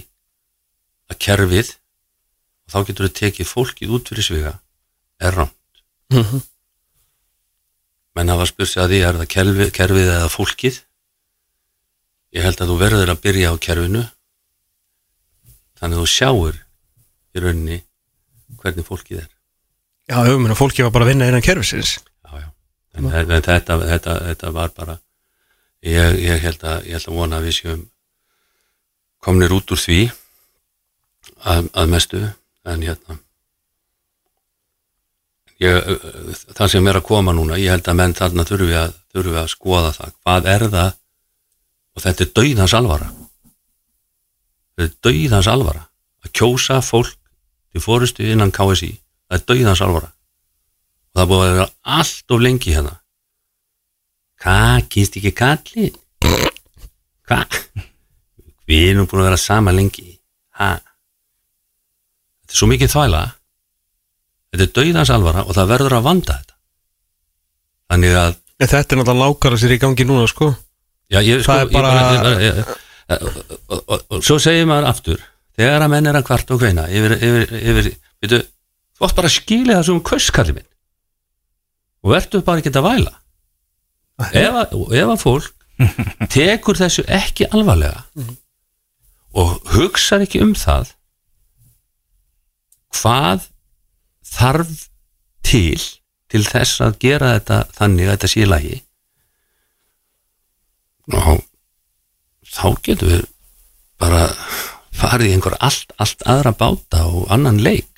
að kerfið og þá getur þú tekið fólkið út fyrir sviga er rámt Mhm. menn hafa spurt sig að því er það kerfið, kerfið eða fólkið ég held að þú verður að byrja á kerfinu. Þannig að þú sjáur í rauninni hvernig fólkið er. Já, ég meina, fólki var bara að vinna innan kerfisins. Já, já. En, en þetta, þetta, þetta var bara ég, ég, held að, ég held að vona að við séum komnir út úr því að, að mestu. En hérna ég, það sem er að koma núna ég held að menn þarna þurfi að, þurfi að skoða það, hvað er það og þetta er dauðans alvara. Þetta er dauðans alvara að kjósa fólk til fórustu innan KSI það er dauðans alvara. Og það búið að vera allt of lengi hérna. Hvað, kýrst ekki kalli? Hvað við erum búin að vera sama lengi. Ha? Þetta er svo mikið þvæla. Þetta er dauðans alvara og það verður að vanda þetta. Þannig að þetta er náttúrulega lákara sér í gangi núna, sko Já, ég, sko, Það er bara- ég, ég, ég, ég, og, og, og, svo segir maður aftur þegar að menn er að kvart og kveina yfir, yfir, yfir veitu, þú átt bara að skilja það sem kvöskalli minn. Og verður bara ekki að væla. Ef að, ef að fólk [LAUGHS] tekur þessu ekki alvarlega og hugsar ekki um það hvað þarf til til þess að gera þetta þannig að þetta sé lagi og þá getum við bara farið í einhver allt, allt aðra báta og annan leik.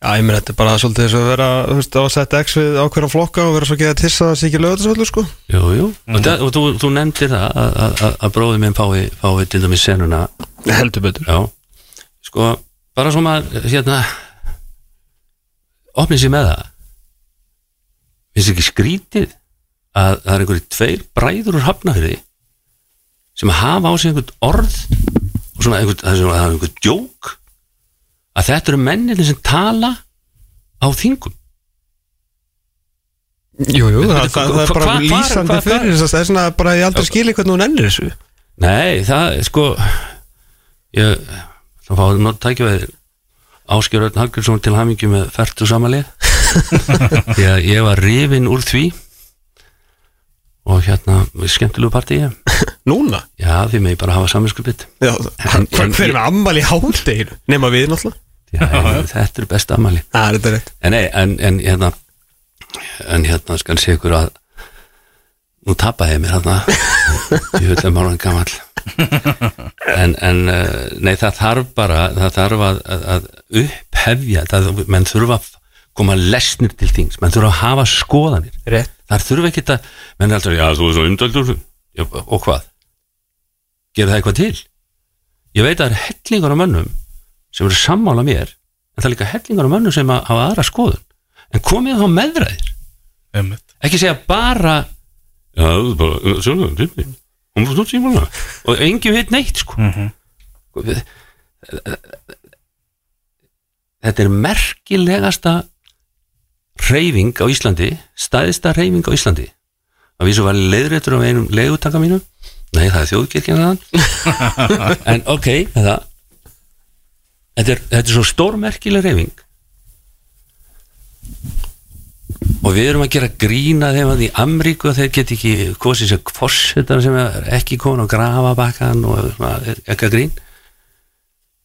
Já, ég meina, þetta er bara svolítið þess að vera, þú veist, á að setja X við ákveðna flokka og vera svo ekki að tissa sé ekki lögðarsvöldur, sko. Jú, jú, og, það, og þú, þú nefndir það að, að, að, að bróðið minn fái, fái til dæmis senuna. Heldur betur. Já, sko, bara svo maður, hérna opnið sér með það. Finnst ekki skrítið að það er einhverju tveir bræður úr hafnafyrði sem hafa á sig einhvern orð og svona einhvern, það er er einhvern djók að þetta eru mennir sem tala á þingum. Jú, jú, það, það, það er bara lýsandi fyrir þess að það er svona bara ég aldrei skilja hvernig hún ennir þessu. Nei, það er sko ég þá fáið nótt tækjaveð Áskjör Örn Hallgrímsson til hamingju með færtu samanlið [LAUGHS] því að ég var rifin úr því og hérna skemmtilegu partíi [LAUGHS] Núna? já því með ég bara hafa En- en- fyrir með ammali hádeginu? Nema við náttúrulega. Já, [LAUGHS] þetta er besta er þetta rétt. En, en, en hérna en hérna skal sé ykkur að nú tapaði ég mér hérna [LAUGHS] ég vil að málan gamall. En, en uh, nei það þarf bara það þarf að, að upphefja það, menn þurfa að koma lesnir til þings, menn þurfa að hafa skoðanir. Rétt. Þar þurfa ekki að menn er alltaf, já þú er svo umdöldur og hvað? Gerir það eitthvað til? Ég veit að það er hellingar á mönnum sem eru sammála mér en það er líka hellingar á mönnum sem að hafa aðra skoðun. En komið þá meðræðir. Ekki segja bara já, það er bara, svona, hún fór stútt símuna og engin veit neitt sko Við- þetta er merkilegasta reyfing á Íslandi stæðista reyfing á Íslandi. Að vísu var leiðréttur á einum leiðutaka mínu nei það er þjóðkirkjan [LAUGHS] en ok þetta er, þetta er svo stórmerkileg reyfing og við erum að gera grína þeim að í Amríku þeir get ekki kosið sér fórsetar sem er ekki komin og svona, er ekki að grín.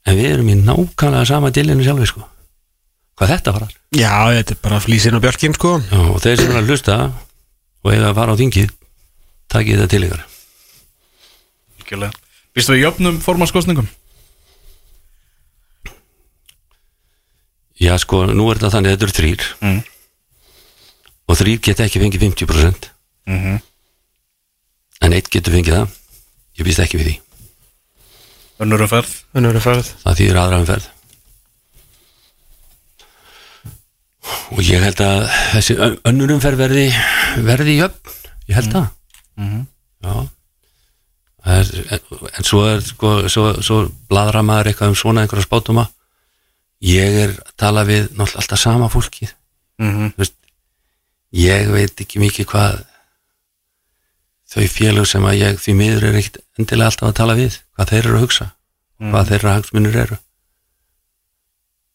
En við erum í nákvæmlega sama dillinu sjálfi sko hvað þetta var Já, þetta er bara flýsin og björkin sko. Já, og þeir sem er að hlusta og eiga að fara á þingið takið þetta til ykkar. Algjörlega. Býstu við jöfnum formannskostningum? Já sko, nú er þetta þannig að þetta eru þrýr Mm. og þrýr geta ekki fengið 50% Mhm. en eitt getur fengið það. Ég býst ekki við því. Önnurum ferð Önnur er ferð það þýðir aðra umferð og ég held að þessi ön- önnur umferð verði verði jöfn, ég held það. Já. Það er, en, en svo er sko, svo, svo bladra maður eitthvað um svona einhverja spátuma ég er að tala við náttúrulega alltaf sama fólkið. Mhm. Þú veist, ég veit ekki mikið hvað þau félög sem að ég því miður er ekkit endilega alltaf að tala við hvað þeir eru að hugsa hvað þeirra hagsmunir eru.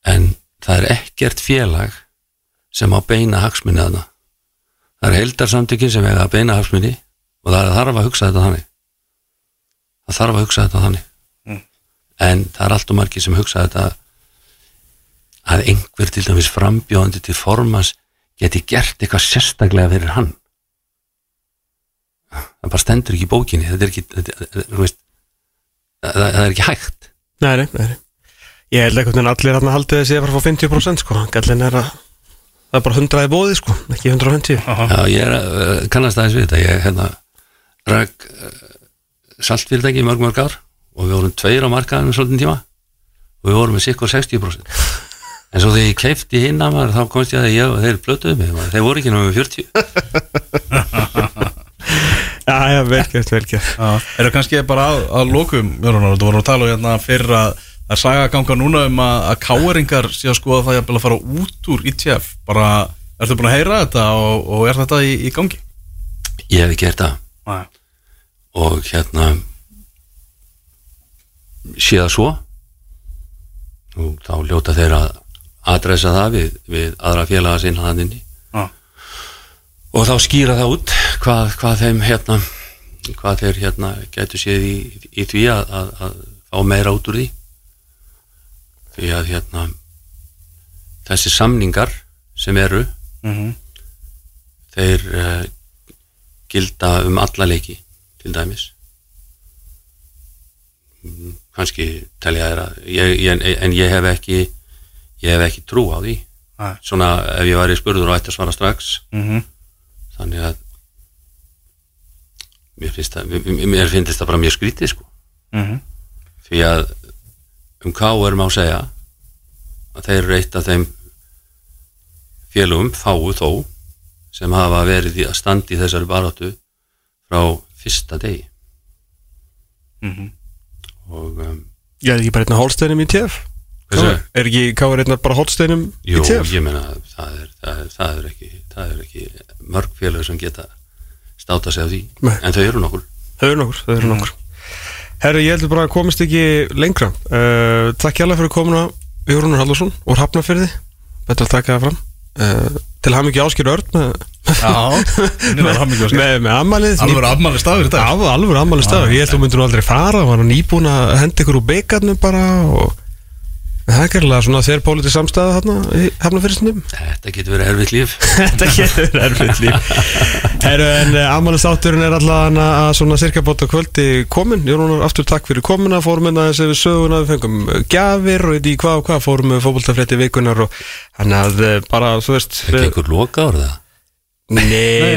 En það er ekkert félag sem á beina hagsmunni þarna. Það er heildarsamtökin sem eiga að beina hagsmunni og það þarf að hugsa þetta þannig. Það þarf að hugsa þetta þannig. En það er allt og margir sem hugsa þetta að einhver til dæmis frambjóðandi til formans geti gert eitthvað sérstaklega fyrir hann. Það bara stendur ekki í bókinni. Þetta er ekki þetta, veist, það, það það er ekki hægt. Nei, nei, nei. Ég held einhvern veginn allir hann haldið þessi að fara að fá 50% sko. Gallin er að Það er bara 100 í bóði sko, ekki 150 Já, ég er að uh, kannast aðeins við þetta. Ég hérna rak uh, saltfyrirtæki í mörg mörg ár og við vorum tveir á markaðinu svolítið tíma og við vorum með sikkur 60% [LAUGHS] en svo þegar ég keifti hinn að maður þá komst ég að ég og þeir blötuðu mig maður. þeir voru ekki með 40 [LAUGHS] Já, já, velkjöft, velkjöft Já, eru kannski bara að, að lokum Jórunar, þú voru að tala hérna fyrir að að saga ganga núna um að, að káeringar sé að skoða það að fara út úr ITF bara, ertu búin að heyra þetta og, og er þetta í, í gangi? ég hef ekki gert það Nei. og hérna sé það svo og þá ljóta þeir að adressa það við, við aðra félaga sinna inni Já. og þá skýra það út hvað, hvað þeim hérna hvað þeir hérna getur séð í, í því að, að, að fá meira út úr því því að hérna þessi samningar sem eru Mhm. þeir uh, gilda um alla leiki til dæmis Mm, kannski telja þér að ég, ég, en ég hef ekki ég hef ekki trú á því Nei. svona ef ég væri spurður og ætti að svara strax Mhm. þannig að mér finnst það mér, finnst það bara mjög skrítið sko Mhm. því að um K er má segja að þeir eru eitt af þeim félögum fáu þó sem hafa verið í að standa í þessari baráttu frá fyrsta degi. Mhm. og um, Ég er ekki bara einn af hólsteinum í TF Hversu? Er ekki káður einn af bara hólsteinum í jú, TF ég meina það er, það, er, það, er ekki, það er ekki mörg félög sem geta státa sig á því. Nei. en þau eru nokkur. Þau eru nokkur, þau eru nokkur Herri, ég heldur bara að komist ekki lengra. Uh, Takk hjá fyrir komuna Jórunur Haldursson úr Hafnafyrði Betur að taka það fram. Uh, Til ham ekki áskýr örn. Já, henni var hann mikið með, með ammalið Alveg ammali dag. Já, alveg ammalið stað Ég held að þú myndir nú aldrei fara. Var hann nýbúin að henda ykkur úr beigarnu bara og Það er gerðilega svona þér pólitið samstæða þarna í Hafnafyrðisnum þetta getur verið erfitt líf. [LAUGHS] Þetta getur erfitt líf. Herru, en uh, ammælistátturinn er alltaf að svona cirka bóta kvöldi komin Jónunar, aftur takk fyrir komuna. Fórum inn aðeins yfir söguna, við fengum uh, gjafir og í hvað og hvað, fórum við fótboltafrétti vikunar og hann að uh, bara, þú veist er ekki einhver loka orða Nei,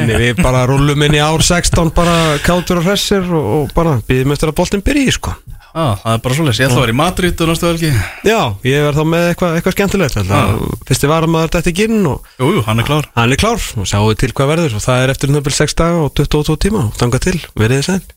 nei, við bara rúlum inn í ár 16 bara kátur og hressir og, og bara býðum eftir að boltinn byrji, sko Já, það er bara svolítið, ég ætla að vera í Madrid og næstu velgi Já, ég verð þá með eitthvað eitthva skemmtilegt alltaf. Fyrsti varamæður þetta ekki inn og Jú, jú, hann er klár. Hann er klár og sjáum við til hvað verður. Og það er eftir nöfnvel 6 daga og 22 tíma. Og þanga til, verið þið sæl